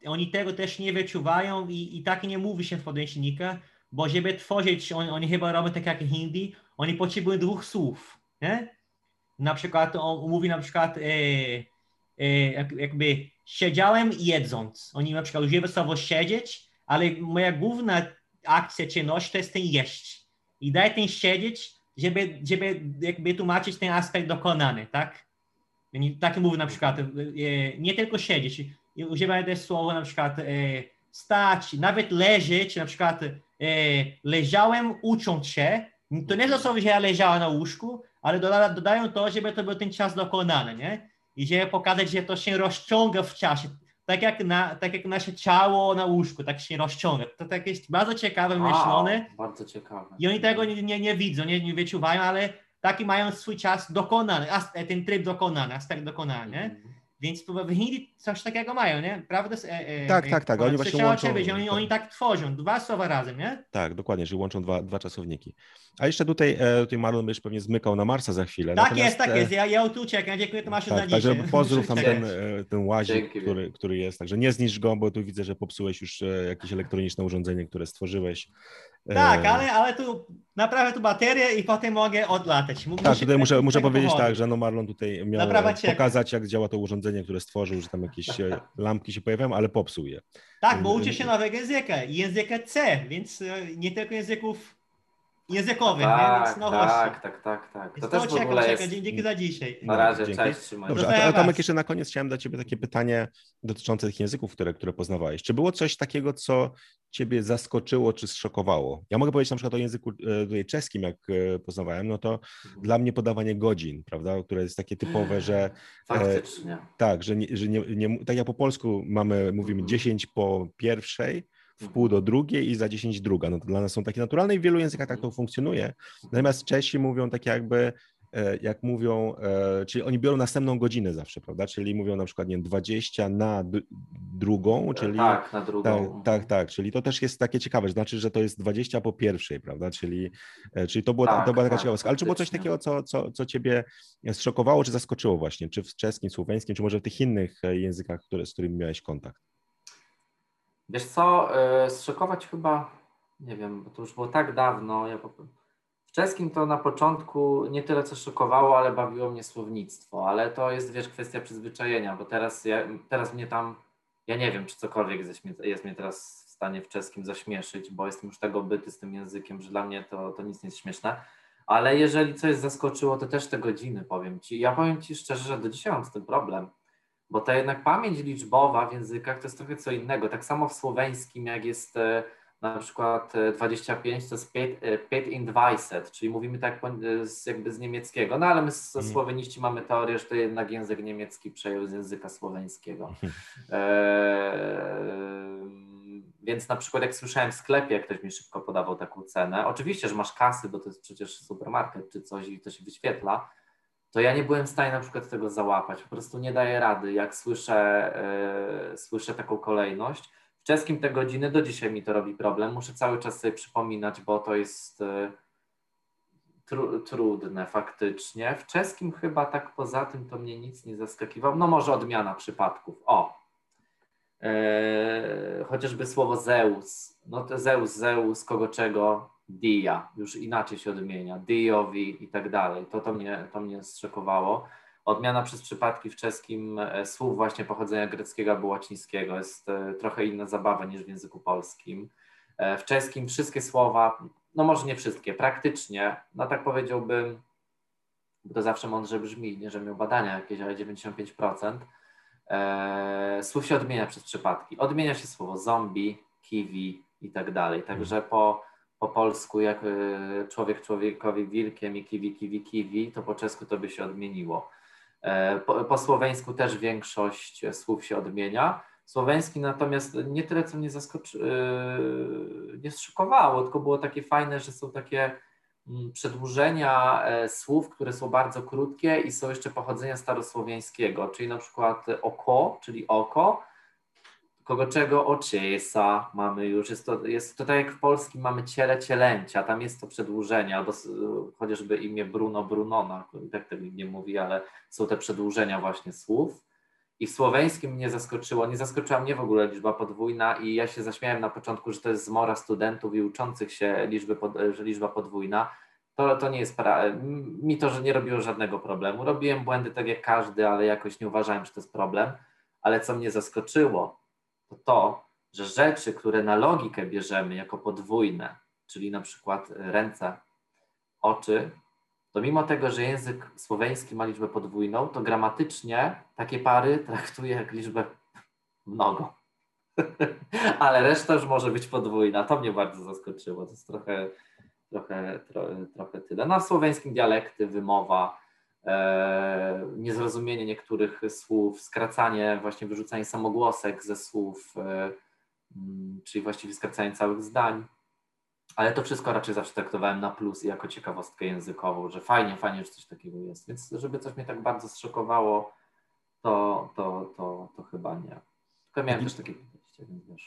Oni tego też nie wyczuwają i, i tak nie mówi się w podręcznikach, bo żeby tworzyć, on, oni chyba robią tak jak hindi, oni potrzebują dwóch słów, nie? Na przykład on mówi na przykład e, e, jakby siedziałem jedząc. Oni na przykład używają słowo siedzieć, ale moja główna akcja czynność to jest ten jeść. I daj ten siedzieć, żeby, żeby jakby tłumaczyć ten aspekt dokonany, tak? Tak mówię na przykład, e, nie tylko siedzieć. Używam też słowa na przykład e, stać, nawet leżeć, na przykład e, leżałem ucząc się, to nie dosłownie, że ja leżałem na łóżku, ale doda, dodają to, żeby to był ten czas dokonany, nie? I żeby pokazać, że to się rozciąga w czasie. Tak jak, na, tak jak nasze ciało na łóżku, tak się rozciąga. To tak jest bardzo ciekawe myślone. Bardzo ciekawe. I oni tego nie, nie, nie widzą, nie, nie wyczuwają, ale taki mają swój czas dokonany, ten tryb dokonany, aspekt dokonany. Nie? Mhm. Więc w Hindi coś takiego mają, nie? Prawda? E, e, Tak, tak, tak. Oni właśnie łączą- Ciebie, że oni, oni tak tworzą, dwa słowa razem, nie? Tak, dokładnie, że łączą dwa, dwa czasowniki. A jeszcze tutaj, e, tutaj Marlon będziesz pewnie zmykał na Marsa za chwilę. Tak Natomiast, jest, tak e, jest. Ja, ja tu uciekam. Dziękuję Tomaszu za Tak, także dzisiaj. pozdrów tam ten, e, ten łazik, który, który jest. Także nie zniszcz go, bo tu widzę, że popsułeś już jakieś elektroniczne urządzenie, które stworzyłeś. E, Tak, ale, ale tu naprawię tu baterię i potem mogę odlatać. Mu- Tak, tutaj muszę, muszę powiedzieć tak, że no Marlon tutaj miał e, pokazać, jak działa to urządzenie, które stworzył, że tam jakieś e, lampki się pojawiają, ale popsuł je. Tak, bo uczy się nowego języka. Języka C, więc e, nie tylko języków językowych? Tak, więc nowości. tak, tak, tak, tak. To Więc też to w ogóle jest... Dzięki za dzisiaj. Na razie, Dzięki. cześć, trzymaj Dobrze, się. a, a Tomek jeszcze na koniec chciałem dać Ciebie takie pytanie dotyczące tych języków, które, które poznawałeś. Czy było coś takiego, co Ciebie zaskoczyło czy zszokowało? Ja mogę powiedzieć na przykład o języku e, tutaj czeskim, jak e, poznawałem, no to dla mnie podawanie godzin, prawda, które jest takie typowe, że Faktycznie. tak, że, nie, że nie, nie, tak jak po polsku mamy, mówimy Mhm. 10 po pierwszej, w pół do drugiej i za 10 druga. No to dla nas są takie naturalne i w wielu językach tak to funkcjonuje. Natomiast Czesi mówią tak jakby, e, jak mówią, e, czyli oni biorą następną godzinę zawsze, prawda? Czyli mówią na przykład, nie wiem, 20 na drugą, czyli... Tak, na Tak, drugą. tak, tak, czyli to też jest takie ciekawe, znaczy, że to jest 20 po pierwszej, prawda, czyli, e, czyli to, było, Tak, to była taka tak, ciekawostka. Ale czy było coś takiego, co, co, co ciebie zszokowało, czy zaskoczyło właśnie, czy w czeskim, słoweńskim, czy może w tych innych e, językach, które, z którymi miałeś kontakt? Wiesz co, y, zszokować chyba, nie wiem, bo to już było tak dawno. Ja w czeskim to na początku nie tyle co szokowało, ale bawiło mnie słownictwo, ale to jest, wiesz, kwestia przyzwyczajenia, bo teraz, ja, teraz mnie tam, ja nie wiem, czy cokolwiek jest, mnie- teraz w stanie w czeskim zaśmieszyć, bo jestem już tego byty z tym językiem, że dla mnie to, to nic nie jest śmieszne. Ale jeżeli coś zaskoczyło, to też te godziny, powiem Ci. Ja powiem Ci szczerze, że do dzisiaj mam z tym problem. Bo ta jednak pamięć liczbowa w językach to jest trochę co innego. Tak samo w słoweńskim, jak jest e, na przykład e, 25, to jest 5 in 20, czyli mówimy tak e, jakby z niemieckiego. No ale my Mhm. słoweniści mamy teorię, że to jednak język niemiecki przejął z języka słoweńskiego. Eee, więc na przykład jak słyszałem w sklepie, jak ktoś mi szybko podawał taką cenę, oczywiście, że masz kasy, bo to jest przecież supermarket czy coś i to się wyświetla, to ja nie byłem w stanie na przykład tego załapać. Po prostu nie daję rady, jak słyszę, e, słyszę taką kolejność. W czeskim te godziny do dzisiaj mi to robi problem. Muszę cały czas sobie przypominać, bo to jest e, tru, trudne faktycznie. W czeskim chyba tak poza tym to mnie nic nie zaskakiwało. No może odmiana przypadków. O! E, chociażby słowo Zeus. No to Zeus, Zeus, kogo czego, Dia. Już inaczej się odmienia. Diowi i tak dalej. To, to, mnie, to mnie zszokowało. Odmiana przez przypadki w czeskim e, słów właśnie pochodzenia greckiego albo łacińskiego jest e, trochę inna zabawa niż w języku polskim. E, W czeskim wszystkie słowa, no może nie wszystkie, praktycznie, no tak powiedziałbym, bo to zawsze mądrze brzmi, nie, że miał badania jakieś, ale 95%, e, słów się odmienia przez przypadki. Odmienia się słowo zombie, kiwi i tak dalej. Także po, po polsku, jak e, człowiek człowiekowi wilkiem i kiwi, kiwi, kiwi, to po czesku to by się odmieniło. E, Po, po słoweńsku też większość słów się odmienia. Słoweński natomiast nie tyle, co mnie zaskoczy, nie zszokowało, tylko było takie fajne, że są takie mm, przedłużenia e, słów, które są bardzo krótkie i są jeszcze pochodzenia starosłowiańskiego, czyli na przykład oko, czyli oko, kogo czego ociesa mamy już, jest to, jest to tak jak w polskim mamy ciele cielęcia, tam jest to przedłużenie, albo chociażby imię Bruno Brunona, tak tego nie mówi, ale są te przedłużenia właśnie słów. I w słoweńskim mnie zaskoczyło, nie zaskoczyła mnie w ogóle liczba podwójna i ja się zaśmiałem na początku, że to jest zmora studentów i uczących się liczby, pod, że liczba podwójna. To, to nie jest, pra- mi to, że nie robiło żadnego problemu. Robiłem błędy tak jak każdy, ale jakoś nie uważałem, że to jest problem. Ale co mnie zaskoczyło, to to, że rzeczy, które na logikę bierzemy jako podwójne, czyli na przykład ręce, oczy, to mimo tego, że język słoweński ma liczbę podwójną, to gramatycznie takie pary traktuje jak liczbę mnogo. Ale reszta już może być podwójna. To mnie bardzo zaskoczyło. To jest trochę, trochę, trochę, trochę tyle. Na no, słoweńskim dialekty, wymowa, e, niezrozumienie niektórych słów, skracanie, właśnie wyrzucanie samogłosek ze słów, e, mm, czyli właściwie skracanie całych zdań. Ale to wszystko raczej zawsze traktowałem na plus i jako ciekawostkę językową, że fajnie, fajnie, że coś takiego jest. Więc żeby coś mnie tak bardzo zszokowało, to, to, to, to chyba nie. Tylko miałem też takie.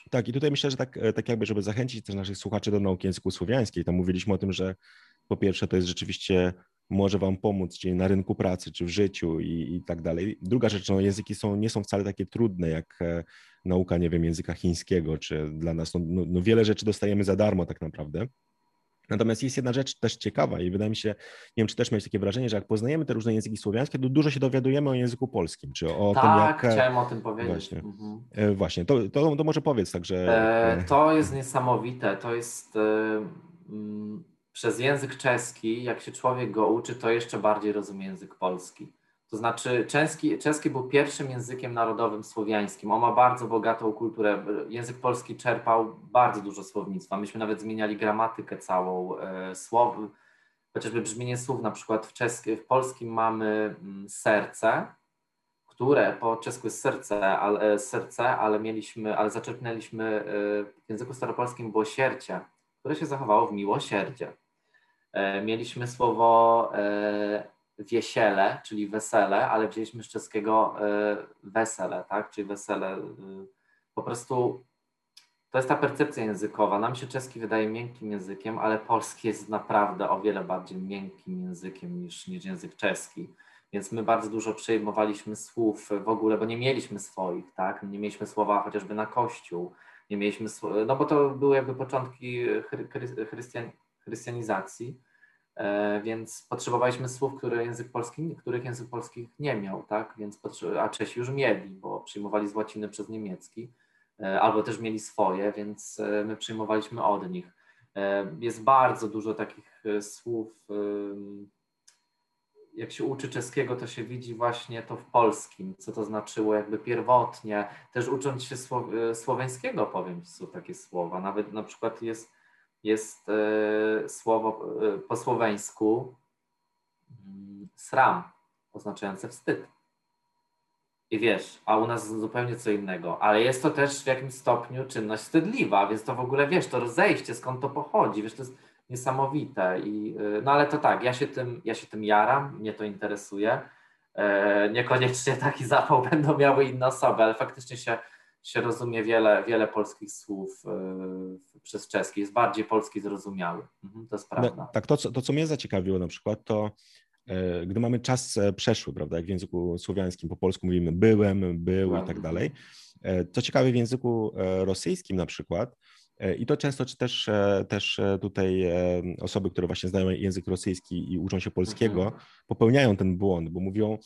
Tak, i tutaj myślę, że tak, e, tak jakby, żeby zachęcić też naszych słuchaczy do nauki języku słowiańskiej, tam mówiliśmy o tym, że po pierwsze to jest rzeczywiście może Wam pomóc, czyli na rynku pracy, czy w życiu i, i tak dalej. Druga rzecz, no, języki są, nie są wcale takie trudne, jak e, nauka, nie wiem, języka chińskiego, czy dla nas, no, no, no wiele rzeczy dostajemy za darmo tak naprawdę. Natomiast jest jedna rzecz też ciekawa i wydaje mi się, nie wiem, czy też miałeś takie wrażenie, że jak poznajemy te różne języki słowiańskie, to dużo się dowiadujemy o języku polskim, czy o tak, tym, jak... Tak, chciałem o tym powiedzieć. Właśnie, mhm. E, właśnie. To, to, to, może powiedz także. E, to jest niesamowite, to jest mm, przez język czeski, jak się człowiek go uczy, to jeszcze bardziej rozumie język polski. To znaczy czeski, czeski był pierwszym językiem narodowym słowiańskim. On ma bardzo bogatą kulturę. Język polski czerpał bardzo dużo słownictwa. Myśmy nawet zmieniali gramatykę całą e, słow, chociażby brzmienie słów, na przykład w, czeskim, w polskim mamy mm, serce, które po czesku jest serce, ale, serce, ale mieliśmy, ale zaczerpnęliśmy e, w języku staropolskim było siercie, które się zachowało w miłosierdzie. Mieliśmy słowo wiesiele, czyli wesele, ale wzięliśmy z czeskiego e, wesele, tak, czyli wesele. E, po prostu to jest ta percepcja językowa. Nam się czeski wydaje miękkim językiem, ale polski jest naprawdę o wiele bardziej miękkim językiem niż, niż język czeski. Więc my bardzo dużo przejmowaliśmy słów w ogóle, bo nie mieliśmy swoich, tak? Nie mieliśmy słowa chociażby na kościół, nie mieliśmy, no bo to były jakby początki chrystian, chrystianizacji E, więc potrzebowaliśmy słów, które język polski, których język polski nie miał, tak? Więc a Czesi już mieli, bo przyjmowali z łaciny przez niemiecki, e, albo też mieli swoje, więc e, my przyjmowaliśmy od nich. Jest bardzo dużo takich słów. Jak się uczy czeskiego, to się widzi właśnie to w polskim, co to znaczyło jakby pierwotnie. Też ucząc się słoweńskiego, powiem, są takie słowa. Nawet na przykład jest jest e, słowo e, po słoweńsku mm, sram, oznaczające wstyd. I wiesz, a u nas zupełnie co innego, ale jest to też w jakimś stopniu czynność wstydliwa, więc to w ogóle wiesz, to rozejście, skąd to pochodzi, wiesz, to jest niesamowite. I, e, no ale to tak, ja się tym, ja się tym jaram, mnie to interesuje. niekoniecznie taki zapał będą miały inne osoby, ale faktycznie się się rozumie wiele, wiele polskich słów y, przez czeski, jest bardziej polski zrozumiały. Mhm, to jest prawda. No, tak, to co, to co mnie zaciekawiło na przykład, to e, gdy mamy czas e, przeszły, prawda, jak w języku słowiańskim po polsku mówimy byłem, był i tak dalej. E, co ciekawe w języku rosyjskim na przykład, i to często czy też, też tutaj osoby, które właśnie znają język rosyjski i uczą się polskiego, mhm. popełniają ten błąd, bo mówią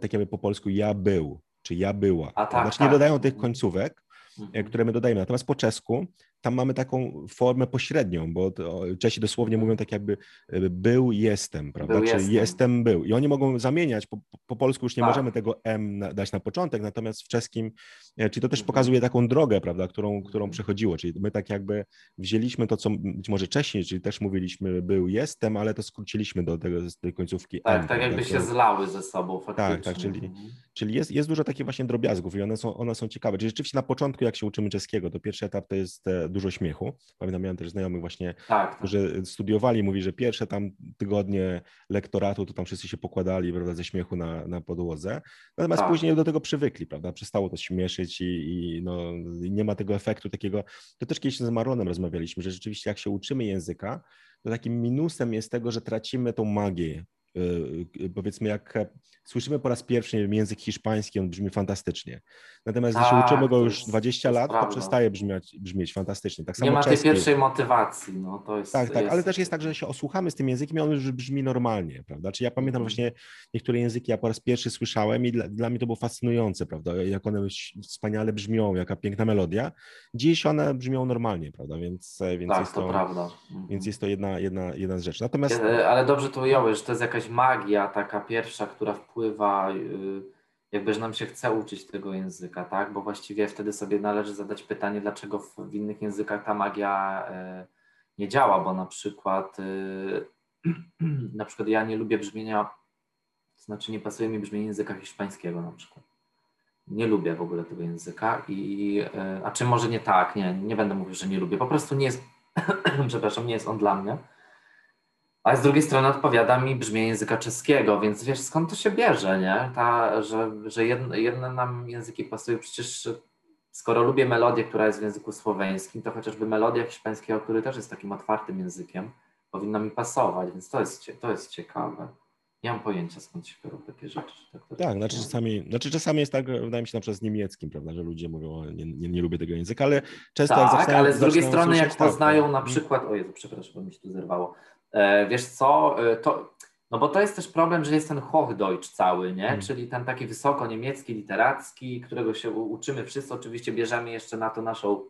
tak jakby po polsku ja był, czy ja była. A tak, znaczy nie tak. dodają tych końcówek, mhm. które my dodajemy. Natomiast po czesku tam mamy taką formę pośrednią, bo Czesi dosłownie mówią tak jakby e, był, jestem, prawda? Był, Czy jestem. jestem. był. I oni mogą zamieniać, po, po polsku już nie tak. możemy tego M dać na początek, natomiast w czeskim, e, czyli to też mhm. pokazuje taką drogę, prawda, którą, którą mhm. przechodziło, czyli my tak jakby wzięliśmy to, co być może wcześniej, czyli też mówiliśmy był, jestem, ale to skróciliśmy do, tego, do tej końcówki Tak, M, tak jakby się zlały ze sobą faktycznie. Tak, tak, czyli, mhm. czyli jest, jest dużo takich właśnie drobiazgów i one są, one są ciekawe. Czyli rzeczywiście na początku, jak się uczymy czeskiego, to pierwszy etap to jest e, dużo śmiechu. Pamiętam, miałem też znajomych właśnie, tak, tak. którzy studiowali, mówi, że pierwsze tam tygodnie lektoratu, to tam wszyscy się pokładali prawda, ze śmiechu na, na podłodze, natomiast tak. później do tego przywykli, prawda, przestało to śmieszyć i, i no, nie ma tego efektu takiego, to też kiedyś z Maronem rozmawialiśmy, że rzeczywiście jak się uczymy języka, to takim minusem jest tego, że tracimy tą magię powiedzmy, jak słyszymy po raz pierwszy wiem, język hiszpański, on brzmi fantastycznie. Natomiast jeśli tak, uczymy go już 20 lat, to przestaje brzmieć, brzmieć fantastycznie. Tak samo Nie ma tej pierwszej motywacji. No, to jest, tak, tak, jest... ale też jest tak, że się osłuchamy z tym językiem i on już brzmi normalnie, prawda? Czy ja pamiętam mhm. właśnie niektóre języki, ja po raz pierwszy słyszałem i dla, dla mnie to było fascynujące, prawda? Jak one wspaniale brzmią, jaka piękna melodia. Dziś one brzmią normalnie, prawda? Więc, e, więc tak, jest to, to prawda. Więc mhm. jest to jedna, jedna, jedna z rzeczy. Natomiast... Ale dobrze to ująłeś, że to jest jakaś magia taka pierwsza, która wpływa. Y, jakby, że nam się chce uczyć tego języka, tak? Bo właściwie wtedy sobie należy zadać pytanie, dlaczego w, innych językach ta magia y, nie działa, bo na przykład y, na przykład ja nie lubię brzmienia, to znaczy nie pasuje mi brzmienie języka hiszpańskiego na przykład. Nie lubię w ogóle tego języka i y, a czy może nie tak, nie, nie będę mówił, że nie lubię, po prostu nie jest, przepraszam, nie jest on dla mnie. A z drugiej strony odpowiada mi brzmienie języka czeskiego, więc wiesz, skąd to się bierze, nie? Ta, że, że jedne, jedne nam języki pasują, przecież skoro lubię melodię, która jest w języku słoweńskim, to chociażby melodia hiszpańskiego, który też jest takim otwartym językiem, powinna mi pasować, więc to jest, to jest ciekawe. Nie mam pojęcia, skąd się biorą takie rzeczy. Tak, tak znaczy czasami, znaczy czasami jest tak, wydaje mi się na przykład z niemieckim, prawda, że ludzie mówią, nie, nie, nie lubię tego języka, ale często tak, jak ale z drugiej strony jak poznają tak, na przykład, o Jezu, przepraszam, bo mi się tu zerwało, wiesz co, e, to, no bo to jest też problem, że jest ten Hochdeutsch cały, nie? Hmm. Czyli ten taki wysoko niemiecki, literacki, którego się uczymy wszyscy. Oczywiście bierzemy jeszcze na to naszą,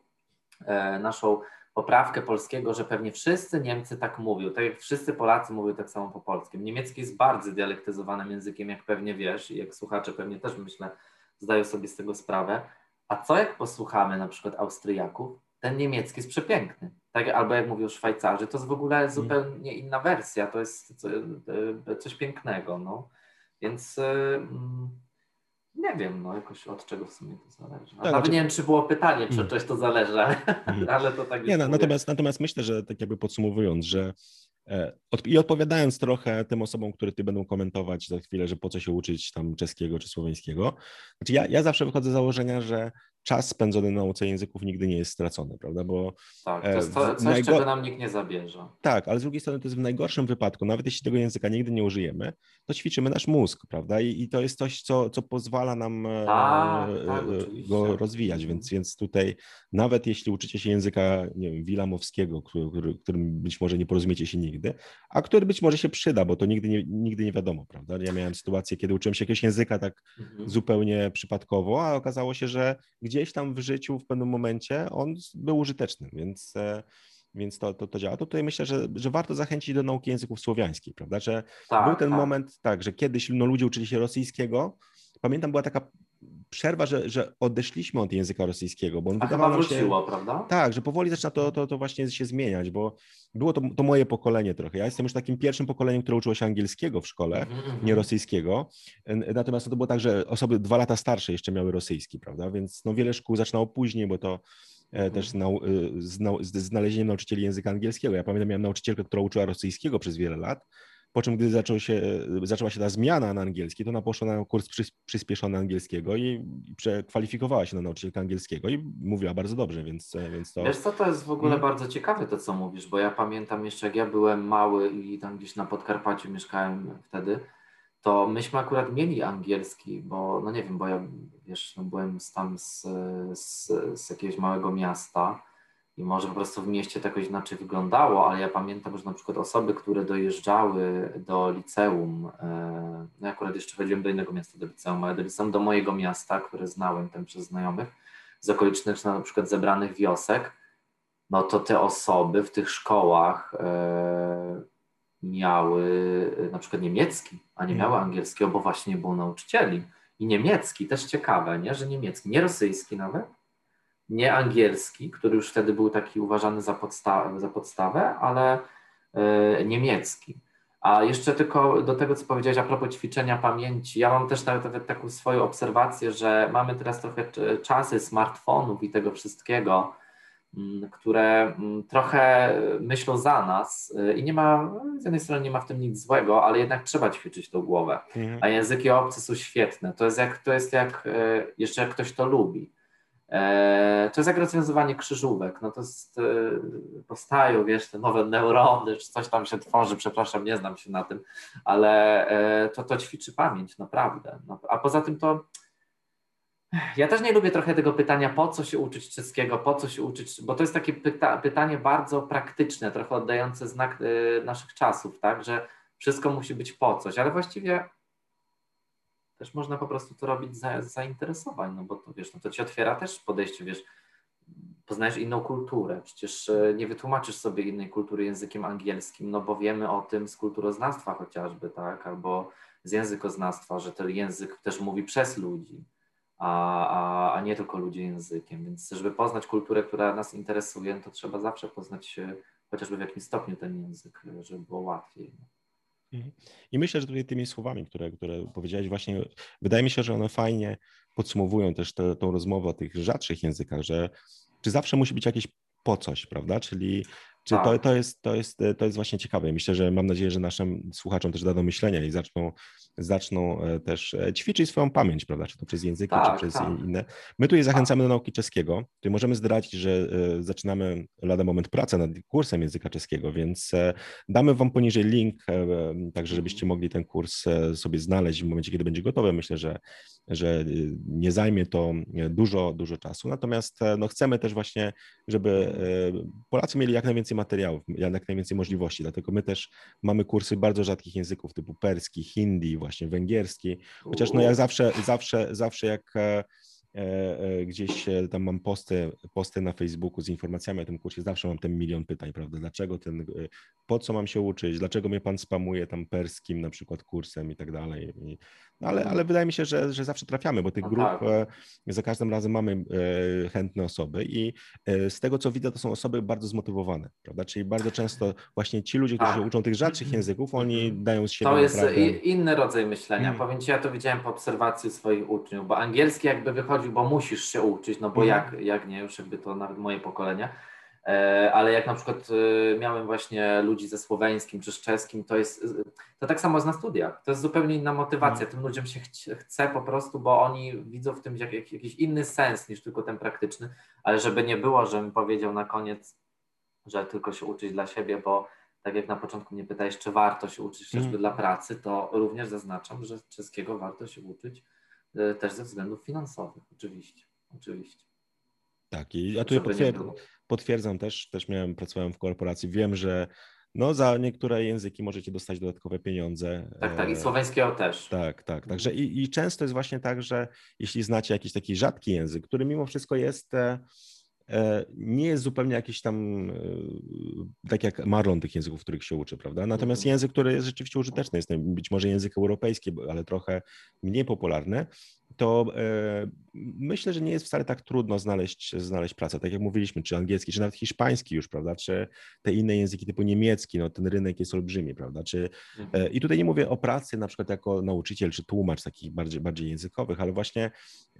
e, naszą poprawkę polskiego, że pewnie wszyscy Niemcy tak mówią, tak jak wszyscy Polacy mówią tak samo po polskim. Niemiecki jest bardzo dialektyzowanym językiem, jak pewnie wiesz i jak słuchacze pewnie też myślę zdają sobie z tego sprawę. A co jak posłuchamy na przykład Austriaków, ten niemiecki jest przepiękny. Tak, albo jak mówią Szwajcarzy, to jest w ogóle mm. zupełnie inna wersja, to jest e, coś pięknego. No. Więc e, mm, nie wiem, no jakoś od czego w sumie to zależy. Tak, Nawet znaczy... nie wiem, czy było pytanie, czy mm. to zależy, ale, mm. ale to tak Nie, no, natomiast, natomiast myślę, że tak jakby podsumowując, że e, i odpowiadając trochę tym osobom, które ty będą komentować za chwilę, że po co się uczyć tam czeskiego czy słoweńskiego, znaczy ja, ja zawsze wychodzę z założenia, że czas spędzony na nauce języków nigdy nie jest stracony, prawda? Bo tak, to jest to, coś, czego nam nikt nie zabierze. Tak, ale z drugiej strony to jest w najgorszym wypadku, nawet jeśli tego języka nigdy nie użyjemy, to ćwiczymy nasz mózg, prawda? I, i to jest coś, co, co pozwala nam e, tak, tak, go rozwijać, więc, więc tutaj nawet jeśli uczycie się języka, nie wiem, wilamowskiego, który, którym być może nie porozumiecie się nigdy, a który być może się przyda, bo to nigdy nie, nigdy nie wiadomo, prawda? Ja miałem sytuację, kiedy uczyłem się jakiegoś języka tak mhm. zupełnie przypadkowo, a okazało się, że gdzieś tam w życiu w pewnym momencie on był użyteczny, więc, e, więc to, to, to działa. To tutaj myślę, że, że warto zachęcić do nauki języków słowiańskich, prawda? Że tak, był ten tak. moment, tak, że kiedyś no, ludzie uczyli się rosyjskiego. Pamiętam, była taka przerwa, że, że odeszliśmy od języka rosyjskiego, bo on A wydawał wróciło, się, prawda? Tak, że powoli zaczyna to, to, to właśnie się zmieniać, bo było to, to moje pokolenie trochę. Ja jestem już takim pierwszym pokoleniem, które uczyło się angielskiego w szkole, mm -hmm. nie rosyjskiego. Natomiast to było tak, że osoby dwa lata starsze jeszcze miały rosyjski, prawda? Więc no, wiele szkół zaczynało później, bo to -hmm. też nau, z, z znalezieniem nauczycieli języka angielskiego. Ja pamiętam, miałem nauczycielkę, która uczyła rosyjskiego przez wiele lat, po czym, gdy zaczął się, zaczęła się ta zmiana na angielski, to ona poszła na kurs przyspieszony angielskiego i przekwalifikowała się na nauczycielkę angielskiego i mówiła bardzo dobrze, więc, więc to... Wiesz co, to jest w ogóle hmm. bardzo ciekawe to, co mówisz, bo ja pamiętam jeszcze, jak ja byłem mały i tam gdzieś na Podkarpaciu mieszkałem wtedy, to myśmy akurat mieli angielski, bo no nie wiem, bo ja wiesz, no byłem tam z, z, z jakiegoś małego miasta, i może po prostu w mieście to jakoś inaczej wyglądało, ale ja pamiętam, że na przykład osoby, które dojeżdżały do liceum, e, no ja akurat jeszcze chodziłem do innego miasta do liceum, ale do liceum do mojego miasta, które znałem tam przez znajomych, z okolicznych na przykład zebranych wiosek, no to te osoby w tych szkołach e, miały na przykład niemiecki, a nie miały angielskiego, bo właśnie nie było nauczycieli. I niemiecki, też ciekawe, nie? że niemiecki, nie rosyjski nawet, nie angielski, który już wtedy był taki uważany za, podsta za podstawę, ale y, niemiecki. A jeszcze tylko do tego, co powiedziałeś a propos ćwiczenia pamięci, ja mam też nawet taką swoją obserwację, że mamy teraz trochę czasy smartfonów i tego wszystkiego, mm, które mm, trochę myślą za nas y, i nie ma, z jednej strony nie ma w tym nic złego, ale jednak trzeba ćwiczyć tą głowę. Mhm. A języki obce są świetne. To jest jak, to jest jak y, jeszcze jak ktoś to lubi. E, to jest jak rozwiązywanie krzyżówek. No to jest, e, powstają, wiesz, te nowe neurony, czy coś tam się tworzy, przepraszam, nie znam się na tym, ale e, to, to ćwiczy pamięć, naprawdę. No, a poza tym to ja też nie lubię trochę tego pytania, po co się uczyć czeskiego, po co się uczyć, bo to jest takie pyta pytanie bardzo praktyczne, trochę oddające znak naszych czasów, tak, że wszystko musi być po coś, ale właściwie też można po prostu to robić z zainteresowań, no bo to wiesz, no to ci otwiera też podejście, wiesz, poznajesz inną kulturę, przecież e, nie wytłumaczysz sobie innej kultury językiem angielskim, no bo wiemy o tym z kulturoznawstwa chociażby, tak, albo z językoznawstwa, że ten język też mówi przez ludzi, a, a, a nie tylko ludzie językiem. Więc żeby poznać kulturę, która nas interesuje, no to trzeba zawsze poznać chociażby w jakimś stopniu ten język, żeby było łatwiej. Mhm. I myślę, że tutaj tymi słowami, które, które powiedziałeś, właśnie wydaje mi się, że one fajnie podsumowują też tę rozmowę o tych rzadszych językach, że czy zawsze musi być jakieś po coś, prawda? Czyli czy to, tak. to, jest, to, jest, to jest właśnie ciekawe. Myślę, że mam nadzieję, że naszym słuchaczom też da do myślenia i zaczną, zaczną e, też e, ćwiczyć swoją pamięć, prawda? Czy to przez języki, tak, czy przez tak. inne. My tutaj zachęcamy do nauki czeskiego. Tutaj możemy zdradzić, że e, zaczynamy lada moment pracę nad kursem języka czeskiego, więc damy Wam poniżej link, także żebyście mogli ten kurs sobie znaleźć w momencie, kiedy będzie gotowy. Myślę, że, że nie zajmie to dużo, dużo czasu. Natomiast no, chcemy też właśnie, żeby Polacy mieli jak najwięcej materiałów, jak najwięcej możliwości. Dlatego my też mamy kursy bardzo rzadkich języków typu perski, hindi, właśnie węgierski. Chociaż no jak zawsze, zawsze, zawsze jak e, E, e, gdzieś tam mam posty, posty na Facebooku z informacjami o tym kursie, zawsze mam ten milion pytań, prawda? Dlaczego ten, po co mam się uczyć, dlaczego mnie pan spamuje tam perskim na przykład kursem i tak dalej. No ale, ale wydaje mi się, że, że zawsze trafiamy, bo tych no grup tak. za każdym razem mamy chętne osoby i z tego co widzę, to są osoby bardzo zmotywowane, prawda? Czyli bardzo często właśnie ci ludzie, którzy tak. uczą tych rzadszych języków, oni mhm. dają z siebie To jest inny rodzaj myślenia. Hmm. Powiem Ci, ja to widziałem po obserwacji swoich uczniów, bo angielski jakby wychodzi chodził, bo musisz się uczyć, no bo jak, mhm. jak nie, już jakby to nawet moje pokolenie. E, ale jak na przykład e, miałem właśnie ludzi ze słoweńskim czy z czeskim, to jest to tak samo jest na studiach. To jest zupełnie inna motywacja. Mhm. Tym ludziom się chce po prostu, bo oni widzą w tym jakiś inny sens niż tylko ten praktyczny, ale żeby nie było, żebym powiedział na koniec, że tylko się uczyć dla siebie, bo tak jak na początku mnie pytałeś, czy warto się uczyć chociażby mm. dla pracy, to również zaznaczam, że czeskiego warto się uczyć E, też ze względów finansowych, oczywiście, oczywiście. Tak, i ja tutaj potwier potwierdzam też, też miałem, pracowałem w korporacji, wiem, że no za niektóre języki możecie dostać dodatkowe pieniądze. Tak, tak, i e, słoweńskiego też. Tak, tak, także i, i często jest właśnie tak, że jeśli znacie jakiś taki rzadki język, który mimo wszystko jest e, nie jest zupełnie jakiś tam, tak jak Marlon tych języków, których się uczy, prawda? Natomiast mhm. język, który jest rzeczywiście użyteczny, jest być może język europejski, ale trochę mniej popularny, to e, myślę, że nie jest wcale tak trudno znaleźć, znaleźć pracę. Tak jak mówiliśmy, czy angielski, czy nawet hiszpański już, prawda? Czy te inne języki typu niemiecki, no ten rynek jest olbrzymi, prawda? Czy, e, mhm. I tutaj nie mówię o pracy na przykład jako nauczyciel czy tłumacz takich bardziej, bardziej językowych, ale właśnie,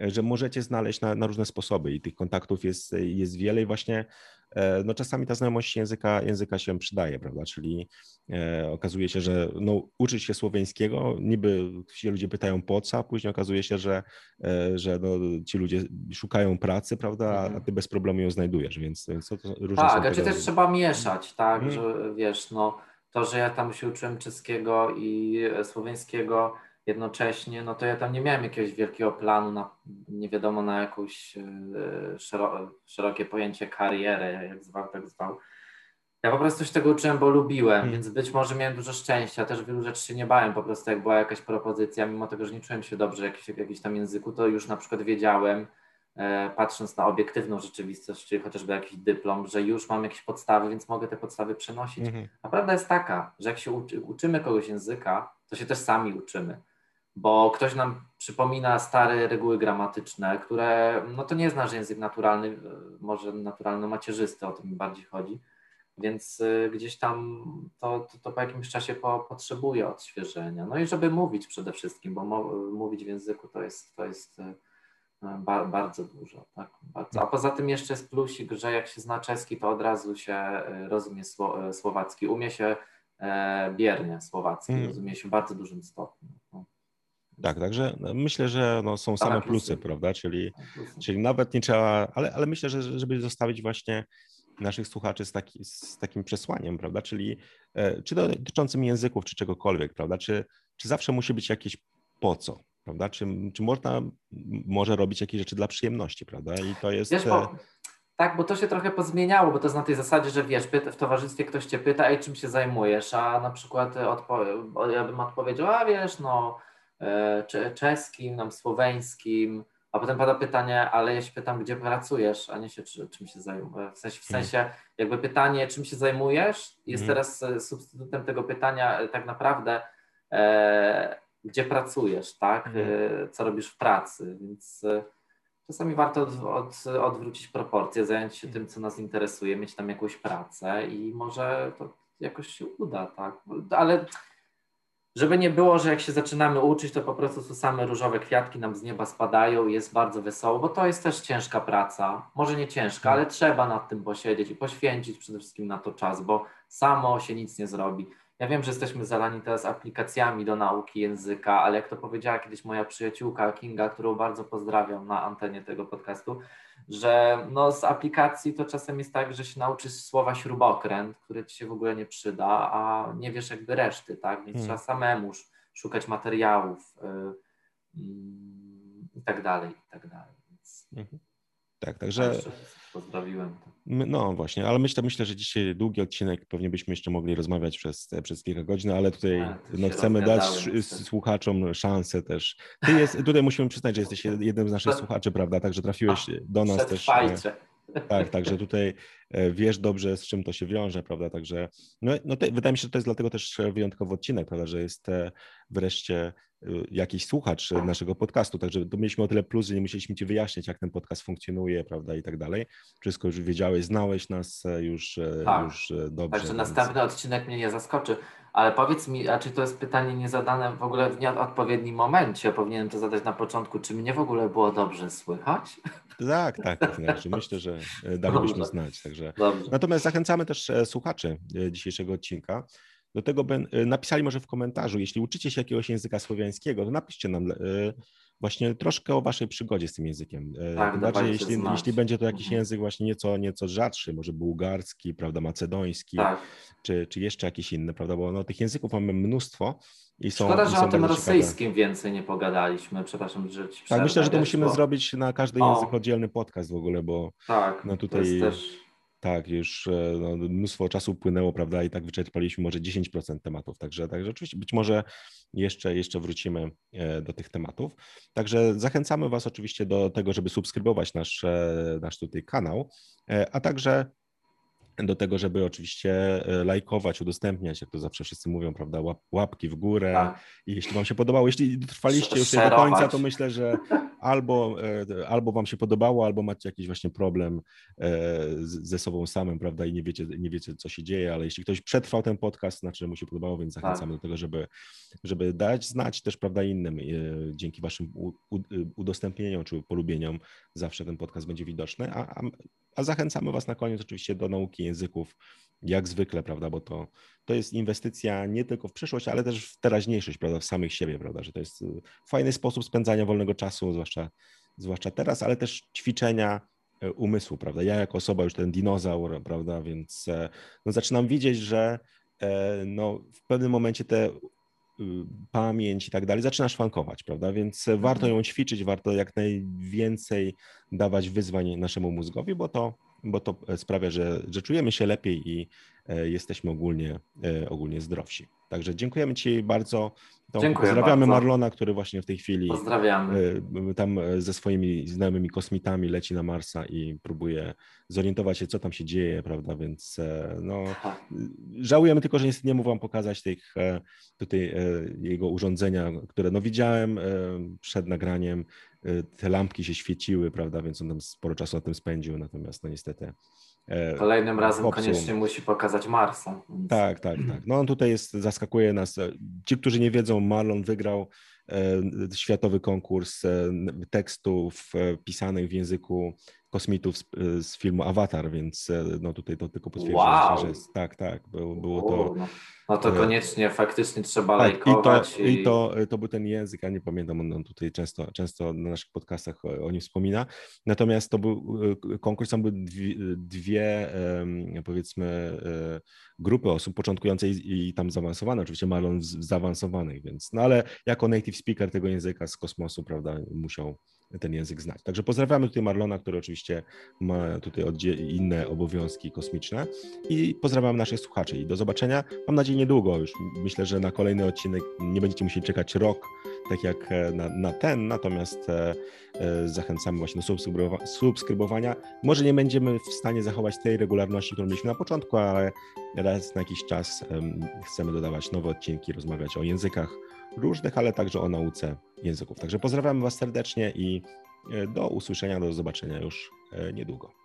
e, że możecie znaleźć na, na różne sposoby i tych kontaktów jest, jest wiele i właśnie no czasami ta znajomość języka, języka się przydaje, prawda? Czyli e, okazuje się, że no, uczyć się słoweńskiego, niby ci ludzie pytają po co, a później okazuje się, że, e, że no, ci ludzie szukają pracy, prawda? A mhm. ty bez problemu ją znajdujesz, więc, więc to, różne Tak, a czy też trzeba mieszać, tak, hmm. że wiesz, no to, że ja tam się uczyłem czeskiego i słoweńskiego, jednocześnie, no to ja tam nie miałem jakiegoś wielkiego planu na nie wiadomo na jakąś e, szero, szerokie pojęcie karierę, jak zwał, tak zwał. Ja po prostu się tego uczyłem, bo lubiłem, hmm. więc być może miałem dużo szczęścia, też wielu rzeczy się nie bałem, po prostu jak była jakaś propozycja, mimo tego, że nie czułem się dobrze w jakimś, jakimś tam języku, to już na przykład wiedziałem, e, patrząc na obiektywną rzeczywistość, czyli chociażby jakiś dyplom, że już mam jakieś podstawy, więc mogę te podstawy przenosić. Hmm. A prawda jest taka, że jak się uczy, uczymy kogoś języka, to się też sami uczymy bo ktoś nam przypomina stare reguły gramatyczne, które, no to nie jest nasz język naturalny, może naturalno-macierzysty, o tym bardziej chodzi, więc y, gdzieś tam to, to, to po jakimś czasie po, potrzebuje odświeżenia. No i żeby mówić przede wszystkim, bo mówić w języku to jest, to jest y, ba, bardzo dużo. Tak? Bardzo. A poza tym jeszcze jest plusik, że jak się zna czeski, to od razu się rozumie słowacki. Umie się e, biernie słowacki, mm. rozumie się w bardzo dużym stopniu. No. Tak, także no, myślę, że no, są same plusy, prawda? Czyli, czyli nawet nie trzeba, ale, ale myślę, że żeby zostawić właśnie naszych słuchaczy z, taki, z takim przesłaniem, prawda? Czyli e, czy dotyczącym języków, czy czegokolwiek, prawda? Czy, czy zawsze musi być jakieś po co, prawda? Czy, czy można może robić jakieś rzeczy dla przyjemności, prawda? I to jest. Wiesz, bo, e, tak, bo to się trochę pozmieniało, bo to jest na tej zasadzie, że wiesz, w towarzystwie ktoś cię pyta, ej, czym się zajmujesz, a na przykład odpo- ja bym odpowiedział, a wiesz, no czeskim, nam słoweńskim, a potem pada pytanie, ale ja się pytam, gdzie pracujesz, a nie się czy, czym się zajmujesz. W sensie, w mhm. sensie jakby pytanie, czym się zajmujesz, jest mm. teraz e, substytutem tego pytania e, tak naprawdę, e, gdzie pracujesz, tak? Mhm. E, Co robisz w pracy, więc e, czasami warto od, od, odwrócić proporcje, zająć się tym, co nas interesuje, mieć tam jakąś pracę i może to jakoś się uda, tak? Ale żeby nie było, że jak się zaczynamy uczyć, to po prostu same różowe kwiatki nam z nieba spadają i jest bardzo wesoło, bo to jest też ciężka praca. Może nie ciężka, ale trzeba nad tym posiedzieć i poświęcić przede wszystkim na to czas, bo samo się nic nie zrobi. Ja wiem, że jesteśmy zalani teraz aplikacjami do nauki języka, ale jak to powiedziała kiedyś moja przyjaciółka Kinga, którą bardzo pozdrawiam na antenie tego podcastu, że no z aplikacji to czasem jest tak, że się nauczysz słowa śrubokręt, które ci się w ogóle nie przyda, a nie wiesz jakby reszty, tak? Więc Hmm. trzeba samemu sz- szukać materiałów y, y, i tak dalej, i tak dalej. Więc Tak, także my, no właśnie, ale myślę, myślę, że dzisiaj długi odcinek, pewnie byśmy jeszcze mogli rozmawiać przez, przez kilka godzin, ale tutaj Tak, to no, chcemy dać słuchaczom szansę też. Ty jest, tutaj musimy przyznać, że jesteś jednym z naszych słuchaczy, prawda? Także trafiłeś do nas też. e, Przetrwajcie. Tak, także tutaj e, wiesz dobrze, z czym to się wiąże, prawda? Także no, no te, wydaje mi się, że to jest dlatego też e, wyjątkowy odcinek, prawda? Że jest e, wreszcie e, jakiś słuchacz e, naszego podcastu. Także to mieliśmy o tyle plus, że nie musieliśmy ci wyjaśniać, jak ten podcast funkcjonuje, prawda? I tak dalej. Wszystko już wiedziałeś, znałeś nas e, już, e, Tak. już e, dobrze. Także więc- następny odcinek mnie nie zaskoczy. Ale powiedz mi, a czy to jest pytanie niezadane w ogóle w nieodpowiednim momencie? Powinienem to zadać na początku. Czy mnie w ogóle było dobrze słychać? Tak, tak, to znaczy. Myślę, że dalibyśmy znać. Także Dobrze. Natomiast zachęcamy też słuchaczy dzisiejszego odcinka. Do tego ben, e, napisali może w komentarzu, jeśli uczycie się jakiegoś języka słowiańskiego, to napiszcie nam e, właśnie troszkę o waszej przygodzie z tym językiem. E, Tak, dawajcie jeśli, znać. jeśli będzie to jakiś Mhm. język właśnie nieco, nieco rzadszy, może bułgarski, prawda, macedoński, Tak. czy, czy jeszcze jakiś inny, prawda, bo no, tych języków mamy mnóstwo i są Szkoda, i że są o tym bardzo ciekawe. rosyjskim więcej nie pogadaliśmy. Przepraszam, że ci Tak, myślę, że to wiesz, musimy bo- zrobić na każdy O. język oddzielny podcast w ogóle, bo Tak, no to tutaj- jest też... Tak, już e, no, mnóstwo czasu upłynęło, prawda, i tak wyczerpaliśmy może 10% tematów, także, także oczywiście być może jeszcze, jeszcze wrócimy e, do tych tematów. Także zachęcamy Was oczywiście do tego, żeby subskrybować nasz, e, nasz tutaj kanał, a także do tego, żeby oczywiście e, lajkować, udostępniać, jak to zawsze wszyscy mówią, prawda, łap, łapki w górę, Tak. i jeśli Wam się podobało, jeśli trwaliście już do końca, to myślę, że albo, e, albo Wam się podobało, albo macie jakiś właśnie problem e, ze sobą samym, prawda, i nie wiecie, nie wiecie, co się dzieje, ale jeśli ktoś przetrwał ten podcast, znaczy, że mu się podobało, więc Tak. zachęcamy do tego, żeby, żeby dać znać też, prawda, innym. Dzięki Waszym udostępnieniom czy polubieniom zawsze ten podcast będzie widoczny, a, a, a zachęcamy Was na koniec oczywiście do nauki języków, jak zwykle, prawda, bo to, to jest inwestycja nie tylko w przyszłość, ale też w teraźniejszość, prawda, w samych siebie, prawda, że to jest y, fajny sposób spędzania wolnego czasu, zwłaszcza, zwłaszcza teraz, ale też ćwiczenia y, umysłu, prawda. Ja jako osoba już ten dinozaur, prawda, więc e, no, zaczynam widzieć, że e, no, w pewnym momencie te pamięć i tak dalej zaczyna szwankować, prawda, więc e, warto Mhm. ją ćwiczyć, warto jak najwięcej dawać wyzwań naszemu mózgowi, bo to, bo to e, sprawia, że, że czujemy się lepiej i e, jesteśmy ogólnie, e, ogólnie zdrowsi. Także dziękujemy Ci bardzo. Dziękuję Pozdrawiamy bardzo. Marlona, który właśnie w tej chwili Pozdrawiamy. e, tam e, ze swoimi znajomymi kosmitami leci na Marsa i próbuje zorientować się, co tam się dzieje, prawda, więc e, no, Tak. Żałujemy tylko, że niestety nie mógł wam pokazać tych tutaj jego urządzenia, które no widziałem przed nagraniem. Te lampki się świeciły, prawda, więc on tam sporo czasu na tym spędził, natomiast no niestety. E, Kolejnym razem popsuł. koniecznie musi pokazać Marsa. Więc... Tak, tak, tak. No on tutaj jest, zaskakuje nas. Ci, którzy nie wiedzą, Marlon wygrał e, światowy konkurs e, tekstów e, pisanych w języku kosmitów z, e, z filmu Avatar, więc e, no tutaj to tylko potwierdza, Wow. że jest, tak, tak, było, było to no. no to e, koniecznie faktycznie trzeba Tak, i to, lajkować. i to, to był ten język, ja nie pamiętam, on, on tutaj często, często na naszych podcastach o, o nim wspomina. Natomiast to był e, konkurs, tam były dwie, dwie powiedzmy e, grupy osób początkujące i, i tam zaawansowane, oczywiście Marlon z zaawansowanych, więc, no ale jako native speaker tego języka z kosmosu, prawda, musiał ten język znać. Także pozdrawiamy tutaj Marlona, który oczywiście ma tutaj inne obowiązki kosmiczne i pozdrawiam naszych słuchaczy i do zobaczenia. Mam nadzieję niedługo już. Myślę, że na kolejny odcinek nie będziecie musieli czekać rok, tak jak e, na, na ten, natomiast e, e, zachęcamy właśnie do subskrybowa- subskrybowania. Może nie będziemy w stanie zachować tej regularności, którą mieliśmy na początku, ale raz na jakiś czas em, chcemy dodawać nowe odcinki, rozmawiać o językach, różnych, ale także o nauce języków. Także pozdrawiamy Was serdecznie i do usłyszenia, do zobaczenia już niedługo.